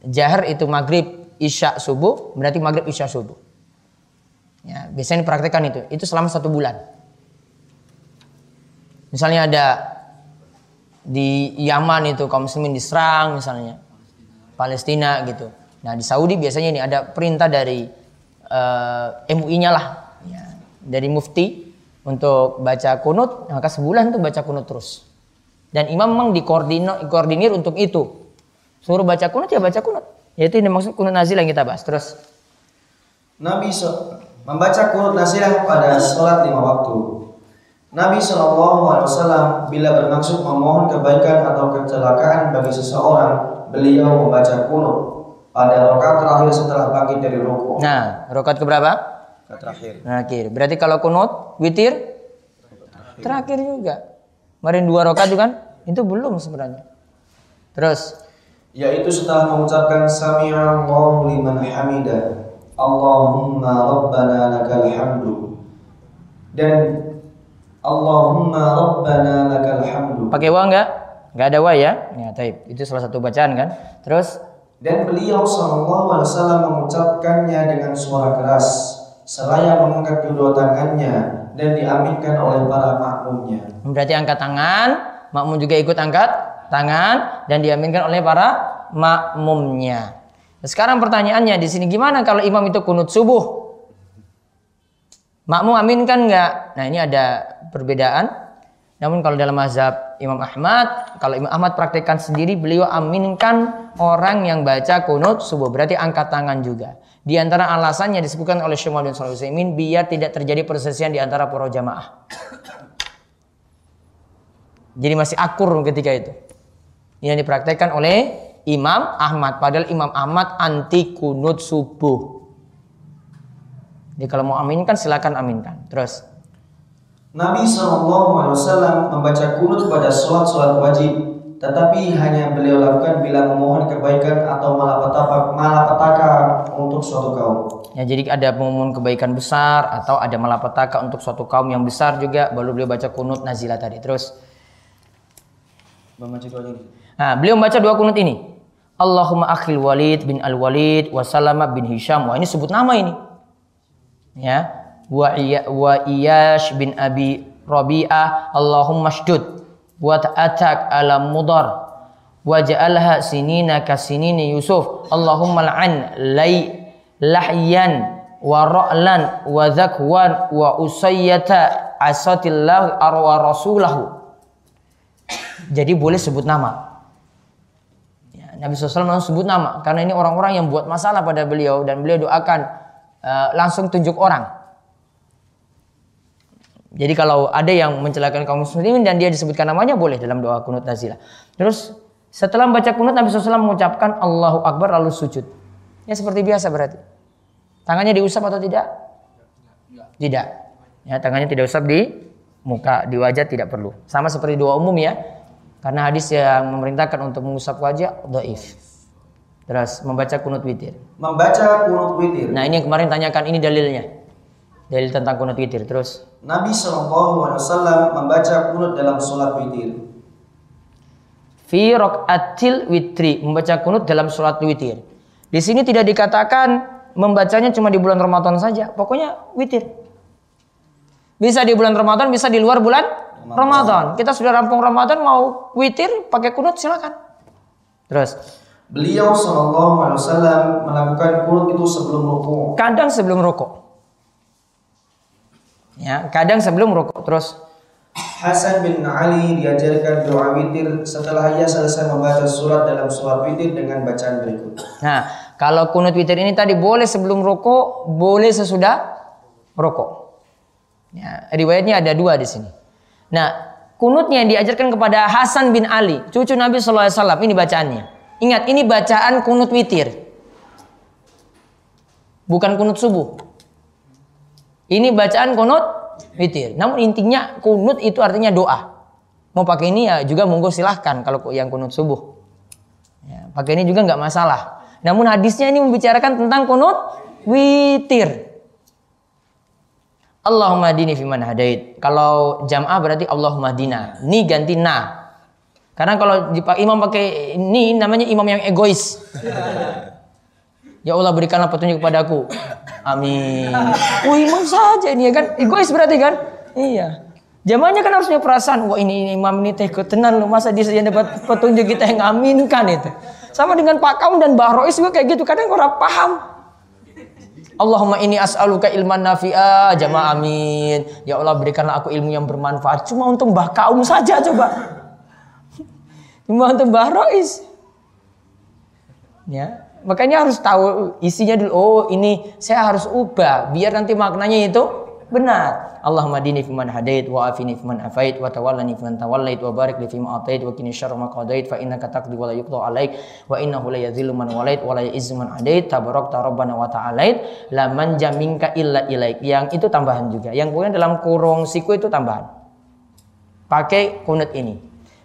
Speaker 2: jahar itu maghrib isya subuh berarti maghrib isya subuh. Ya, biasanya dipraktekkan itu. Itu selama satu bulan. Misalnya ada di Yaman itu kaum muslimin diserang misalnya. Palestina gitu. Nah di Saudi biasanya ini ada perintah dari eh, MUI-nya lah. Ya, dari mufti untuk baca kunut. Maka sebulan tuh baca kunut terus. Dan imam memang dikoordinir, koordinir untuk itu. Suruh baca kunut ya baca kunut. Yaitu ini maksud kunut nazil yang kita bahas. Terus
Speaker 3: Nabi so- membaca kunut nasilah pada sholat lima waktu. Nabi Shallallahu Alaihi Wasallam bila bermaksud memohon kebaikan atau kecelakaan bagi seseorang, beliau membaca kunut pada rakaat terakhir setelah bangkit dari ruku.
Speaker 2: Nah, rokat keberapa?
Speaker 4: Kata terakhir.
Speaker 2: Terakhir. Berarti kalau kunut, witir, terakhir juga. Kemarin dua rokat itu kan? Itu belum sebenarnya. Terus,
Speaker 3: yaitu setelah mengucapkan Sami'allahu liman hamidah Allahumma rabbana lakal hamdu dan Allahumma rabbana lakal hamdu
Speaker 2: pakai wa enggak? Enggak ada wa ya? Ya, taib. Itu salah satu bacaan kan? Terus,
Speaker 3: dan beliau sallallahu alaihi wasallam mengucapkannya dengan suara keras seraya mengangkat kedua tangannya dan diaminkan oleh para makmumnya
Speaker 2: berarti angkat tangan, makmum juga ikut angkat tangan dan diaminkan oleh para makmumnya. Sekarang pertanyaannya di sini gimana kalau imam itu kunut subuh? Makmum aminkan enggak? Nah, ini ada perbedaan. Namun kalau dalam mazhab Imam Ahmad, kalau Imam Ahmad praktekkan sendiri, beliau aminkan orang yang baca kunut subuh. Berarti angkat tangan juga. Di antara alasannya disebutkan oleh Syekh Muhammad Shalih biar tidak terjadi perselisihan di antara para jamaah. Jadi masih akur ketika itu. Ini yang dipraktekkan oleh Imam Ahmad. Padahal Imam Ahmad anti kunut subuh. Jadi kalau mau aminkan silakan aminkan. Terus
Speaker 3: Nabi Wasallam membaca kunut pada sholat-sholat wajib, tetapi hanya beliau lakukan bila memohon kebaikan atau malapetaka, malapetaka untuk suatu kaum.
Speaker 2: ya jadi ada pengumuman kebaikan besar atau ada malapetaka untuk suatu kaum yang besar juga baru beliau baca kunut nazilah tadi. Terus
Speaker 4: doanya ini.
Speaker 2: Nah, beliau membaca dua kunut ini. Allahumma akhil Walid bin Al-Walid wa Salama bin Hisham. Wah, ini sebut nama ini. Ya. Wa, iya, wa Iyash bin Abi Rabi'ah. Allahumma shdud. Wa ta'atak ala mudar. wa ja'alha sinina kasinini Yusuf Allahumma la'an lay lahyan wa ra'lan wa zakwan wa usayyata asatillah arwa rasulahu jadi boleh sebut nama ya, Nabi SAW sebut nama karena ini orang-orang yang buat masalah pada beliau dan beliau doakan uh, langsung tunjuk orang jadi kalau ada yang mencelakan kaum muslimin dan dia disebutkan namanya boleh dalam doa kunut nazilah. Terus setelah membaca kunut Nabi SAW mengucapkan Allahu Akbar lalu sujud. Ya seperti biasa berarti. Tangannya diusap atau tidak? Tidak. Ya tangannya tidak usap di muka, di wajah tidak perlu. Sama seperti doa umum ya. Karena hadis yang memerintahkan untuk mengusap wajah dhaif. Terus membaca kunut witir.
Speaker 3: Membaca kunut witir.
Speaker 2: Nah ini yang kemarin tanyakan ini dalilnya. Dalil tentang kunut witir. Terus
Speaker 3: Nabi SAW membaca kunut dalam sholat witir.
Speaker 2: fi rokaatil witri membaca kunut dalam sholat witir. Di sini tidak dikatakan membacanya cuma di bulan Ramadan saja. Pokoknya witir. Bisa di bulan Ramadan, bisa di luar bulan Ramadan. Kita sudah rampung Ramadan mau witir pakai kunut silakan. Terus
Speaker 3: Beliau SAW melakukan kunut itu sebelum rukuk.
Speaker 2: kadang sebelum rokok. Ya, kadang sebelum rokok. Terus
Speaker 3: Hasan bin Ali diajarkan doa witir setelah ia selesai membaca surat dalam surat witir dengan bacaan berikut.
Speaker 2: Nah, kalau kunut witir ini tadi boleh sebelum rokok, boleh sesudah rokok. Ya, riwayatnya ada dua di sini. Nah, kunutnya yang diajarkan kepada Hasan bin Ali, cucu Nabi SAW. Ini bacaannya. Ingat, ini bacaan kunut witir. Bukan kunut subuh. Ini bacaan kunut witir. Namun intinya kunut itu artinya doa. Mau pakai ini ya juga monggo silahkan kalau yang kunut subuh. Ya, pakai ini juga nggak masalah. Namun hadisnya ini membicarakan tentang kunut witir. Allahumma dini fiman hadait. Kalau jam'ah berarti Allahumma dina. Ni ganti na. Karena kalau imam pakai ini namanya imam yang egois. Ya Allah berikanlah petunjuk kepadaku. Amin. Oh imam saja ini ya kan. Egois berarti kan? Iya. Zamannya kan harusnya perasaan. Wah ini, ini imam ini teh tenan loh. Masa dia saja dapat petunjuk kita yang aminkan itu. Sama dengan Pak Kaum dan Mbah Rois juga kayak gitu. Kadang orang paham. Allahumma ini as'aluka ilman nafi'ah jamaah amin. Ya Allah berikanlah aku ilmu yang bermanfaat. Cuma untuk Mbah Kaum saja coba. Cuma untuk Mbah Rois. Ya, makanya harus tahu isinya dulu. Oh, ini saya harus ubah biar nanti maknanya itu benar. Allahumma dini fiman hadait wa afini fiman afait wa tawallani fiman tawallait wa barik li fima atait wa qini syarra ma qadait fa innaka taqdi wa la yuqda alaik wa innahu la yadhillu man walait wa la yu'izzu man adait tabarakta rabbana wa ta'alait la man jaminka illa ilaik. Yang itu tambahan juga. Yang kemudian dalam kurung siku itu tambahan. Pakai kunut ini.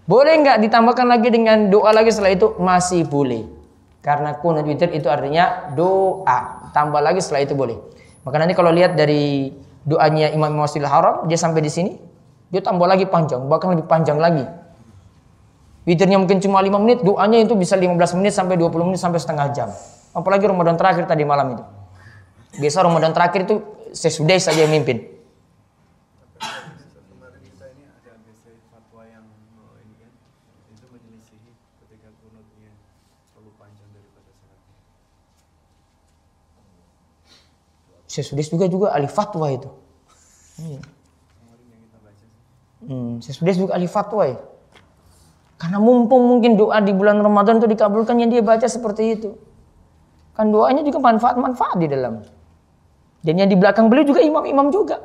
Speaker 2: Boleh nggak ditambahkan lagi dengan doa lagi setelah itu? Masih boleh. Karena kunut witir itu artinya doa. Tambah lagi setelah itu boleh. Maka nanti kalau lihat dari doanya Imam Masjidil Haram, dia sampai di sini, dia tambah lagi panjang, bahkan lebih panjang lagi. Witirnya mungkin cuma 5 menit, doanya itu bisa 15 menit sampai 20 menit sampai setengah jam. Apalagi Ramadan terakhir tadi malam itu. Biasa Ramadan terakhir itu sesudah saja yang mimpin.
Speaker 5: kemarin kita ini ada biasa fatwa yang oh, ini kan itu menyelisihi ketika kunutnya terlalu panjang daripada syaratnya.
Speaker 2: Sesudah juga juga ahli fatwa itu. Iya.
Speaker 5: Sih.
Speaker 2: Hmm, sesudah juga ahli fatwa ya. Karena mumpung mungkin doa di bulan Ramadan itu dikabulkan yang dia baca seperti itu. Kan doanya juga manfaat-manfaat di dalam. Dan yang di belakang beliau juga imam-imam juga.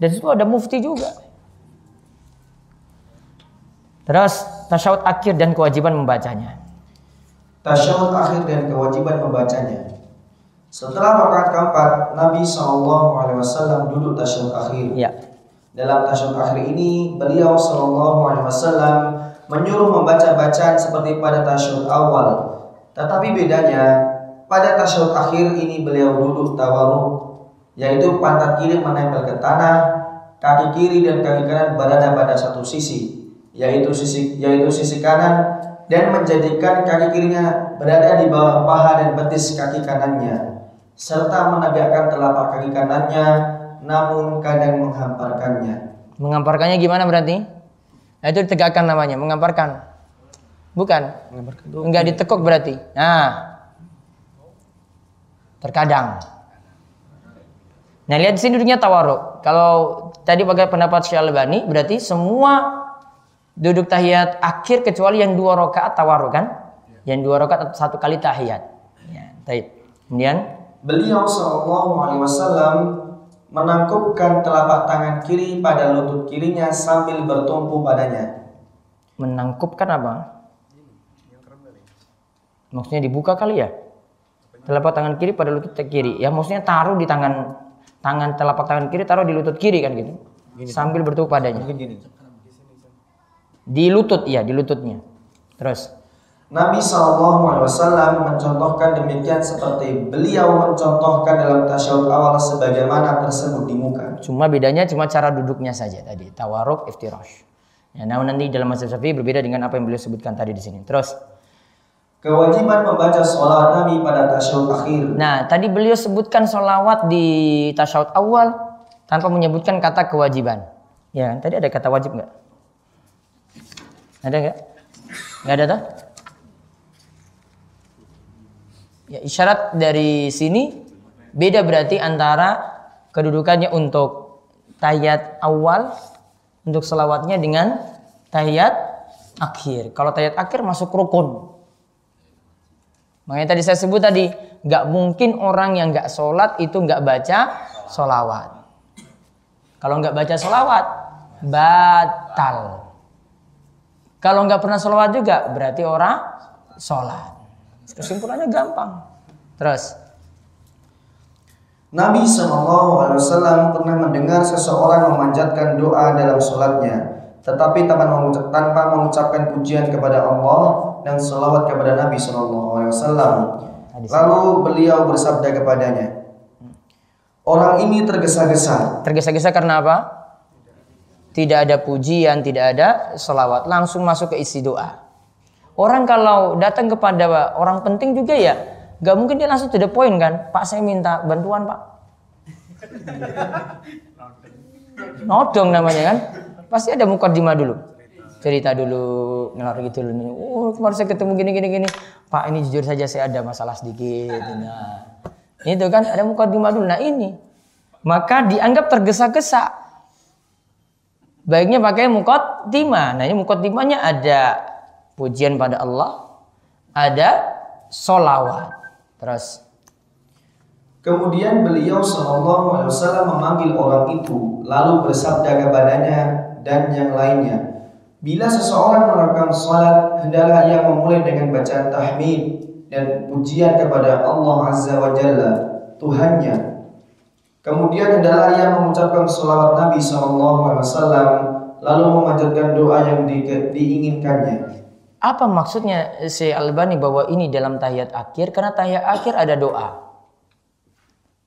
Speaker 2: Dan itu ada mufti juga. Terus tasyahud akhir dan kewajiban membacanya.
Speaker 3: Tasyahud akhir dan kewajiban membacanya. Setelah rakaat keempat, Nabi SAW duduk tasyahud akhir.
Speaker 2: Ya.
Speaker 3: Dalam tasyahud akhir ini, beliau SAW menyuruh membaca bacaan seperti pada tasyahud awal. Tetapi bedanya, pada tasyahud akhir ini beliau duduk tawaruk, yaitu pantat kiri menempel ke tanah, kaki kiri dan kaki kanan berada pada satu sisi, yaitu sisi yaitu sisi kanan dan menjadikan kaki kirinya berada di bawah paha dan betis kaki kanannya serta menegakkan telapak kaki kanannya namun kadang menghamparkannya
Speaker 2: Mengamparkannya gimana berarti? Nah, itu ditegakkan namanya, mengamparkan. Bukan. Enggak ditekuk berarti. Nah. Terkadang. Nah, lihat di sini duduknya tawaruk. Kalau tadi pakai pendapat Syalbani, berarti semua duduk tahiyat akhir kecuali yang dua rakaat tawaruk kan? Yang dua rakaat satu kali tahiyat. Ya. Kemudian
Speaker 3: Beliau Shallallahu Alaihi Wasallam menangkupkan telapak tangan kiri pada lutut kirinya sambil bertumpu padanya.
Speaker 2: menangkupkan apa? Maksudnya dibuka kali ya? Telapak tangan kiri pada lutut kiri. Ya maksudnya taruh di tangan tangan telapak tangan kiri taruh di lutut kiri kan gitu. Sambil bertumpu padanya.
Speaker 4: Mungkin gini.
Speaker 2: Di lutut iya, di lututnya. Terus
Speaker 3: Nabi Shallallahu Alaihi Wasallam mencontohkan demikian seperti beliau mencontohkan dalam tasyahud awal sebagaimana tersebut di muka.
Speaker 2: cuma bedanya cuma cara duduknya saja tadi. Tawaruk, iftirash. Ya, namun nanti dalam mazhab Syafi'i berbeda dengan apa yang beliau sebutkan tadi di sini. Terus
Speaker 3: Kewajiban membaca sholawat Nabi pada tasyahud akhir.
Speaker 2: Nah, tadi beliau sebutkan sholawat di tasyahud awal tanpa menyebutkan kata kewajiban. Ya, tadi ada kata wajib nggak? Ada nggak? Nggak ada toh? Ya, isyarat dari sini beda berarti antara kedudukannya untuk tahiyat awal untuk selawatnya dengan tahiyat akhir. Kalau tahiyat akhir masuk rukun. Makanya tadi saya sebut tadi, nggak mungkin orang yang nggak sholat itu nggak baca sholawat. Kalau nggak baca sholawat, batal. Kalau nggak pernah sholawat juga, berarti orang sholat. Kesimpulannya gampang. Terus,
Speaker 3: Nabi Shallallahu Alaihi Wasallam pernah mendengar seseorang memanjatkan doa dalam sholatnya, tetapi tanpa mengucap- tanpa mengucapkan pujian kepada Allah dan selawat kepada Nabi Shallallahu Alaihi Wasallam. Lalu beliau bersabda kepadanya, orang ini tergesa-gesa.
Speaker 2: tergesa-gesa karena apa? Tidak ada pujian, tidak ada sholawat. Langsung masuk ke isi doa. Orang kalau datang kepada orang penting juga ya, nggak mungkin dia langsung to the point kan? Pak saya minta bantuan pak. Nodong namanya kan? Pasti ada mukadimah dulu. Cerita dulu, ngelar gitu dulu. Oh kemarin saya ketemu gini gini gini. Pak ini jujur saja saya ada masalah sedikit. Nah, itu kan ada mukadimah dulu. Nah ini, maka dianggap tergesa-gesa. Baiknya pakai mukaddimah. Nah ini mukaddimahnya ada pujian pada Allah, ada solawat. Terus
Speaker 3: Kemudian beliau Shallallahu Alaihi Wasallam memanggil orang itu, lalu bersabda kepadanya dan yang lainnya, bila seseorang melakukan salat, hendaklah ia memulai dengan bacaan tahmid dan pujian kepada Allah Azza wa Jalla, Tuhannya. Kemudian hendaklah ia mengucapkan salawat Nabi Shallallahu Alaihi Wasallam, lalu memanjatkan doa yang di- diinginkannya.
Speaker 2: Apa maksudnya si Albani bahwa ini dalam tahiyat akhir? Karena tahiyat akhir ada doa.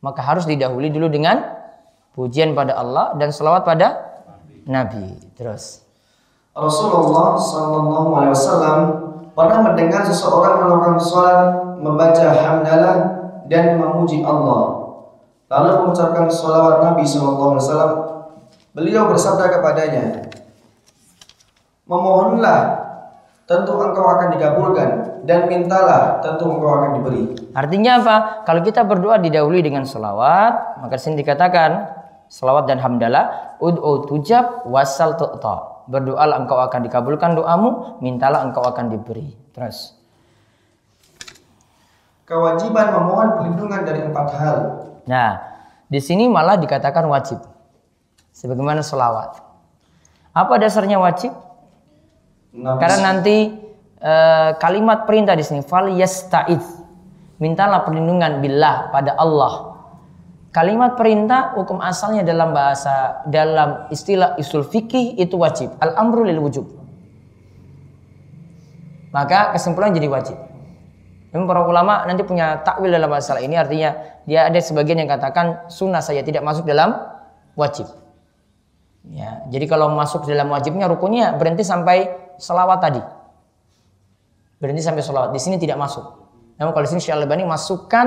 Speaker 2: Maka harus didahului dulu dengan pujian pada Allah dan selawat pada Nabi. Terus
Speaker 3: Rasulullah Shallallahu Alaihi Wasallam pernah mendengar seseorang melakukan sholat membaca hamdalah dan memuji Allah. Lalu mengucapkan sholawat Nabi Shallallahu Alaihi Wasallam. Beliau bersabda kepadanya, memohonlah, tentu engkau akan dikabulkan dan mintalah, tentu engkau akan diberi.
Speaker 2: Artinya apa? Kalau kita berdoa didahului dengan selawat, maka sini dikatakan selawat dan hamdalah, ud'u tujab wasal tu'ta. Berdoalah engkau akan dikabulkan doamu, mintalah engkau akan diberi. Terus.
Speaker 3: Kewajiban memohon perlindungan dari empat hal.
Speaker 2: Nah, di sini malah dikatakan wajib. Sebagaimana selawat. Apa dasarnya wajib? Karena nanti eh, kalimat perintah di sini fal yasta'id. Mintalah perlindungan billah pada Allah. Kalimat perintah hukum asalnya dalam bahasa dalam istilah usul fikih itu wajib. Al amru lil wujub. Maka kesimpulan jadi wajib. Memang para ulama nanti punya takwil dalam masalah ini artinya dia ada sebagian yang katakan sunnah saya tidak masuk dalam wajib. Ya, jadi kalau masuk dalam wajibnya rukunnya berhenti sampai selawat tadi. Berhenti sampai selawat. Di sini tidak masuk. Namun kalau di sini Syekh Al-Albani masukkan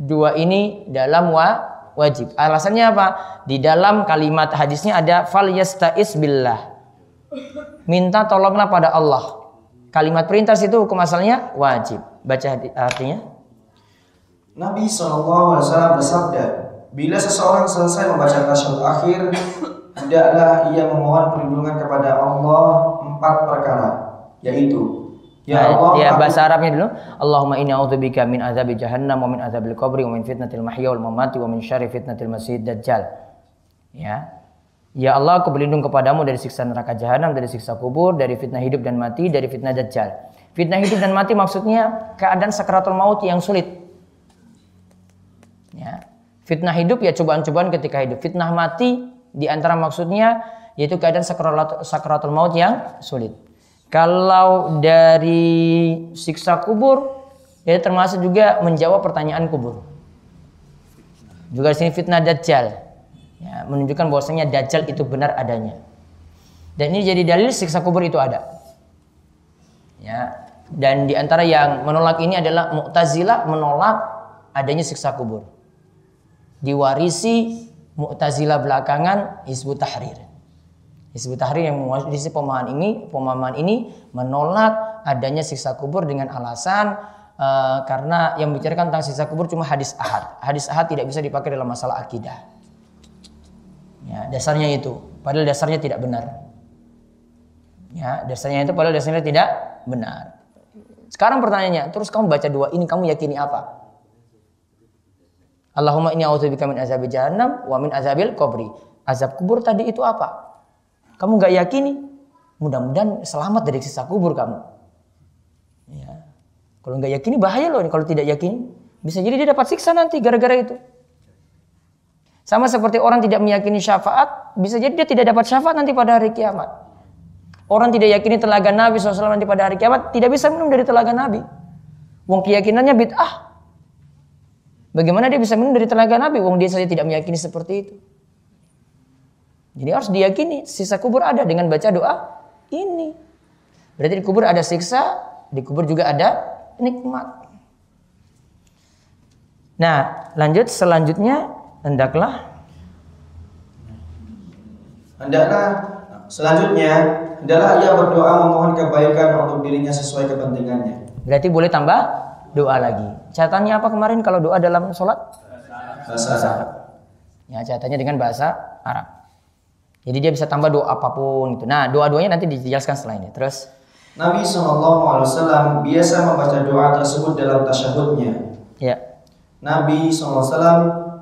Speaker 2: dua ini dalam wa wajib. Alasannya apa? Di dalam kalimat hadisnya ada fal yasta'is billah. Minta tolonglah pada Allah. Kalimat perintah itu hukum asalnya wajib. Baca artinya.
Speaker 3: Nabi SAW bersabda, bila seseorang selesai membaca tasyahud akhir, hendaklah ia memohon perlindungan kepada Allah empat perkara, yaitu Ya Allah,
Speaker 2: ya bahasa Arabnya dulu. Allahumma inni a'udzubika min azabi jahannam wa min azabil qabri wa min fitnatil mahya wal mamati wa min syarri fitnatil masiihid dajjal. Ya. Ya Allah, aku berlindung kepadamu dari siksa neraka jahanam, dari siksa kubur, dari fitnah hidup dan mati, dari fitnah dajjal. Fitnah hidup dan mati maksudnya keadaan sakratul maut yang sulit. Ya. Fitnah hidup ya cobaan-cobaan ketika hidup. Fitnah mati di antara maksudnya yaitu keadaan sakratul maut yang sulit. Kalau dari siksa kubur ya termasuk juga menjawab pertanyaan kubur. Juga di sini fitnah dajjal. Ya, menunjukkan bahwasanya dajjal itu benar adanya. Dan ini jadi dalil siksa kubur itu ada. Ya. Dan di antara yang menolak ini adalah Mu'tazilah menolak adanya siksa kubur. Diwarisi Mu'tazilah belakangan Hizbut Tahrir. Hizbut Tahrir yang mewarisi pemahaman ini, pemahaman ini menolak adanya siksa kubur dengan alasan eh, karena yang membicarakan tentang siksa kubur cuma hadis ahad. Hadis ahad tidak bisa dipakai dalam masalah akidah. Ya, dasarnya itu. Padahal dasarnya tidak benar. Ya, dasarnya itu padahal dasarnya tidak benar. Sekarang pertanyaannya, terus kamu baca dua ini kamu yakini apa? Allahumma inni a'udzubika min azabil jahannam wa min azabil qabri. Azab kubur tadi itu apa? Kamu nggak yakini? Mudah-mudahan selamat dari siksa kubur kamu. Ya. Kalau nggak yakini bahaya loh kalau tidak yakini. Bisa jadi dia dapat siksa nanti gara-gara itu. Sama seperti orang tidak meyakini syafaat, bisa jadi dia tidak dapat syafaat nanti pada hari kiamat. Orang tidak yakini telaga Nabi SAW nanti pada hari kiamat, tidak bisa minum dari telaga Nabi. Wong keyakinannya bid'ah. Bagaimana dia bisa minum dari telaga Nabi? Wong dia saja tidak meyakini seperti itu. Jadi harus diyakini sisa kubur ada dengan baca doa ini. Berarti di kubur ada siksa, di kubur juga ada nikmat. Nah, lanjut selanjutnya hendaklah
Speaker 3: Hendaklah selanjutnya hendaklah ia berdoa memohon kebaikan untuk dirinya sesuai kepentingannya.
Speaker 2: berarti boleh tambah doa lagi. Catatannya apa kemarin kalau doa dalam sholat?
Speaker 3: Bahasa Arab.
Speaker 2: Ya, catatannya dengan bahasa Arab. Jadi dia bisa tambah doa apa pun gitu. Nah, doa-doanya nanti dijelaskan setelah ini. Terus
Speaker 3: Nabi SAW biasa membaca doa tersebut dalam tasyahudnya.
Speaker 2: ya.
Speaker 3: Nabi SAW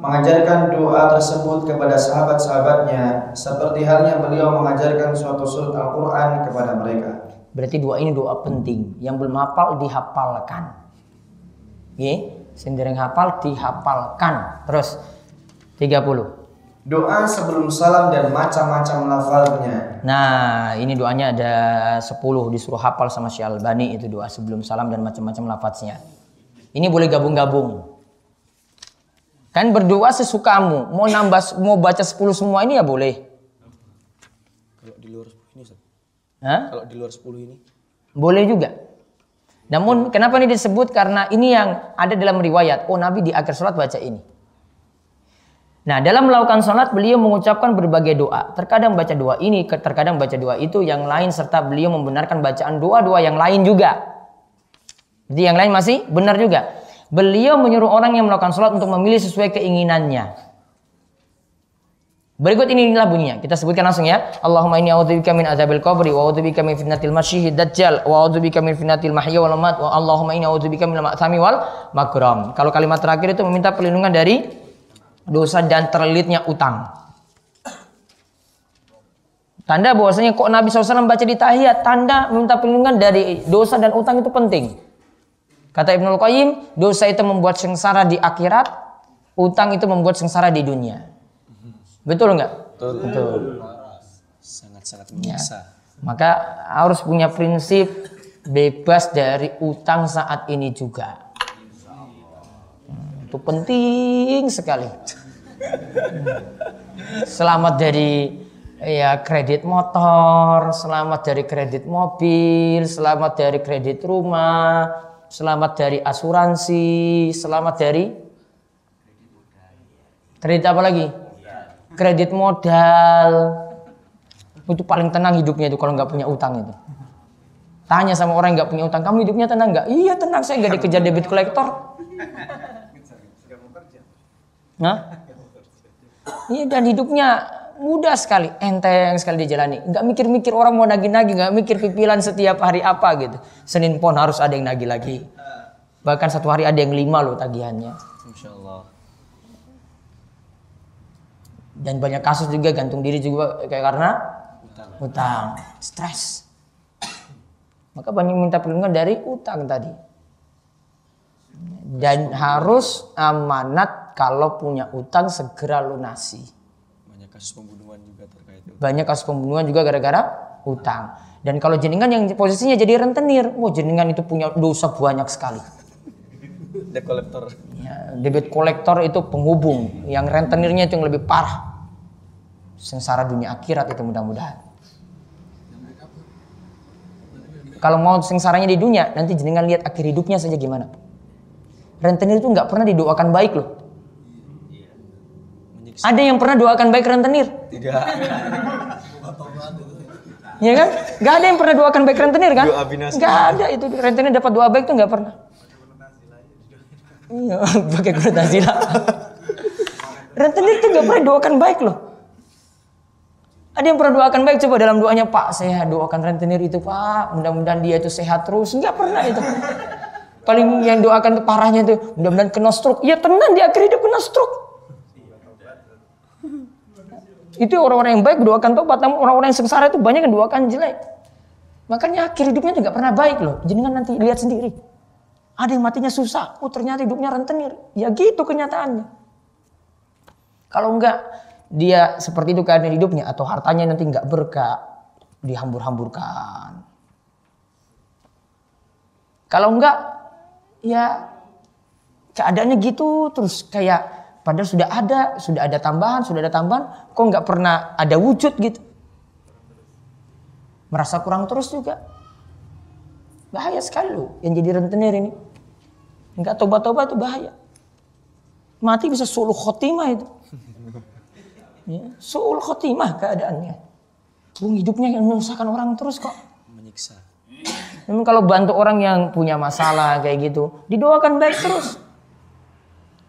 Speaker 3: mengajarkan doa tersebut kepada sahabat-sahabatnya seperti halnya beliau mengajarkan suatu surat Al-Quran kepada mereka.
Speaker 2: Berarti doa ini doa penting. Yang belum hafal dihafalkan. Oke, sendiri hafal dihafalkan. Terus 30.
Speaker 3: Doa sebelum salam dan macam-macam lafalnya.
Speaker 2: Nah, ini doanya ada 10 disuruh hafal sama Syekh Albani itu doa sebelum salam dan macam-macam lafaznya. Ini boleh gabung-gabung. Kan berdoa sesukamu. Mau nambah mau baca 10 semua ini ya boleh.
Speaker 4: Kalau di luar 10 ini Ustaz.
Speaker 2: Hah?
Speaker 4: Kalau di luar 10 ini
Speaker 2: Boleh juga. Namun kenapa ini disebut? Karena ini yang ada dalam riwayat. Oh Nabi di akhir sholat baca ini. Nah dalam melakukan sholat beliau mengucapkan berbagai doa. Terkadang baca doa ini, terkadang baca doa itu, yang lain serta beliau membenarkan bacaan doa-doa yang lain juga. Jadi yang lain masih benar juga. Beliau menyuruh orang yang melakukan sholat untuk memilih sesuai keinginannya. Berikut ini inilah bunyinya. Kita sebutkan langsung ya. Allahumma inni a'udzubika min adzabil qabri wa a'udzubika min fitnatil masyihid dajjal wa a'udzubika min fitnatil mahya wal mamat wa Allahumma inni a'udzubika min ma'thami wal makram. Kalau kalimat terakhir itu meminta perlindungan dari dosa dan terlilitnya utang. Tanda bahwasanya kok Nabi SAW baca di tahiyat, tanda meminta perlindungan dari dosa dan utang itu penting. Kata Ibnul Qayyim, dosa itu membuat sengsara di akhirat, utang itu membuat sengsara di dunia. Betul nggak? Betul.
Speaker 4: sangat-sangat menyiksa.
Speaker 2: Maka harus punya prinsip bebas dari utang saat ini juga. Itu penting sekali. Selamat dari ya kredit motor, selamat dari kredit mobil, selamat dari kredit rumah, selamat dari asuransi, selamat dari kredit apa lagi? Kredit modal. Itu paling tenang hidupnya itu kalau nggak punya utang itu. Tanya sama orang yang nggak punya utang, kamu hidupnya tenang nggak? Iya tenang, saya nggak dikejar debit kolektor. Nah, iya dan hidupnya mudah sekali, enteng sekali dijalani. Nggak mikir-mikir orang mau nagih-nagih, nggak mikir pipilan setiap hari apa gitu. Senin pon harus ada yang nagih lagi. Bahkan satu hari ada yang lima loh tagihannya.
Speaker 4: Insya Allah.
Speaker 2: Dan banyak kasus juga gantung diri juga kayak karena
Speaker 4: Utang.
Speaker 2: utang, stres. Maka banyak minta perlindungan dari utang tadi. Dan harus amanat kalau punya utang segera lunasi.
Speaker 4: Banyak kasus pembunuhan juga terkait itu.
Speaker 2: Banyak kasus pembunuhan juga gara-gara utang. Dan kalau jenengan yang posisinya jadi rentenir, mau jenengan itu punya dosa banyak sekali.
Speaker 4: Debt collector.
Speaker 2: Ya, debit kolektor itu penghubung, yang rentenirnya itu yang lebih parah. Sengsara dunia akhirat itu mudah-mudahan. Kalau mau sengsaranya di dunia, nanti jenengan lihat akhir hidupnya saja gimana. Rentenir itu nggak pernah didoakan baik loh. Ada yang pernah doakan baik rentenir?
Speaker 4: Tidak.
Speaker 2: Ya kan? Gak ada yang pernah doakan baik rentenir kan?
Speaker 4: Doa binasa.
Speaker 2: Gak ada itu rentenir dapat doa baik tuh nggak pernah. Iya, pakai lah. rentenir tuh nggak pernah doakan baik loh. Ada yang pernah doakan baik coba dalam doanya Pak saya doakan rentenir itu Pak mudah-mudahan dia itu sehat terus nggak pernah itu. Paling yang doakan tuh parahnya tuh mudah-mudahan kena stroke. Ya tenang di akhir hidup kena stroke. Itu orang-orang yang baik doakan tobat, namun orang-orang yang sengsara itu banyak yang doakan jelek. Makanya akhir hidupnya juga pernah baik loh. Jenengan nanti lihat sendiri. Ada yang matinya susah, oh ternyata hidupnya rentenir. Ya gitu kenyataannya. Kalau enggak dia seperti itu keadaan hidupnya atau hartanya nanti enggak berkah, dihambur-hamburkan. Kalau enggak ya keadaannya gitu terus kayak padahal sudah ada, sudah ada tambahan, sudah ada tambahan, kok nggak pernah ada wujud gitu. Merasa kurang terus juga. Bahaya sekali loh yang jadi rentenir ini. Nggak tobat-tobat itu bahaya. Mati bisa suluh khotimah itu. Ya, suluh khotimah keadaannya. Bung hidupnya yang menyusahkan orang terus kok.
Speaker 4: Menyiksa.
Speaker 2: Namun kalau bantu orang yang punya masalah kayak gitu, didoakan baik terus.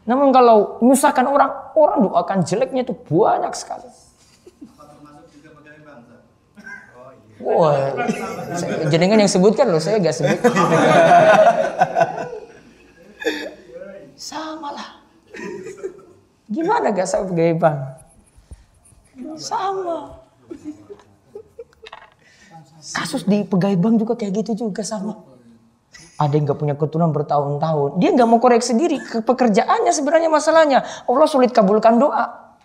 Speaker 2: Namun kalau menyusahkan orang, orang doakan jeleknya itu banyak sekali. Wah, saya- jenengan yang sebutkan loh, saya gak sebut. Sama lah. Gimana gak pegawai bank? Sama. Kasus di pegawai bank juga kayak gitu juga sama. Ada yang nggak punya keturunan bertahun-tahun. Dia nggak mau koreksi diri. Ke pekerjaannya sebenarnya masalahnya. Allah sulit kabulkan doa.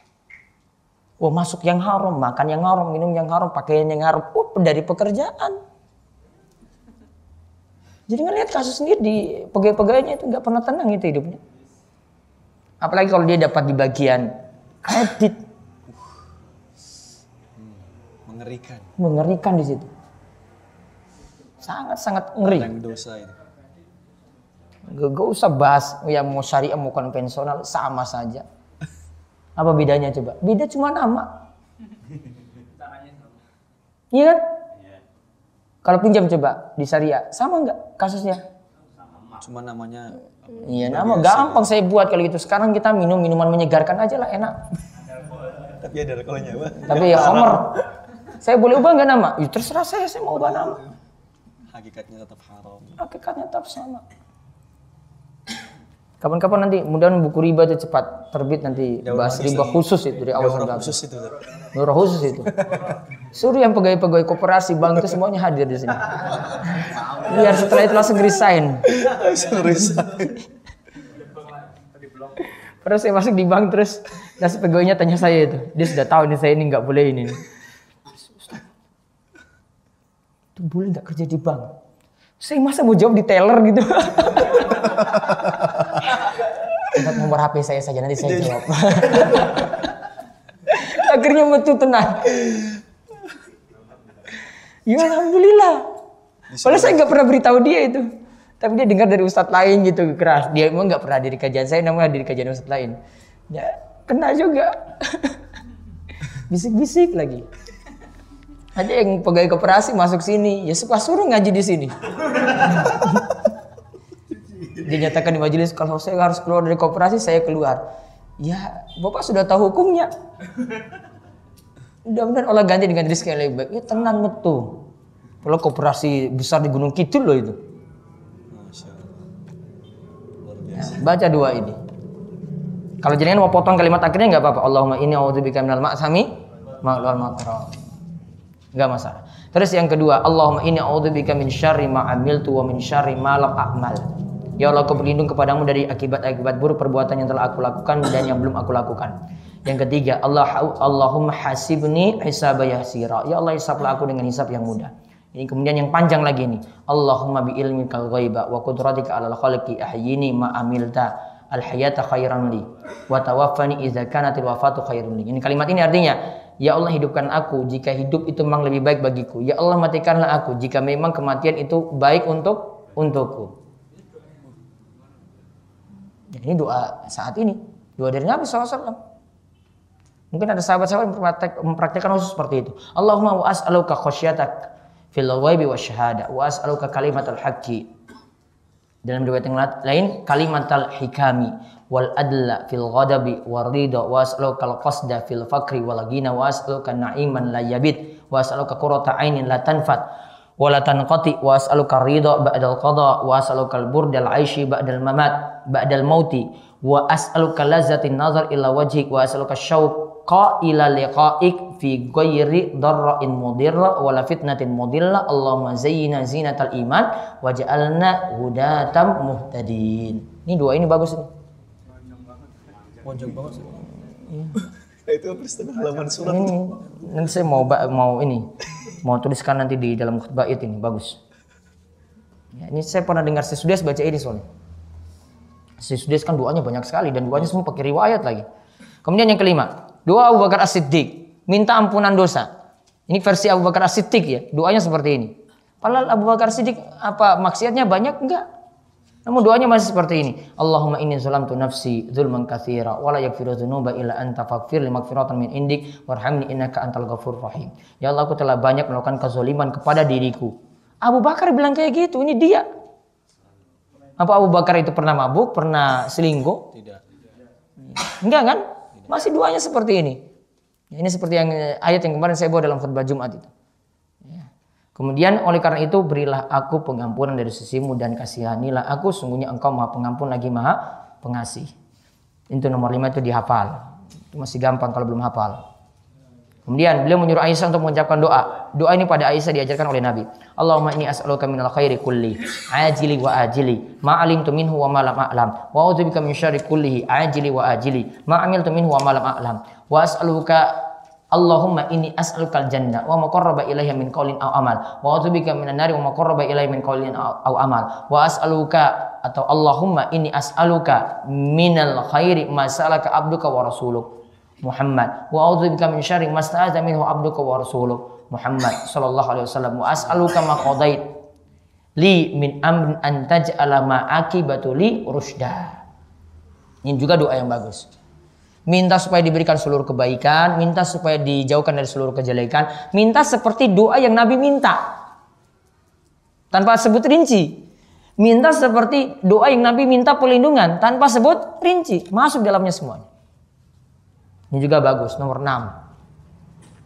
Speaker 2: Wah masuk yang haram, makan yang haram, minum yang haram, pakaian yang haram. Oh dari pekerjaan. Jadi ngelihat kasus sendiri di pegawai-pegawainya itu nggak pernah tenang itu hidupnya. Apalagi kalau dia dapat di bagian kredit,
Speaker 4: Mengerikan.
Speaker 2: mengerikan di situ. Sangat-sangat ngeri.
Speaker 4: Yang dosa itu.
Speaker 2: Gak, gak usah bahas yang mau syariah mau konvensional sama saja. Apa bedanya coba? Beda cuma nama. Iya kan? Kalau pinjam coba di syariah sama nggak kasusnya?
Speaker 4: Cuma namanya
Speaker 2: Iya nama gampang saya buat kalau gitu. Sekarang kita minum minuman menyegarkan aja lah enak.
Speaker 4: tapi ada alkoholnya, Pak.
Speaker 2: Tapi ya homer. Saya boleh ubah nggak nama? Ya terserah saya, saya mau ubah nama.
Speaker 4: Hakikatnya tetap haram.
Speaker 2: Hakikatnya tetap sama. Kapan-kapan nanti mudah-mudahan buku riba itu cepat terbit nanti bahas riba khusus itu dari awal sampai
Speaker 4: khusus itu.
Speaker 2: Daurah khusus itu. Suruh yang pegawai-pegawai koperasi bank itu semuanya hadir di sini. Biar setelah itu langsung resign. Terus saya masuk di bank terus dan pegawainya tanya saya itu. Dia sudah tahu nih saya ini nggak boleh ini. Itu boleh nggak kerja di bank? Saya masa mau jawab di teller gitu. Ingat nomor HP saya saja nanti saya jawab. Akhirnya metu tenang. Ya alhamdulillah. Padahal saya nggak pernah beritahu dia itu. Tapi dia dengar dari ustadz lain gitu keras. Dia emang nggak pernah hadir di kajian saya, namanya hadir di kajian ustadz lain. Ya kena juga. Bisik-bisik lagi. Ada yang pegawai koperasi masuk sini, ya suka suruh ngaji di sini. Dinyatakan di majelis kalau saya harus keluar dari koperasi saya keluar. Ya, Bapak sudah tahu hukumnya. Mudah-mudahan Allah ganti dengan rezeki yang lebih baik. Ya tenang betul. Kalau koperasi besar di Gunung Kidul loh itu. Ya, baca dua ini. Kalau jenengan mau potong kalimat akhirnya nggak apa-apa. Allahumma inni a'udzubika minal ma'sami ma'lul makram. Nggak masalah. Terus yang kedua, Allahumma inni a'udzubika min syarri ma amiltu wa min syarri ma lam a'mal. Ya Allah, aku berlindung kepadamu dari akibat-akibat buruk perbuatan yang telah aku lakukan dan yang belum aku lakukan. Yang ketiga, Allah Allahumma hasibni hisaba yasira. Ya Allah, hisablah aku dengan hisab yang mudah. Ini kemudian yang panjang lagi ini. Allahumma bi ilmikal ghaiba wa qudratika 'alal khalqi ahyini ma amilta al hayata khairan li wa tawaffani idza kanatil wafatu khairun li. Ini kalimat ini artinya, ya Allah hidupkan aku jika hidup itu memang lebih baik bagiku. Ya Allah matikanlah aku jika memang kematian itu baik untuk untukku. Ya, ini doa saat ini. Doa dari Nabi SAW. Mungkin ada sahabat-sahabat yang mempraktek- mempraktekkan khusus seperti itu. Allahumma wa as'aluka khasyatak fil ghaibi wa syahada wa as'aluka kalimatal haqqi. Dalam riwayat yang lain kalimatal hikami wal adla fil ghadabi war ridha wa as'aluka al qasda fil fakri wal ghina wa as'aluka na'iman la yabid wa as'aluka qurrata ainin la tanfat wa la tanqati wa as'aluka ridha ba'dal qada wa as'aluka al burdal aishi ba'dal mamat ba'dal mauti wa as'aluka lazzatin nazar ila wajhik wa as'aluka syauqa ila liqa'ik fi ghairi darra'in mudirra wa la fitnatin mudilla Allahumma zayyina zinatal iman waj'alna hudatam muhtadin. Ini dua ini bagus ini.
Speaker 4: Panjang banget. Sih. Itu hampir setengah halaman surat.
Speaker 2: ini nanti saya mau mau ini mau tuliskan nanti di dalam khutbah it ini bagus. Ya, ini saya pernah dengar si Sudes baca ini soalnya. Si Sudes kan doanya banyak sekali dan doanya semua pakai riwayat lagi. Kemudian yang kelima doa Abu Bakar As-Siddiq minta ampunan dosa. Ini versi Abu Bakar As-Siddiq ya doanya seperti ini. Padahal Abu Bakar As-Siddiq apa maksiatnya banyak? Enggak namun doanya masih seperti ini. Allahumma inni zalamtu nafsi zulman katsira wa la yaghfiru dzunuba illa anta faghfir li maghfiratan min indik warhamni innaka antal ghafurur rahim. Ya Allah aku telah banyak melakukan kezaliman kepada diriku. Abu Bakar bilang kayak gitu, ini dia. Apa Abu Bakar itu pernah mabuk, pernah selingkuh?
Speaker 4: Tidak.
Speaker 2: Enggak kan? Masih doanya seperti ini. Ya, ini seperti yang eh, ayat yang kemarin saya bawa dalam khutbah Jumat itu. Kemudian oleh karena itu berilah aku pengampunan dari sisimu dan kasihanilah aku sungguhnya engkau maha pengampun lagi maha pengasih. Itu nomor lima itu dihafal. Itu masih gampang kalau belum hafal. Kemudian beliau menyuruh Aisyah untuk mengucapkan doa. Doa ini pada Aisyah diajarkan oleh Nabi. Allahumma inni as'aluka minal khairi kulli ajili wa ajili ma alimtu minhu wa ma lam a'lam wa a'udzubika min syarri kullihi ajili wa ajili ma amiltu minhu wa ma lam a'lam wa as'aluka Allahumma inni as'alukal jannah wa ma qarraba ilayha min qawlin aw amal. Wa a'udzubika minan nari wa ma qarraba ilayha min qawlin aw amal. Wa as'aluka atau Allahumma inni as'aluka minal khairi ma abduka wa rasuluk. Muhammad. Wa a'udzubika min syarri ma sta'adza minhu abduka wa rasuluk. Muhammad sallallahu alaihi wasallam. Wa as'aluka ma qadait li min amrin an taj'ala ma akibatu li rusda ini juga doa yang bagus minta supaya diberikan seluruh kebaikan, minta supaya dijauhkan dari seluruh kejelekan, minta seperti doa yang Nabi minta. Tanpa sebut rinci. Minta seperti doa yang Nabi minta perlindungan tanpa sebut rinci, masuk dalamnya semuanya. Ini juga bagus, nomor 6.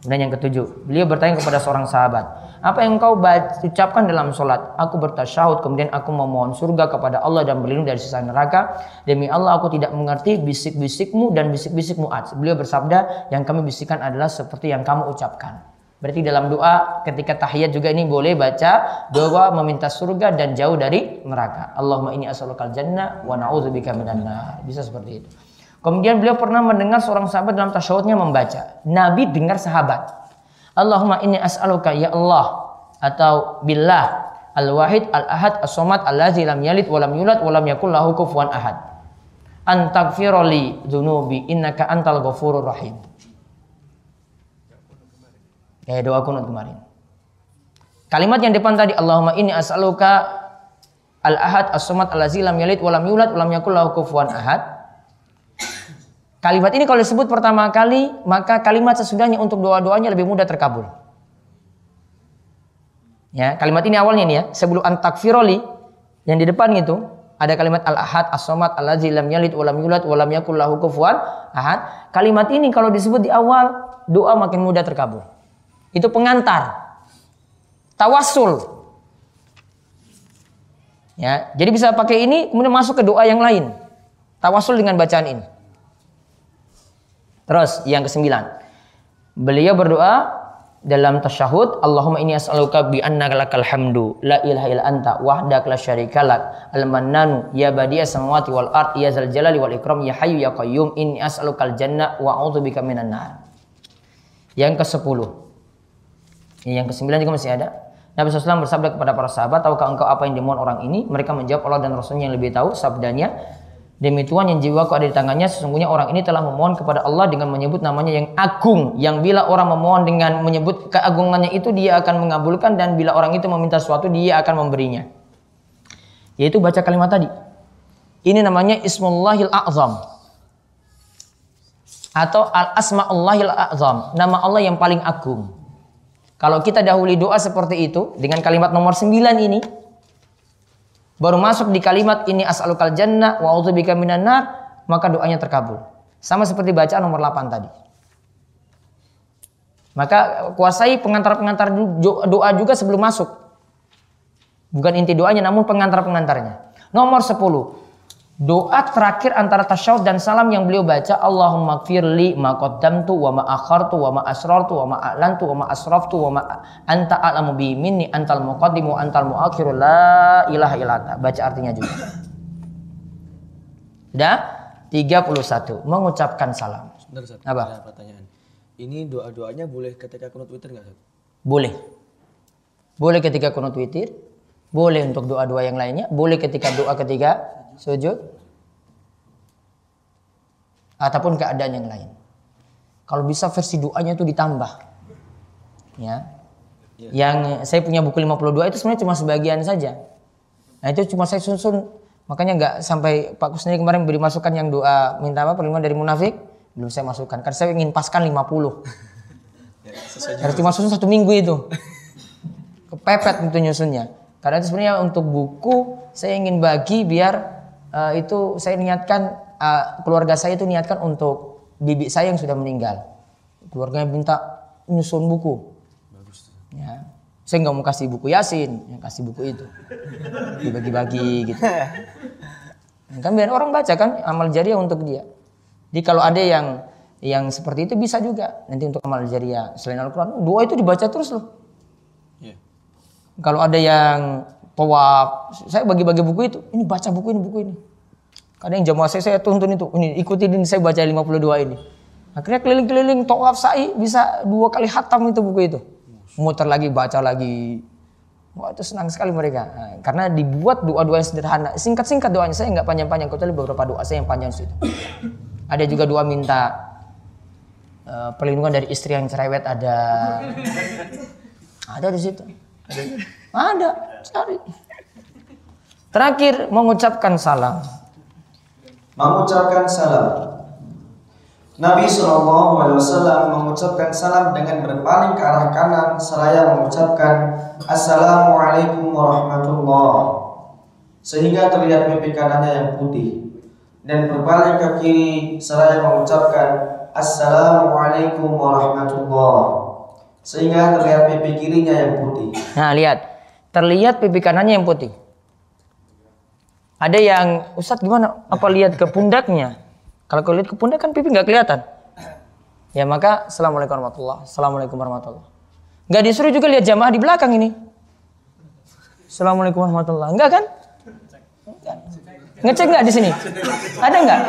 Speaker 2: Dan yang ketujuh, beliau bertanya kepada seorang sahabat, apa yang kau ucapkan dalam sholat? Aku bertasyahud, kemudian aku memohon surga kepada Allah dan berlindung dari sisa neraka. Demi Allah aku tidak mengerti bisik-bisikmu dan bisik-bisik Mu'ad. Beliau bersabda, yang kami bisikan adalah seperti yang kamu ucapkan. Berarti dalam doa ketika tahiyat juga ini boleh baca doa meminta surga dan jauh dari neraka. Allahumma inni as'alukal jannah wa na'udzubika minan nar. Bisa seperti itu. Kemudian beliau pernah mendengar seorang sahabat dalam tasyahudnya membaca. Nabi dengar sahabat. Allahumma inni as'aluka ya Allah atau billah al-wahid al-ahad as-somad allazi lam yalid wa lam yulad wa lam yakul lahu kufuwan ahad. An taghfirli dzunubi innaka antal ghafurur rahim. Ya doa kunut kemarin. Kalimat yang depan tadi Allahumma inni as'aluka al-ahad as-somad allazi lam yalid wa lam yulad wa lam yakul lahu kufuwan ahad. Kalimat ini kalau disebut pertama kali, maka kalimat sesudahnya untuk doa-doanya lebih mudah terkabul. Ya, kalimat ini awalnya nih ya, sebelum antakfiroli yang di depan itu ada kalimat al-ahad, as-somad, al-ladzi lam yalid wa lam yulad wa lam yakul lahu ahad. Kalimat ini kalau disebut di awal, doa makin mudah terkabul. Itu pengantar. Tawassul. Ya, jadi bisa pakai ini kemudian masuk ke doa yang lain. Tawassul dengan bacaan ini. Terus yang kesembilan. Beliau berdoa dalam tasyahud Allahumma inni as'aluka bi annaka lakal hamdu la ilaha illa anta wahdaka la syarika lak al mannanu ya badiya samawati wal ard ya zal jalali wal ikram ya hayyu ya qayyum inni as'alukal jannah wa a'udzubika minan nar yang ke-10 yang ke-9 juga masih ada Nabi SAW bersabda kepada para sahabat, tahukah engkau apa yang dimohon orang ini? Mereka menjawab Allah dan Rasulnya yang lebih tahu. Sabdanya, Demi Tuhan yang jiwaku ada di tangannya, sesungguhnya orang ini telah memohon kepada Allah dengan menyebut namanya yang agung. Yang bila orang memohon dengan menyebut keagungannya itu, dia akan mengabulkan. Dan bila orang itu meminta sesuatu, dia akan memberinya. Yaitu baca kalimat tadi. Ini namanya Ismullahil A'zam. Atau Al-Asma'ullahil A'zam. Nama Allah yang paling agung. Kalau kita dahuli doa seperti itu, dengan kalimat nomor 9 ini, baru masuk di kalimat ini as'alukal jannah wa a'udzubika minan nar, maka doanya terkabul. Sama seperti bacaan nomor 8 tadi. Maka kuasai pengantar-pengantar doa juga sebelum masuk. Bukan inti doanya namun pengantar-pengantarnya. Nomor 10. Doa terakhir antara tasyahud dan salam yang beliau baca Allahumma gfirli ma qaddamtu wa ma akhartu wa ma asrartu wa ma a'lantu wa ma asraftu wa ma anta a'lamu bi minni antal muqaddimu antal muakhiru la ilaha illa anta. Baca artinya juga. Sudah? 31. Mengucapkan salam.
Speaker 4: Sebentar, Ustaz.
Speaker 2: Apa?
Speaker 4: Ada pertanyaan. Ini doa-doanya boleh ketika kunut witir nggak, Ustaz?
Speaker 2: Boleh. Boleh ketika kunut witir, boleh untuk doa-doa yang lainnya, boleh ketika doa ketika sujud ataupun keadaan yang lain. Kalau bisa versi doanya itu ditambah. Ya. Yang saya punya buku 52 itu sebenarnya cuma sebagian saja. Nah, itu cuma saya susun makanya nggak sampai Pak Kusniri kemarin beri masukan yang doa minta apa perlindungan dari munafik belum saya masukkan karena saya ingin paskan 50. Harus cuma susun satu minggu itu. Kepepet untuk nyusunnya. Karena itu sebenarnya untuk buku saya ingin bagi biar uh, itu saya niatkan uh, keluarga saya itu niatkan untuk bibi saya yang sudah meninggal. Keluarganya minta nyusun buku. Ya. Saya nggak mau kasih buku Yasin, yang kasih buku itu. Dibagi-bagi gitu. Kan biar orang baca kan amal jariah untuk dia. Jadi kalau ada yang yang seperti itu bisa juga nanti untuk amal jariah selain Al-Qur'an. Doa itu dibaca terus loh.
Speaker 4: Iya.
Speaker 2: Kalau ada yang tawaf, saya bagi-bagi buku itu. Ini baca buku ini, buku ini. Kadang jamaah saya, saya tuntun itu. Ini ikutin ini, saya baca 52 ini. Akhirnya keliling-keliling tawaf sa'i bisa dua kali hatam itu buku itu. Muter lagi, baca lagi. Wah itu senang sekali mereka. Nah, karena dibuat doa-doa yang sederhana. Singkat-singkat doanya, saya nggak panjang-panjang. Kecuali beberapa doa saya yang panjang situ. Ada juga doa minta uh, perlindungan dari istri yang cerewet ada. Ada di situ. Ada, cari. Terakhir mengucapkan salam.
Speaker 3: Mengucapkan salam. Nabi Shallallahu Alaihi Wasallam mengucapkan salam dengan berpaling ke arah kanan seraya mengucapkan Assalamualaikum warahmatullah sehingga terlihat pipi kanannya yang putih dan berpaling ke kiri seraya mengucapkan Assalamualaikum warahmatullah sehingga terlihat pipi kirinya yang putih.
Speaker 2: Nah lihat, terlihat pipi kanannya yang putih. Ada yang, Ustadz gimana? Apa lihat ke pundaknya? Kalau kau lihat ke pundak kan pipi nggak kelihatan. Ya maka, Assalamualaikum warahmatullah. Assalamualaikum warahmatullah. Nggak disuruh juga lihat jamaah di belakang ini. Assalamualaikum warahmatullah. Enggak kan? Enggak. Ngecek nggak di sini? Ada nggak?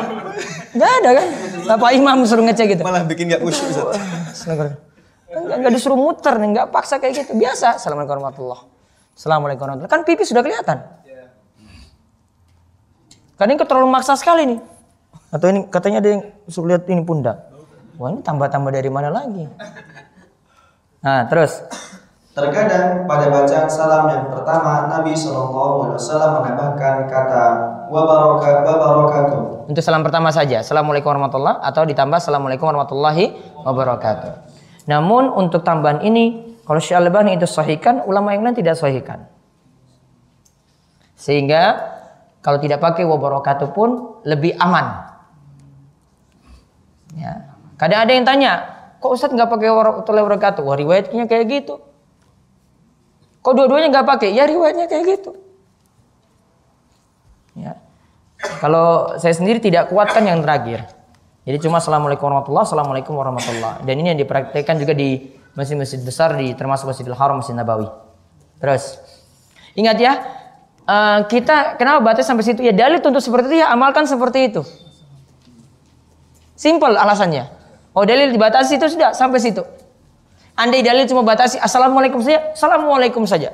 Speaker 2: Nggak ada kan? Bapak imam suruh ngecek gitu.
Speaker 4: Malah bikin nggak khusyuk, Ustaz.
Speaker 2: Enggak, enggak disuruh muter nih, enggak paksa kayak gitu. Biasa. Assalamualaikum warahmatullah. Assalamualaikum warahmatullah. Kan pipi sudah kelihatan. Kadang terlalu maksa sekali nih. Atau ini katanya ada yang suruh lihat ini pundak. Wah ini tambah-tambah dari mana lagi? Nah terus.
Speaker 3: Terkadang pada bacaan salam yang pertama Nabi Shallallahu Alaihi Wasallam menambahkan kata wabarakatuh.
Speaker 2: Untuk salam pertama saja, Assalamualaikum warahmatullah atau ditambah Assalamualaikum warahmatullahi wabarakatuh. Namun untuk tambahan ini Kalau Syalbani itu sahihkan, ulama yang lain tidak sahihkan. Sehingga kalau tidak pakai wabarakatuh pun lebih aman. Ya. Kadang ada yang tanya, kok Ustadz nggak pakai wabarakatuh? Wah riwayatnya kayak gitu. Kok dua-duanya nggak pakai? Ya riwayatnya kayak gitu. Ya. Kalau saya sendiri tidak kuatkan yang terakhir. Jadi cuma assalamualaikum warahmatullah, assalamualaikum warahmatullah. Dan ini yang dipraktekkan juga di masjid-masjid besar di termasuk Masjidil Haram, Masjid Nabawi. Terus ingat ya, uh, kita kenapa batas sampai situ? Ya dalil tentu seperti itu ya amalkan seperti itu. Simple alasannya. Oh dalil dibatasi itu sudah sampai situ. Andai dalil cuma batasi assalamualaikum saja, assalamualaikum saja.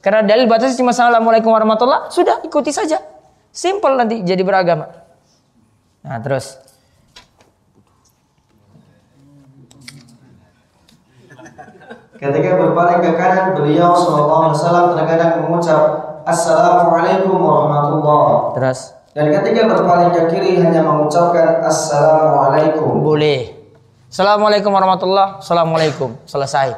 Speaker 2: Karena dalil batasi cuma assalamualaikum warahmatullah, sudah ikuti saja. Simple nanti jadi beragama. Nah, terus.
Speaker 3: Ketika berpaling ke kanan, beliau Shallallahu Alaihi Wasallam terkadang mengucap Assalamualaikum warahmatullah.
Speaker 2: Terus.
Speaker 3: Dan ketika berpaling ke kiri hanya mengucapkan Assalamualaikum.
Speaker 2: Boleh. Assalamualaikum warahmatullah. Assalamualaikum. Selesai.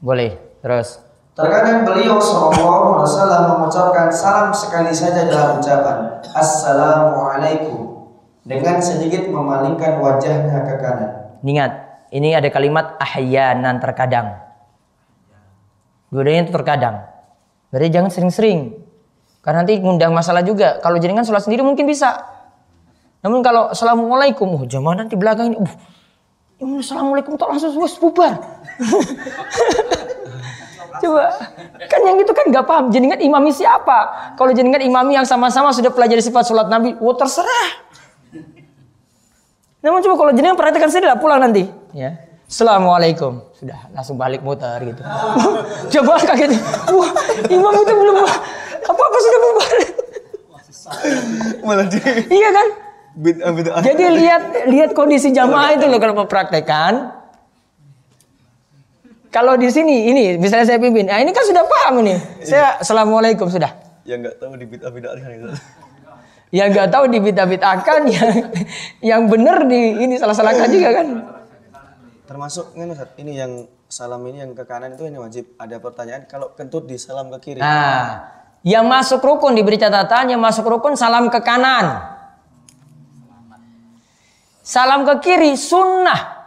Speaker 2: Boleh. Terus.
Speaker 3: Terkadang beliau Shallallahu Alaihi Wasallam mengucapkan salam sekali saja dalam ucapan Assalamualaikum dengan sedikit memalingkan wajahnya ke kanan.
Speaker 2: Ingat, ini ada kalimat ahyanan terkadang. Dua-duanya itu terkadang. Berarti jangan sering-sering. Karena nanti ngundang masalah juga. Kalau jenengan sholat sendiri mungkin bisa. Namun kalau Assalamualaikum, oh jamaah nanti belakang ini, uh, Assalamualaikum, tak langsung bubar. Coba, kan yang itu kan nggak paham. Jenengan imami siapa? Kalau jenengan imami yang sama-sama sudah pelajari sifat sholat Nabi, wah terserah. Namun coba kalau jenengan perhatikan sendiri lah pulang nanti. Ya. Assalamualaikum. Sudah langsung balik muter gitu. coba kaget. Wah, imam itu belum apa apa sudah bubar. Malah Iya kan? Jadi lihat lihat kondisi jamaah itu loh kalau mau praktekan kalau di sini ini misalnya saya pimpin, nah ini kan sudah paham ini. Saya assalamualaikum sudah.
Speaker 4: Yang nggak tahu di bid'ah itu.
Speaker 2: Yang nggak tahu di bid'ah bid'ahkan yang yang benar di ini salah salahkan juga kan.
Speaker 4: Termasuk ini ini yang salam ini yang ke kanan itu ini wajib. Ada pertanyaan kalau kentut di salam ke kiri.
Speaker 2: Nah, yang masuk rukun diberi catatan yang masuk rukun salam ke kanan. Salam ke kiri sunnah.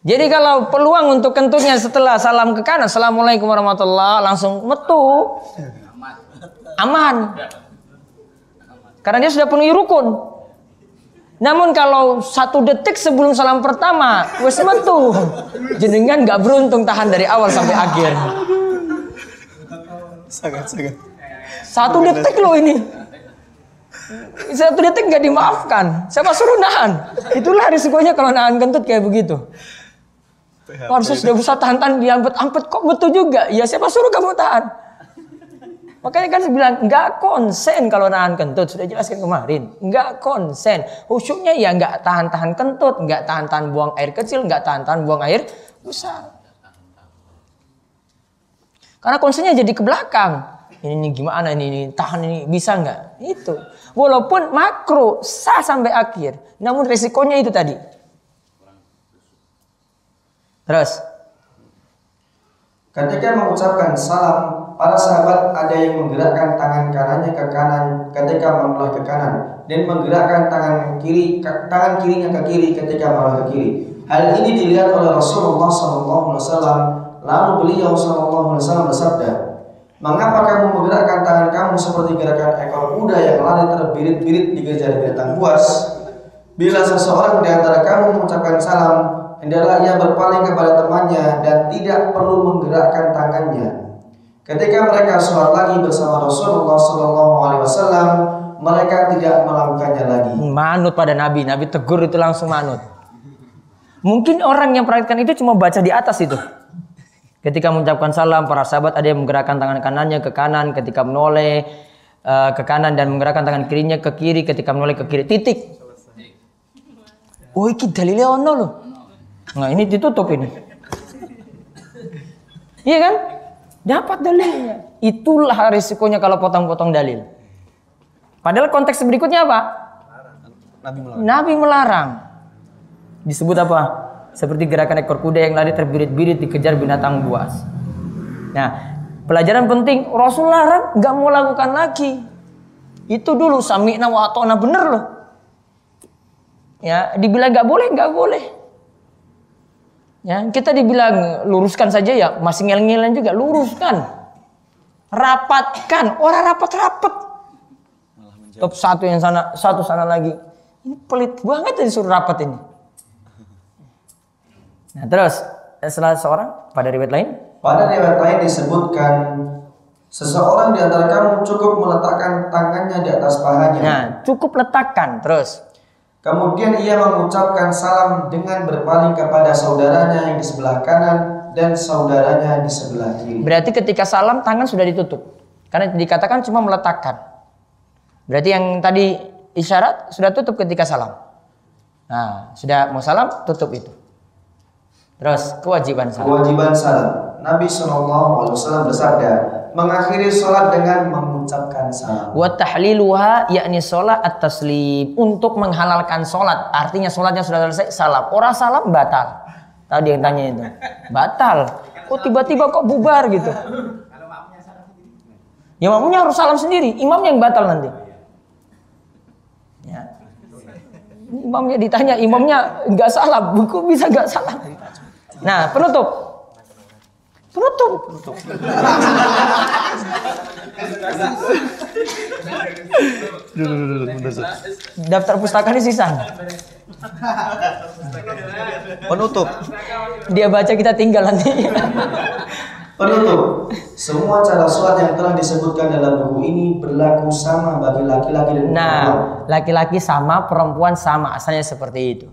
Speaker 2: Jadi kalau peluang untuk kentutnya setelah salam ke kanan, assalamualaikum warahmatullah, langsung metu, aman. Karena dia sudah penuhi rukun. Namun kalau satu detik sebelum salam pertama, wes metu, jenengan nggak beruntung tahan dari awal sampai akhir.
Speaker 4: Sangat sangat.
Speaker 2: Satu detik loh ini. Satu detik nggak dimaafkan. Siapa suruh nahan? Itulah risikonya kalau nahan kentut kayak begitu. Harusnya sudah bisa tahan-tahan diampet-ampet kok betul juga. Ya siapa suruh kamu tahan? Makanya kan saya bilang nggak konsen kalau nahan kentut. Sudah jelaskan kemarin. Nggak konsen. Khusyuknya ya nggak tahan-tahan kentut nggak tahan-tahan buang air kecil nggak tahan-tahan buang air besar. Karena konsennya jadi ke belakang. Ini, ini gimana ini, ini tahan ini bisa nggak? Itu. Walaupun makro sah sampai akhir. Namun resikonya itu tadi. Terus.
Speaker 3: Ketika mengucapkan salam, para sahabat ada yang menggerakkan tangan kanannya ke kanan ketika menoleh ke kanan dan menggerakkan tangan kiri tangan kirinya ke kiri ketika menoleh ke kiri. Hal ini dilihat oleh Rasulullah SAW. Lalu beliau SAW bersabda, Mengapa kamu menggerakkan tangan kamu seperti gerakan ekor kuda yang lari terbirit-birit dikejar binatang buas? Bila seseorang di antara kamu mengucapkan salam, hendaklah ia berpaling kepada temannya dan tidak perlu menggerakkan tangannya. Ketika mereka sholat lagi bersama Rasulullah Shallallahu Alaihi Wasallam, mereka tidak melakukannya lagi.
Speaker 2: Manut pada Nabi, Nabi tegur itu langsung manut. Mungkin orang yang perhatikan itu cuma baca di atas itu. Ketika mengucapkan salam, para sahabat ada yang menggerakkan tangan kanannya ke kanan ketika menoleh uh, ke kanan dan menggerakkan tangan kirinya ke kiri ketika menoleh ke kiri. Titik. Oh, ini dalilnya ono loh. Nah ini ditutup ini. Iya kan? Dapat dalilnya. Itulah risikonya kalau potong-potong dalil. Padahal konteks berikutnya apa?
Speaker 4: Nabi melarang.
Speaker 2: Nabi melarang. disebut apa? Seperti gerakan ekor kuda yang lari terbirit-birit dikejar binatang buas. Nah, pelajaran penting Rasul larang nggak mau lakukan lagi. Itu dulu sami'na wa bener loh. Ya, dibilang nggak boleh, nggak boleh. Ya, kita dibilang luruskan saja ya, masih ngel-ngelan juga, luruskan. Rapatkan, orang rapat-rapat. Top satu yang sana, satu sana lagi. Ini pelit banget ya disuruh rapat ini. Nah terus setelah seorang pada riwayat lain
Speaker 3: Pada riwayat lain disebutkan seseorang di antara kamu cukup meletakkan tangannya di atas pahanya.
Speaker 2: Nah, cukup letakkan terus.
Speaker 3: Kemudian ia mengucapkan salam dengan berpaling kepada saudaranya yang di sebelah kanan dan saudaranya di sebelah kiri.
Speaker 2: Berarti ketika salam tangan sudah ditutup. Karena dikatakan cuma meletakkan. Berarti yang tadi isyarat sudah tutup ketika salam. Nah, sudah mau salam tutup itu. Terus kewajiban salam.
Speaker 3: Kewajiban salam. Nabi SAW bersabda, mengakhiri sholat dengan mengucapkan salam.
Speaker 2: Wa tahliluha yakni sholat at-taslim untuk menghalalkan sholat. Artinya sholatnya sudah selesai salam. Orang salam batal. Tadi yang tanya itu. Batal. Kok tiba-tiba kok bubar gitu. Ya makmumnya harus salam sendiri. Imamnya yang batal nanti. Ya. Imamnya ditanya, imamnya nggak salam. Kok bisa nggak salam? Nah, penutup. Penutup. Daftar pustaka ini sisa.
Speaker 4: Penutup.
Speaker 2: Dia baca kita tinggal nanti.
Speaker 3: Penutup, semua cara sholat yang telah disebutkan dalam buku ini berlaku sama bagi laki-laki dan perempuan.
Speaker 2: Nah, laki-laki sama, perempuan sama, asalnya seperti itu.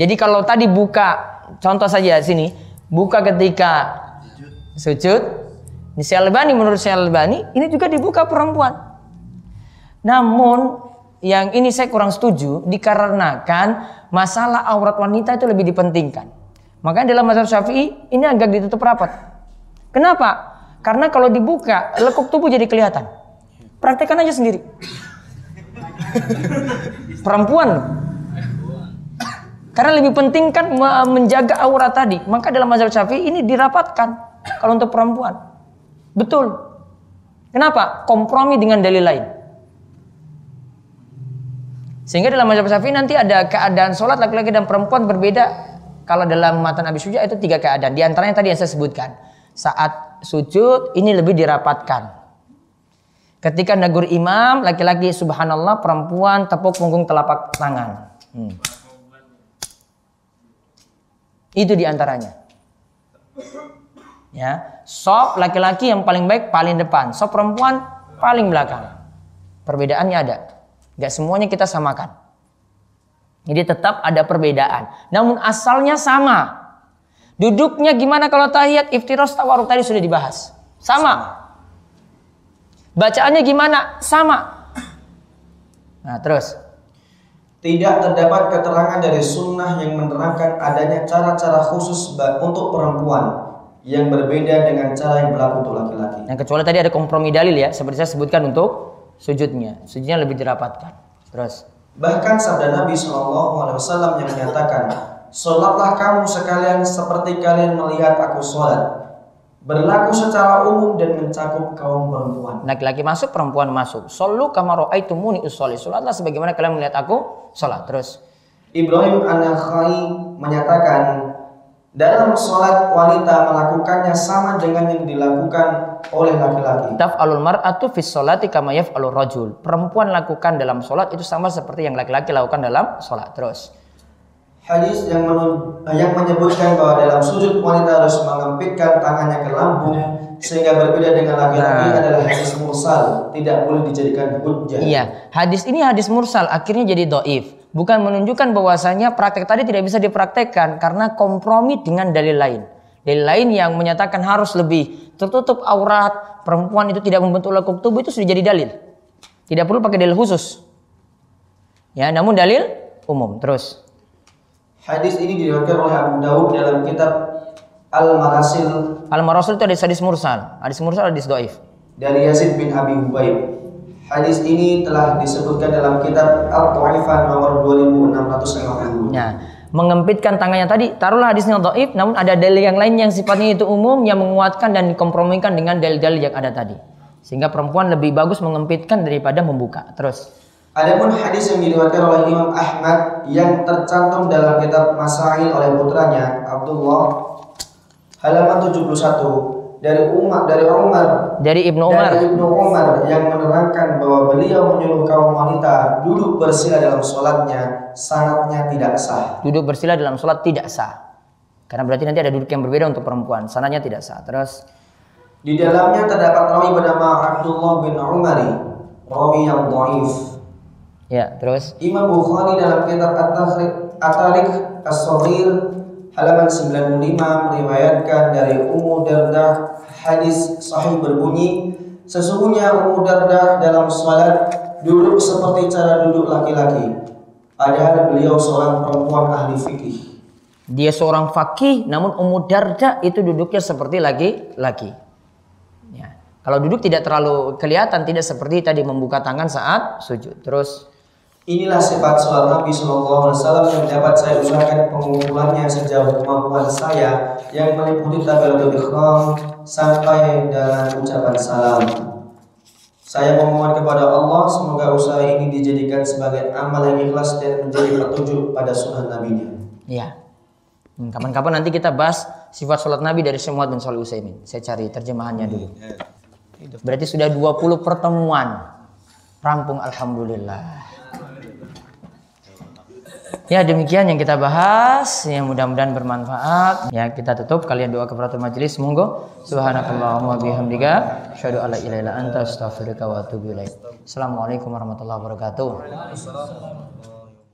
Speaker 2: Jadi kalau tadi buka, contoh saja sini, buka ketika sujud, ini Syalbani menurut Syalbani, ini juga dibuka perempuan. Namun yang ini saya kurang setuju dikarenakan masalah aurat wanita itu lebih dipentingkan. Makanya dalam mazhab Syafi'i ini agak ditutup rapat. Kenapa? Karena kalau dibuka lekuk tubuh jadi kelihatan. Praktekkan aja sendiri. Perempuan karena lebih penting kan me- menjaga aurat tadi. Maka dalam mazhab Syafi'i ini dirapatkan kalau untuk perempuan. Betul. Kenapa? Kompromi dengan dalil lain. Sehingga dalam mazhab Syafi'i nanti ada keadaan sholat laki-laki dan perempuan berbeda. Kalau dalam matan Abi Suja itu tiga keadaan. Di antaranya tadi yang saya sebutkan. Saat sujud ini lebih dirapatkan. Ketika negur imam, laki-laki subhanallah, perempuan tepuk punggung telapak tangan. Hmm. Itu di antaranya. Ya, sop laki-laki yang paling baik paling depan, sop perempuan paling belakang. Perbedaannya ada. Gak semuanya kita samakan. Jadi tetap ada perbedaan. Namun asalnya sama. Duduknya gimana kalau tahiyat, iftiros, tawaruk tadi sudah dibahas. Sama. Bacaannya gimana? Sama. Nah terus.
Speaker 3: Tidak terdapat keterangan dari sunnah yang menerangkan adanya cara-cara khusus untuk perempuan yang berbeda dengan cara yang berlaku untuk laki-laki.
Speaker 2: Yang kecuali tadi ada kompromi dalil ya, seperti saya sebutkan untuk sujudnya. Sujudnya lebih dirapatkan. Terus.
Speaker 3: Bahkan sabda Nabi SAW yang menyatakan, Sholatlah kamu sekalian seperti kalian melihat aku sholat. Berlaku secara umum dan mencakup kaum perempuan.
Speaker 2: Laki-laki masuk, perempuan masuk. Solu kama ra'aitumuni usolli. Salatlah sebagaimana kalian melihat aku salat. Terus.
Speaker 3: Ibrahim An-Nakhai menyatakan, dalam sholat wanita melakukannya sama dengan yang dilakukan oleh laki-laki.
Speaker 2: Taf'alul mar'atu fis sholati kama yaf'alur rajul. Perempuan lakukan dalam salat itu sama seperti yang laki-laki lakukan dalam salat. Terus.
Speaker 3: Hadis yang, menun- yang menyebutkan bahwa dalam sujud wanita harus mengempitkan tangannya ke lambung sehingga berbeda dengan laki-laki
Speaker 2: Nah.
Speaker 3: adalah hadis mursal, tidak boleh dijadikan hujjah.
Speaker 2: Iya, hadis ini hadis mursal akhirnya jadi doif. Bukan menunjukkan bahwasanya praktek tadi tidak bisa dipraktekkan karena kompromi dengan dalil lain. Dalil lain yang menyatakan harus lebih tertutup aurat, perempuan itu tidak membentuk lekuk tubuh itu sudah jadi dalil. Tidak perlu pakai dalil khusus. Ya, namun dalil umum. Terus.
Speaker 3: Hadis ini diriwayatkan oleh Abu Daud dalam kitab Al-Marasil
Speaker 2: Al-Marasul itu hadis hadis mursal. Hadis mursal hadis doif.
Speaker 3: dari Yazid bin Abi Hubaib. Hadis ini telah disebutkan dalam kitab Al-Taifah nomor 2652.
Speaker 2: Nah, mengempitkan tangannya tadi, taruhlah hadisnya dhaif, namun ada dalil yang lain yang sifatnya itu umum yang menguatkan dan dikompromikan dengan dalil-dalil yang ada tadi. Sehingga perempuan lebih bagus mengempitkan daripada membuka. Terus.
Speaker 3: Adapun hadis yang diriwayatkan oleh Imam Ahmad yang tercantum dalam kitab Masail oleh putranya Abdullah halaman 71 dari Umar dari Umar
Speaker 2: Dari Ibnu Umar.
Speaker 3: dari Ibnu Umar yang menerangkan bahwa beliau menyuruh kaum wanita duduk bersila dalam sholatnya sanatnya tidak sah.
Speaker 2: Duduk bersila dalam sholat tidak sah. Karena berarti nanti ada duduk yang berbeda untuk perempuan. Sananya tidak sah. Terus.
Speaker 3: Di dalamnya terdapat rawi bernama Abdullah bin Umari, rawi yang dhaif.
Speaker 2: Ya, terus.
Speaker 3: Imam Bukhari dalam kitab At-Tarik As-Saghir halaman 95 meriwayatkan dari Ummu Dardah hadis sahih berbunyi sesungguhnya Ummu Dardah dalam salat duduk seperti cara duduk laki-laki padahal beliau seorang perempuan ahli fikih
Speaker 2: Dia seorang fakih, namun Ummu Darda itu duduknya seperti laki-laki. Ya. Kalau duduk tidak terlalu kelihatan, tidak seperti tadi membuka tangan saat sujud. Terus,
Speaker 3: Inilah sifat sholat Nabi Shallallahu Alaihi Wasallam yang dapat saya usahakan pengumpulannya sejauh kemampuan saya yang meliputi takbiratul ihram sampai dalam ucapan salam. Saya memohon kepada Allah semoga usaha ini dijadikan sebagai amal yang ikhlas dan menjadi petunjuk pada sunnah Nabi-Nya.
Speaker 2: ya. Hmm, Kapan-kapan nanti kita bahas sifat sholat Nabi dari semua bin Shalih Utsaimin. Saya cari terjemahannya dulu. Berarti sudah 20 pertemuan. Rampung Alhamdulillah. Ya demikian yang kita bahas yang mudah-mudahan bermanfaat. Ya kita tutup kalian doa kafaratul majelis monggo. Subhanakallahumma bihamdika asyhadu alla ilaha illa anta astaghfiruka wa atubu ilaik. Assalamualaikum warahmatullahi wabarakatuh.